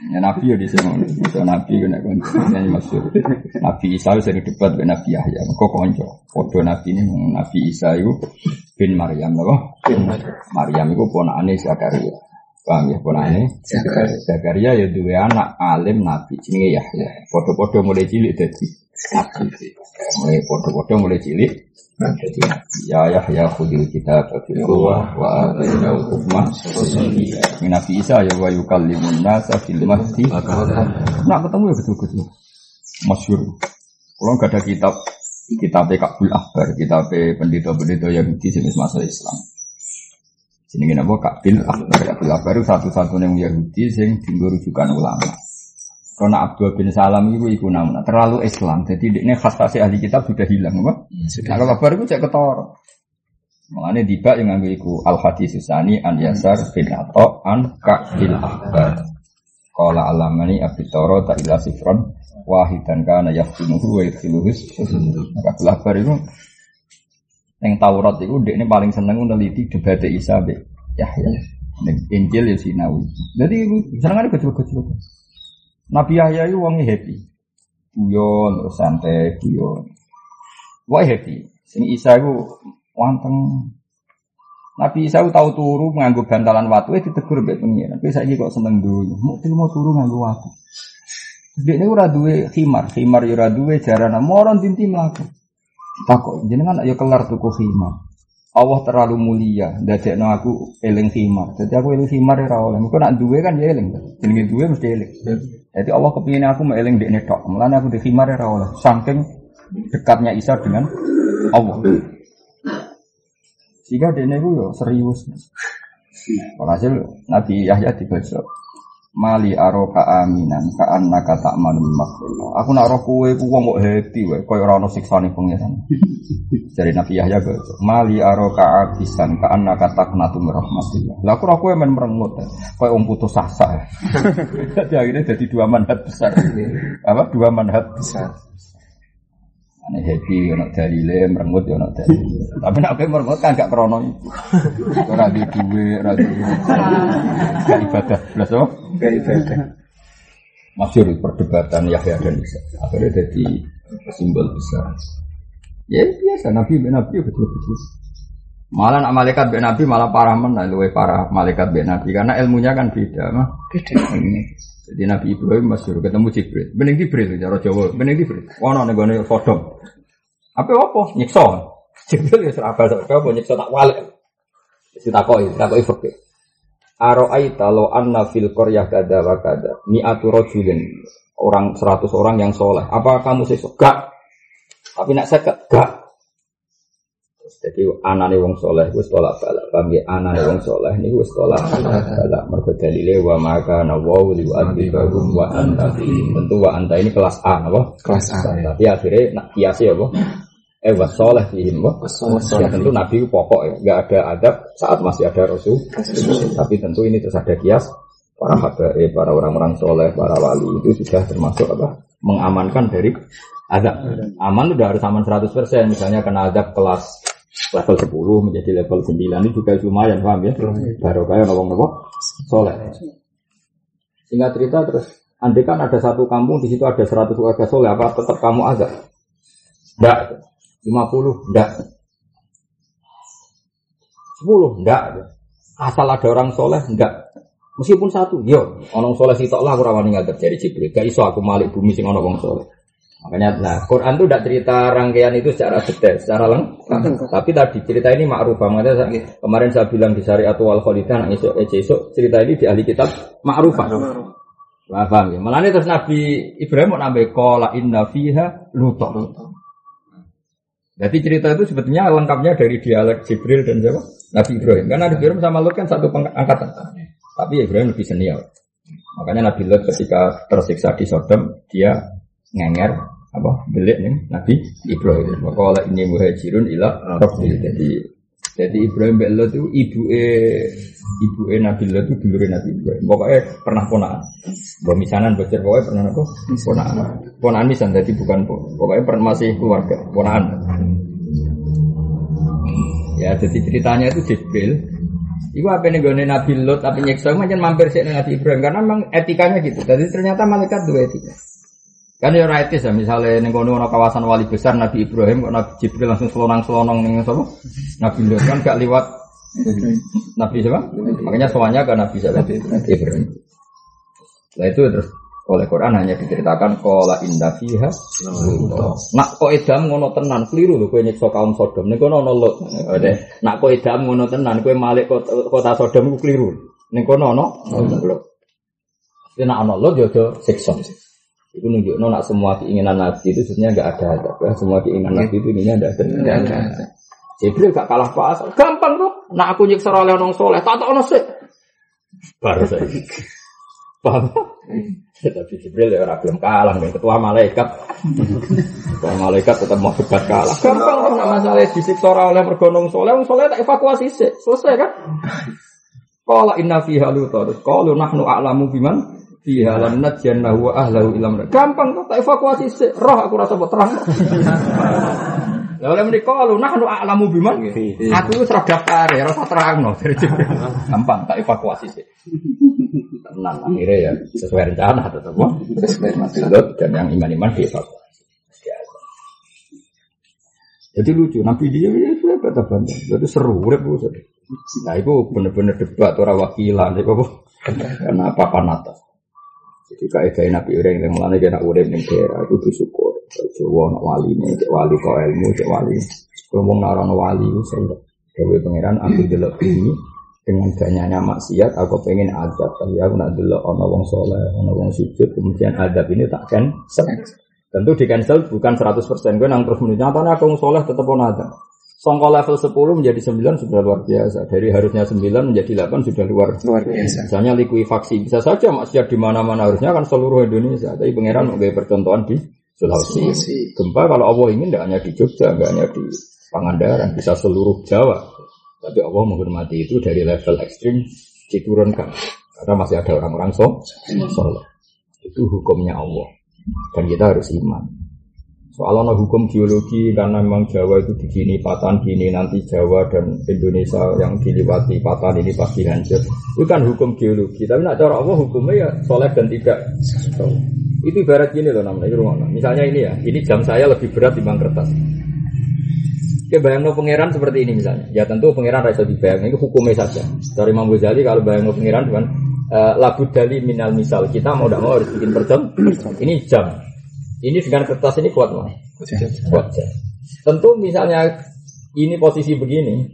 Ya Nabi ya di sini, so Nabi kena konco, ini maksud Nabi Isa sering debat dengan Nabi Yahya, kok konco, foto Nabi ini Nabi Isa itu bin Maryam, loh, Maryam itu ponakane Zakaria, paham ya? Ponakane Zakaria. Ya dua anak alim Nabi, jenenge Yahya, foto-foto mulai cilik Nabi, mulai foto-foto mulai cilik jadi ya ya ya khudil kita bil quwwah wa atainal hukma Min Nabi Isa ya wa yukallimun nasa fil mahdi nak ketemu ya betul-betul. Masyhur. Kalau nggak ada kitab kitab Kabul Akbar kitab pendeta-pendeta Yahudi jenis masa Islam. Sini apa Kabil Akbar Kabil Akbar satu-satunya Yahudi yang tinggal rujukan ulama karena Abdul bin Salam itu iku namanya terlalu Islam, jadi ini khas khas ahli kitab sudah hilang, apa? Nah, kalau kabar itu cek ketor. Mengenai tiba yang ngambil iku al hadis susani an yasar bin ato an kabil akbar. Kala alamani abi toro tak ilah sifron wahidan kana yaftinuhu wa yadkhiluhus Kabil akbar itu yang Taurat itu dia ini paling seneng meneliti debat Isa be Yahya. Injil ya Sinawi. Jadi ada kecil-kecil. Nabi Yahya itu wongi happy. Guyon, terus santai, guyon. Wah happy. Sing Isa itu wanteng. Nabi Isa itu tahu turu nganggo bantalan watu itu ditegur mbek pengiran. Tapi saya kok seneng dulu. Mau mau turu nganggo watu. Dia ini ora duwe khimar, khimar ya ora duwe jarana moron tinti mlaku. Takok jenengan ayo kelar tuku khimar. Allah terlalu mulia, dadekno aku eling khimar. Jadi aku eling khimar ora oleh. Engko nak duwe kan ya eling. Jenenge duwe mesti eling. Jadi Allah kepingin aku meeling di tok. Mulanya aku di khimar ya oleh. Saking dekatnya Isa dengan Allah. Sehingga dia itu yo serius. Walhasil Nabi Yahya dibaca. Mali aroka aminan ka annaka ta'manu makhluk. Aku nak roh kowe ku wong kok happy wae koyo ora ono siksane pangeran. Dari Nabi Yahya baca. Mali aroka abisan ka annaka taqnatu min rahmatillah. Lah aku roh kowe men merengut koyo wong putus asa. Jadi akhirnya jadi dua manhat besar. Apa? Dua manhat besar. Ane happy, ono dalile, merengut ya ono dalile. Tapi nek kowe merengut kan gak krono itu. Ora di duwe, ora di gak ibadah. Belas apa? Gak ibadah. Masyur perdebatan Yahya dan Isa. Akhirnya jadi simbol besar. Ya biasa, Nabi Nabi betul-betul. Malah nak malaikat ben Nabi malah parah mana, luwe parah malaikat ben Nabi karena ilmunya kan beda, mah. Beda. Jadi Nabi Ibrahim masyur ketemu Jibril. Bening Jibril cara Jawa, bening Jibril. Ono ning gone Sodom. Apa apa? Nyiksa. Jibril ya serapal sak apa nyiksa tak walik. Si takoki, takoki fakir. Aro'aita lo anna fil qaryah kada wa kada. Mi'atu rajulin. Orang seratus orang yang soleh. Apa kamu sesuk? Gak. Tapi nak seket? Gak. Jadi anane wong soleh wis tolak balak. Paham ya? Anane wong soleh niku wis tolak balak. Mergo dalile wa maka nawa li adibahum wa anta. Tentu wa anta ini kelas A apa? Kelas A. Tapi akhirnya nak kiasi apa? Eh wa soleh fihim apa? Ya tentu Nabi pokok ya. Enggak ada adab saat masih ada Rasul. Tapi tentu ini terus ada kias para habaib, para orang-orang soleh, para wali itu sudah termasuk apa? Mengamankan dari azab. Aman udah harus aman 100%. Misalnya kena azab kelas level 10 menjadi level 9 ini juga lumayan paham ya? Baru kayak ngomong ngomong soleh. Singkat cerita terus andai kan ada satu kampung di situ ada 100 warga soleh apa tetap kamu azab? Enggak 50 enggak 10 enggak asal ada orang soleh. Enggak meskipun satu. Yo orang soleh sitok lah aku rawani ngadep dari Jibril. Gak iso aku malik bumi sing wong soleh Makanya, nah Quran itu tidak cerita rangkaian itu secara detail, secara lengkap. Tapi tadi cerita ini ma'rufah. Makanya saya- kemarin saya bilang di syariat wal khalidah, nah, esok, esok, esok, cerita ini di ahli kitab ma'rufah. Nah, paham ya? Malah ini terus Nabi Ibrahim mau nambah kola inna fiha lutok. Jadi cerita itu sebetulnya lengkapnya dari dialog Jibril dan siapa? Nabi Ibrahim. Karena Nabi Ibrahim sama Lut kan satu angkatan. Tapi Ibrahim lebih senior. Makanya Nabi Lut ketika tersiksa di Sodom, dia ngenger apa belik nih Nabi Ibrahim. Maka oleh ini muhajirun ila Rabbil. Jadi jadi Ibrahim Lut itu ibu ibu Nabi Lut itu dulu Nabi Ibrahim. Pokoknya pernah ponaan. Bemisanan bocor pokoknya pernah apa? Ponaan. Ponaan misan jadi bukan po- pokoknya pernah masih keluarga ponaan. Ya jadi ceritanya itu Jibril Iku apa nih gue Nabi Lot tapi nyeksa macam mampir sih Nabi Ibrahim karena memang etikanya gitu. Jadi ternyata malaikat dua etika. Kan ya ora etis ya misalnya ning kono kawasan wali besar Nabi Ibrahim kok Nabi Jibril langsung selonang-selonong ning sapa? Nabi Lot kan gak liwat Nabi siapa? Makanya soalnya ke Nabi siapa? Ibrahim. Nah itu terus oleh Quran hanya diceritakan kola indah fiha nak kok edam ngono tenan keliru lho kowe nyiksa kaum Sodom ning kono ana lot nak kok edam ngono tenan kowe malik kota, Sodom iku keliru ning kono ana Tapi nak ana lot yo siksa itu nunjukno nak semua keinginan Nabi itu sebenarnya enggak ada adab ya. Semua keinginan Nabi itu enggak ada. Enggak ada. Jibril gak kalah pas. Gampang tuh. Nak aku nyiksa oleh orang soleh, tak tak sih. Baru saya. Paham? Tapi Jibril ya orang belum kalah dengan ketua malaikat. Ketua malaikat tetap mau debat kalah. Gampang kan nak masalah disiksa oleh mergonong soleh, wong soleh tak evakuasi sih. Selesai kan? Qala inna fiha lutar. Qalu nahnu a'lamu biman fiha lan najjannahu wa ahlahu ilam. Gampang kok tak evakuasi sih. Roh aku rasa buat terang. Lah oleh menika qalu nahnu a'lamu biman. Aku wis ora daftar ya rasa terangno. Gampang tak evakuasi sih. Tenang akhirnya ya sesuai rencana tetap. Sesuai Nabi dan yang iman-iman dievakuasi. Jadi lucu, Nabi dia ya sudah kata. Jadi seru, urip itu. Nah itu bener-bener debat orang wakilan, itu apa? Karena apa panata. Jadi kaidah Nabi Ibrahim yang mulanya kena urip ning daerah itu bersyukur. Jawa nak wali nih, cek wali kau ilmu, cek wali. Ngomong narono wali saya Dewi pangeran aku delok bumi dengan banyaknya maksiat aku pengen adab. Tapi aku nak delok ono wong soleh ono wong sujud kemudian adab ini tak cancel. Tentu di cancel bukan 100% gue nang terus menurut nyatanya aku wong soleh tetap ono adab Songko level 10 menjadi 9 sudah luar biasa. Dari harusnya 9 menjadi 8 sudah luar Luar biasa. Misalnya likuifaksi bisa saja maksiat di mana-mana harusnya kan seluruh Indonesia. Tapi pangeran mau percontohan di Sulawesi. Sulawesi. Gempa kalau Allah ingin tidak hanya di Jogja, tidak hanya di Pangandaran, bisa seluruh Jawa. Tapi Allah menghormati itu dari level ekstrim diturunkan. Karena masih ada orang-orang so, soleh. Itu hukumnya Allah. Dan kita harus iman. Soal ono hukum geologi karena memang Jawa itu begini, patan gini, nanti Jawa dan Indonesia yang diliwati patan ini pasti hancur. Itu kan hukum geologi. Tapi nak cara Allah hukumnya ya soleh dan tidak. Itu ibarat gini loh namanya, ini rumah. Misalnya ini ya, ini jam saya lebih berat dibanding kertas. Oke, bayang pangeran seperti ini misalnya. Ya tentu pangeran rasa dibayang, itu hukumnya saja. Dari Imam Ghazali kalau bayang pangeran dengan uh, labu dali minal misal kita mau tidak mau harus bikin perjam. Ini jam. Ini dengan kertas ini kuat mas. Kuat. Tentu misalnya ini posisi begini,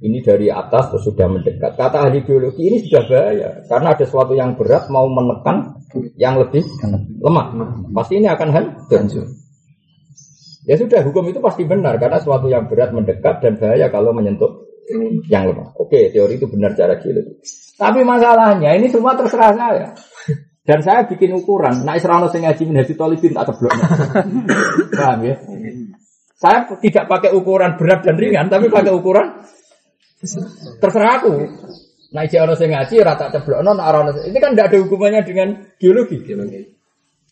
ini dari atas terus sudah mendekat. Kata ahli biologi ini sudah bahaya karena ada sesuatu yang berat mau menekan yang lebih lemah. Pasti ini akan hancur. Ya sudah, hukum itu pasti benar karena suatu yang berat mendekat dan bahaya kalau menyentuh yang lemah. Oke, teori itu benar cara geologi. Tapi masalahnya ini semua terserah saya. Dan saya bikin ukuran, nah Israel sing ngaji minhajul talibin tak ceblok. Paham ya? Saya tidak pakai ukuran berat dan ringan, tapi pakai ukuran terserah aku. Nah, ono sing ngaji rata ceblokno nek ora ono ini kan tidak ada hubungannya dengan geologi.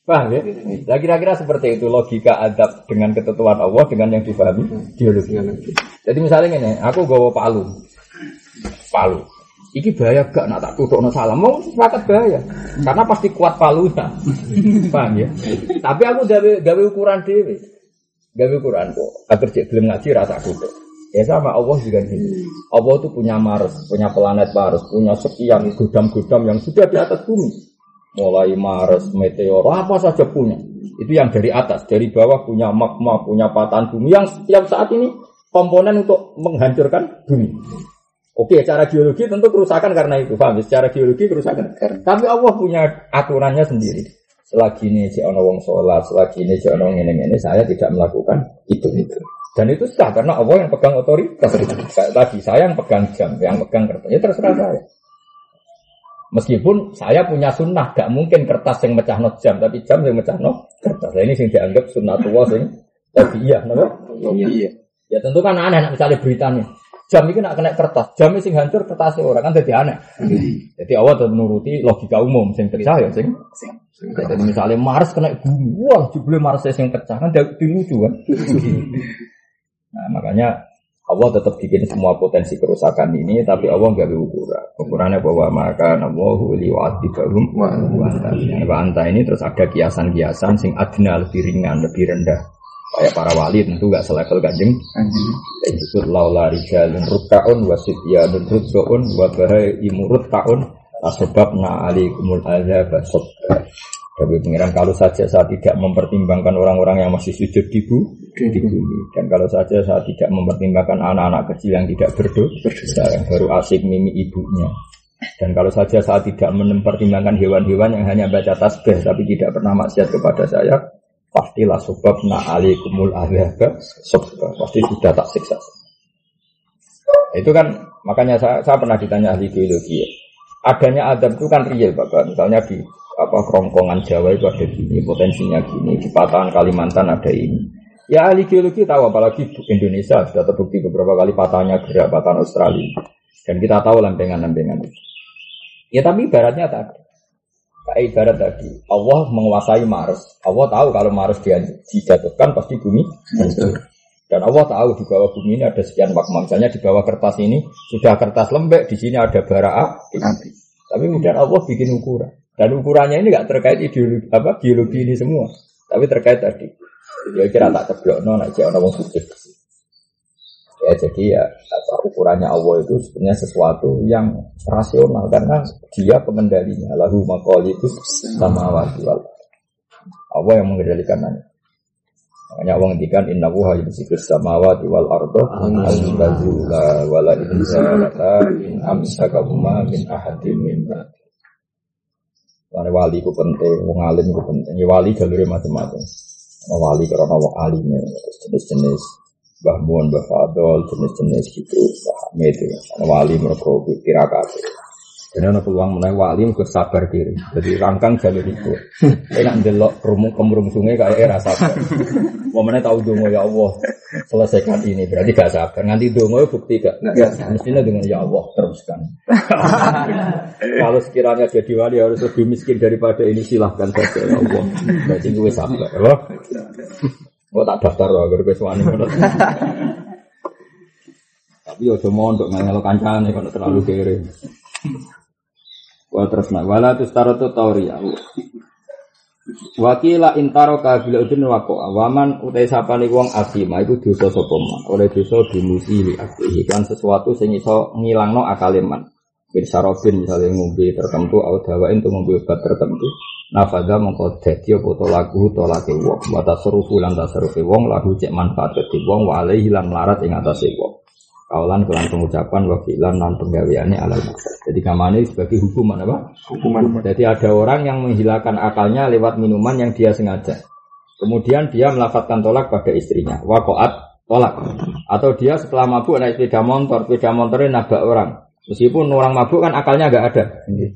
Paham ya? Nah, kira-kira seperti itu logika adab dengan ketentuan Allah dengan yang difahami geologi. Jadi misalnya ini, aku gawa palu. Palu. Iki bahaya gak nak tak tutukno salam. Mau sepakat bahaya. Karena pasti kuat palunya. Paham ya? Tapi aku gawe gawe ukuran dhewe. Gawe ukuran kok. Agar cek belum ngaji rasa tutuk. Ya sama Allah juga gini. Allah itu punya Mars, punya planet Mars, punya sekian gudam-gudam yang sudah di atas bumi. Mulai Mars, meteor, apa saja punya. Itu yang dari atas, dari bawah punya magma, punya patahan bumi yang setiap saat ini komponen untuk menghancurkan bumi. Oke, secara geologi tentu kerusakan karena itu, paham? ya? Secara geologi kerusakan. Tapi Allah punya aturannya sendiri. Selagi ini si ono wong sholat, selagi ini si ono ngene ngene, saya tidak melakukan itu itu. Dan itu sah karena Allah yang pegang otoritas. Kayak tadi saya yang pegang jam, yang pegang kertas. Ya terserah saya. Meskipun saya punya sunnah, gak mungkin kertas yang mecah not jam, tapi jam yang mecah not kertas. Nah, ini sing dianggap sunnah tua sing tadi iya, kenapa? Iya. Ya tentu kan aneh, misalnya beritanya. Jam ini nak kena kertas, jam ini sing hancur kertasnya orang kan jadi aneh. Jadi awal tetap menuruti logika umum, sing pecah ya sing. Jadi misalnya Mars kena bumi, wah jubli Mars sing pecah kan dia lucu kan. Nah makanya Allah tetap bikin semua potensi kerusakan ini, tapi Allah nggak ukuran. Ukurannya bahwa maka Allahu liwatibahum wa anta ini terus ada kiasan-kiasan sing adna lebih ringan, lebih rendah. Kayak para wali tentu nggak selevel kanjeng. Dan disebut laula rijalun rukkaun wa sityanun rukkaun wa bahai imurut kaun asbab na alikumul azab. Tapi pengiran kalau saja saya tidak mempertimbangkan orang-orang yang masih sujud di, bu, di bumi. dan kalau saja saya tidak mempertimbangkan anak-anak kecil yang tidak berdosa yang baru asik mimi ibunya. Dan kalau saja saya tidak mempertimbangkan hewan-hewan yang hanya baca tasbih tapi tidak pernah maksiat kepada saya pastilah sebab na alikumul azab sabba pasti sudah tak siksa. Itu kan makanya saya, saya pernah ditanya ahli geologi ya. adanya adab itu kan real bapak misalnya di apa kerongkongan Jawa itu ada gini potensinya gini di patahan Kalimantan ada ini. Ya ahli geologi tahu apalagi Indonesia sudah terbukti beberapa kali patahnya gerak patahan Australia. Dan kita tahu lempengan-lempengan ya tapi ibaratnya tadi kayak ibarat tadi Allah menguasai Mars Allah tahu kalau Mars dia dijatuhkan pasti bumi dan Allah tahu di bawah bumi ini ada sekian magma. Misalnya di bawah kertas ini sudah kertas lembek, di sini ada bara api. Tapi kemudian Allah bikin ukuran. Dan ukurannya ini nggak terkait ideologi apa geologi ini semua, tapi terkait tadi. Ya kira tak ceblok no, nak ngomong sujud. Ya jadi ya apa, ukurannya Allah itu sebenarnya sesuatu yang rasional karena dia pengendalinya. Lalu makoli itu sama wal Allah yang mengendalikan Makanya Allah ngendikan inna wuha yumsikus samawati wal ardo al-tazula wala insalata in amsakahuma min ahadim min. Karena wali ku penting, wong alim ku penting. Ya wali jalurnya macam-macam. Wali karena wong alimnya, jenis-jenis Mbah Mun, Mbah Fadol, jenis-jenis gitu, Mbah Hamid, ya. Wali mereka tirakat. Dan ada peluang menaik wali ke sabar diri. Jadi rangkang jalur itu. Enak delok kerumung kemurung sungai kayak era sabar. Mau mana tahu dong ya Allah selesaikan ini berarti gak sabar. Nanti dong bukti gak? Mestinya dengan ya Allah teruskan. Kalau sekiranya jadi wali harus lebih miskin daripada ini silahkan saja ya Allah. Berarti gue sabar. Loh. Gue tak daftar loh gue suami Tapi yo cuma untuk ngelo kancane kalau terlalu kere. Wal terus nak wala tu staratu tauria. Wakila intaro kabila udin wako awaman utai sapani wong asima itu dosa sapa man. Oleh dosa dimusi li kan sesuatu sing iso ngilangno akale man. Bir sarofin misalnya ngombe tertentu atau dawain untuk ngombe obat tertentu. Nafada mongko dadi apa to lagu to lake wong. Wa tasrufu lan tasrufi wong lahu cek manfaat kedhi wong wa alaihi lan larat ing atase wong. Kaulan kelan pengucapan wakilan penggaweannya alal maksud. Jadi kamane sebagai hukuman apa? Hukuman. Jadi ada orang yang menghilangkan akalnya lewat minuman yang dia sengaja. Kemudian dia melafatkan tolak pada istrinya. Wakoat tolak. Atau dia setelah mabuk naik sepeda motor, sepeda motornya nabrak orang. Meskipun orang mabuk kan akalnya nggak ada.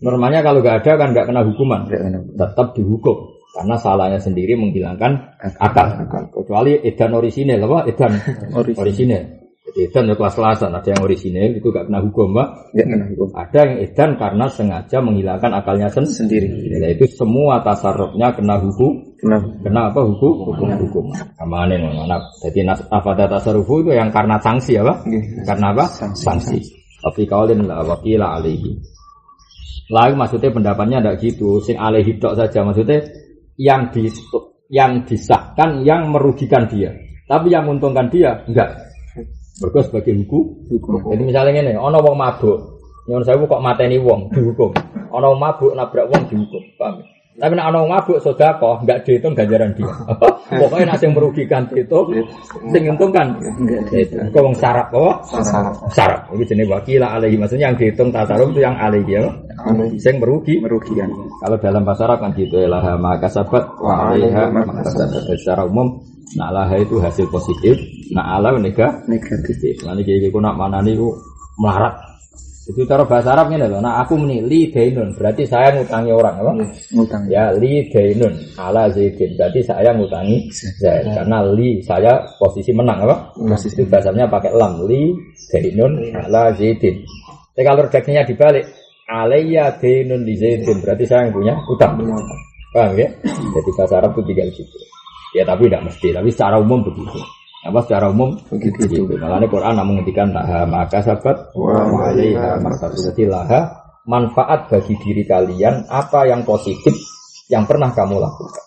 Normalnya kalau nggak ada kan nggak kena hukuman. Tetap dihukum. Karena salahnya sendiri menghilangkan akal. Kecuali edan orisinil apa? Edan orisinil. Jadi edan ya kelas-kelasan. Ada yang orisinil itu nggak kena hukum, Mbak. Ya kena hukum. Ada yang edan karena sengaja menghilangkan akalnya sen- Sendiri. Ya, itu semua tasarrufnya kena hukum Kena Kena apa hukum? Hukum hukum. Ke mana mana? Jadi nas afada tasarufu itu yang karena sanksi apa? Nggih. Karena apa? Sanksi. Tapi kaulin la wakila alaihi. Lalu maksudnya pendapatnya tidak gitu. Sing alaihi tok saja maksudnya yang di yang disahkan yang merugikan dia. Tapi yang menguntungkan dia enggak. Mergo sebagai hukum. hukum. Jadi misalnya ini, ono wong mabuk, nyuwun saya kok mateni wong dihukum. Ono mabuk nabrak wong dihukum. Paham? Tapi nek ono wong mabuk sedekah enggak dihitung ganjaran dia. Pokoknya nek sing merugikan dihitung, sing nguntungkan itu. Kok wong sarap apa? Sarap. Sarap. Ini jenis wakila alaihi maksudnya yang dihitung tasaruf itu yang alaihi ya. Sing merugi. Merugikan. Kalau dalam bahasa Arab kan gitu lah maka sabat wa alaiha secara umum nah laha itu hasil positif nah ala negatif Negatif. Nanti kayak gitu nak mana nih melarat. Itu cara bahasa Arab ini loh. Nah aku meni li dainun berarti saya ngutangi orang apa? Ngutang. Ya li dainun ala zaidin berarti saya ngutangi Zaid karena li saya posisi menang apa? Posisi. Itu bahasanya pakai lam li dainun ala zaidin. Tapi kalau redaksinya dibalik alayya dainun li zaidin berarti saya yang punya utang. Paham ya? Jadi bahasa Arab itu tinggal gitu. Ya tapi tidak mesti, tapi secara umum begitu. Apa secara umum Begitu. begitu. Makanya Quran namun menghentikan laha maka sahabat Wa alaiha jadi laha manfaat bagi diri kalian apa yang positif yang pernah kamu lakukan.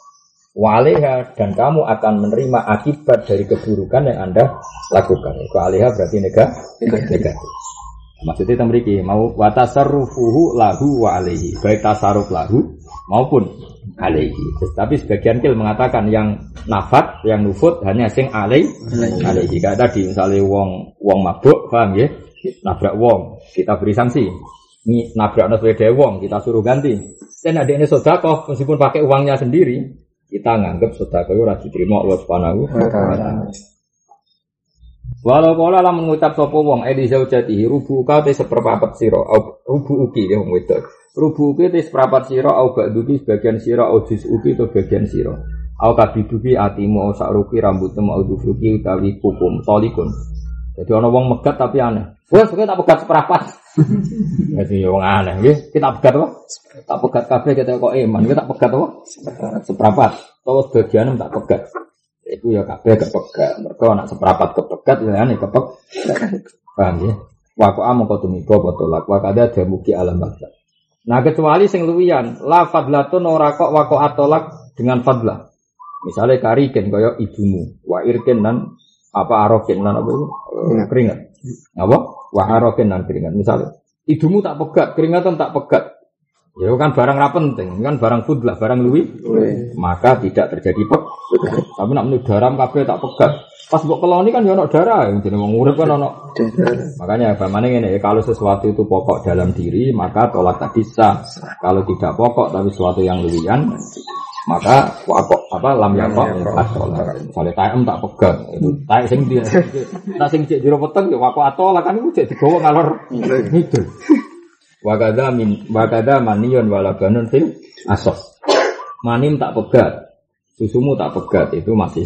Wa alaiha dan kamu akan menerima akibat dari keburukan yang anda lakukan. Wa alaiha berarti negatif. negatif. Maksudnya temriki mau watasarrufuhu lahu wa alaihi baik tasarruf lahu maupun alaihi. Tapi sebagian kil mengatakan yang nafat, yang nufut hanya sing alai alaihi. Kayak tadi misalnya wong wong mabuk, paham ya? Nabrak wong, kita beri sanksi. Ini nabrak sepeda wong, kita suruh ganti. Dan ada ini sodako, meskipun pakai uangnya sendiri, kita nganggap sodako itu rajin diterima Allah Subhanahu. Walau kala lah mengucap sopo wong edi zaujatihi rubu ka te seperempat sira au rubu uki ya wong wedok. Rubu uki te seperempat sira au ba'duki sebagian sira au jus uki to bagian sira. Au kabiduki atimu au sakruki rambutmu au dufruki utawi kukum tolikun. Jadi ana wong megat tapi aneh. Wes kowe tak pegat seperempat. Jadi wong aneh nggih. Kita pegat apa? Tak pegat kabeh kita kok iman. Kita tak pegat apa? Seperempat. Tawa sebagian tak pegat. Iku ya kabeh kepegat. Mereka anak seperapat kepegat ya ane kepek. Paham ya? Waku amo kau tumiko botolak. Wakada ada muki alam baksa. Nah kecuali sing luwian, la fadlatun ora kok wako atolak dengan fadlah. Misalnya kariken kaya ibumu, wa irken dan apa aroken dan apa itu keringat. Apa? Wa aroken dan keringat. Misalnya ibumu tak pegat, keringatan tak pegat. Ya kan barang ra penting, kan barang fudlah, barang luwi maka tidak terjadi pek. Tapi nak menurut daram kabeh tak pegat. Pas mbok keloni kan ya ono darah, jadi wong urip kan ono. Makanya bagaimana ini kalau sesuatu itu pokok dalam diri maka tolak tadi sah. Kalau tidak pokok tapi sesuatu yang lewian maka wakok apa lam yakok atolak. Misalnya taem tak pegat, itu taek sing dia, tak sing cek jero peteng ya wakok atolak kan itu cek digawa ngalor itu. Wakada min wakada manion walabanun fil asos. Manim tak pegat, susumu tak pegat itu masih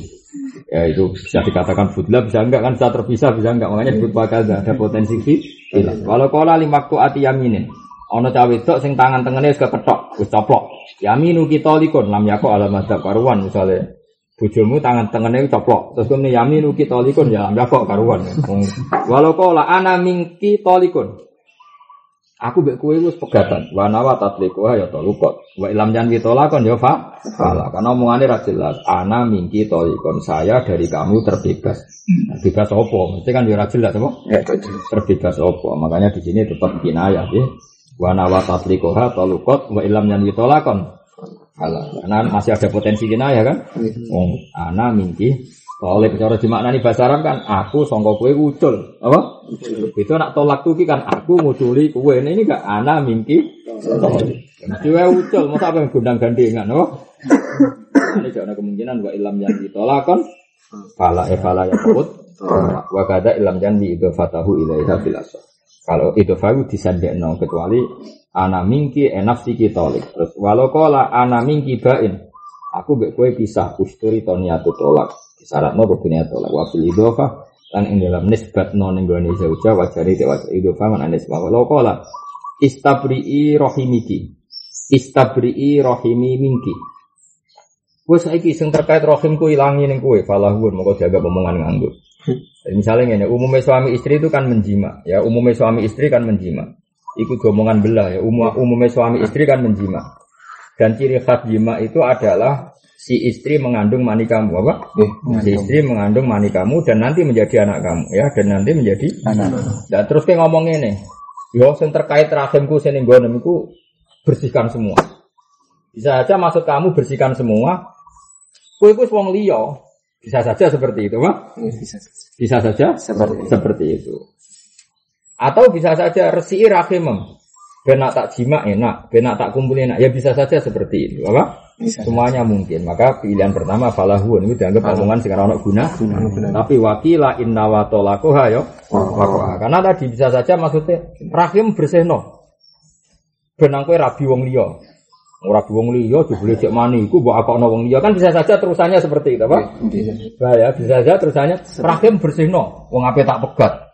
ya itu bisa dikatakan budla bisa enggak kan bisa terpisah bisa enggak makanya disebut wakada ada potensi hilang. Walau kola lima ati yaminin. Ono cawe wedok sing tangan tengene wis kepethok, wis coplok. Yaminu kita likun lam yako alamat karuan misalnya bojomu tangan tengene coplok. Terus kemudian yaminu kita likun ya lam yako karuan. Walau kola ana mingki tolikun. Aku mbek kowe wis pegatan. Wa nawa tatliku ya tolukot. Wa ilam jan kitolakon ya fa. Fala. Karena omongane ra jelas. Ana mingki tolikon. Saya dari kamu terbebas. Nah, Bebas opo? Mesti kan ya ra jelas apa? Ya. Terbebas opo? Makanya di sini tetap kinayah ya. Wa nawa tatliku ha tolukot. Wa ilam jan kitolakon. Fala. Karena masih ada potensi kinayah kan? Wong ana mingki Oleh cara dimaknani bahasa Arab kan aku sangka kowe ucul, apa? Itu nak tolak tuh kan aku nguduli kowe. Nah, Ini enggak ana. Mesti wae ucul, masa apa yang gondang gandengan, oh? Ini jangan kemungkinan wa ilam yang ditolakon, fala e fala ya kut, wa kada ilam yang di itu fatahu ilaiha filasah. Kalau itu fahu disandekno kecuali ana mingki enafsi tolik. Terus walau kola ana mingki bain, aku mbek kowe pisah usturi to niatu tolak. Syaratno kudu niat tolak. Wa fil idhofa lan ing dalam nisbat non gone zauja wajari te wajari idhofa man anis walau kola istabri'i rahimiki. Istabri'i rahimi minki. Kowe saiki sing terkait rahimku ilangi ning kowe falahun moko jaga omongan nganggo. Jadi misalnya ini, umumnya suami istri itu kan menjima, ya umumnya suami istri kan menjima. Ikut omongan belah ya, umum, umumnya suami istri kan menjima. Dan ciri khas jima itu adalah si istri mengandung mani kamu, apa? si istri mengandung mani kamu dan nanti menjadi anak kamu, ya dan nanti menjadi anak. Dan terus kayak ngomong ini, yo yang terkait rahimku sini iku bersihkan semua. Bisa aja maksud kamu bersihkan semua, Kue kue wong liya. Bisa saja seperti itu, Pak. Bisa. Bisa saja Seperti itu. seperti itu. Atau bisa saja resi rahimem. Benak tak jima enak, benak tak kumpul enak. Ya bisa saja seperti itu, apa? Bisa. Semuanya mungkin. Maka pilihan pertama falahun itu dianggap omongan sekarang anak guna. Guna. Tapi wakila inna wa tolakoha yo. Karena tadi bisa saja maksudnya rahim bersihno. Benang kue rabi wong liya. Ora wong liya jebule cek mani iku mbok akokno wong liya kan bisa saja terusannya seperti itu, Pak. Bisa. Nah ya bisa saja terusannya rahim bersihno. Wong ape tak pegat.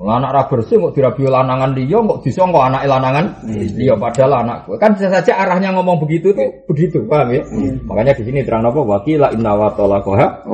Anak ra bersih kok dirabi lanangan liya kok disangka anak lanangan liya? Padahal anak kan bisa saja arahnya ngomong begitu tuh begitu, paham ya? Makanya di sini terang apa wakila inna wa talakoha.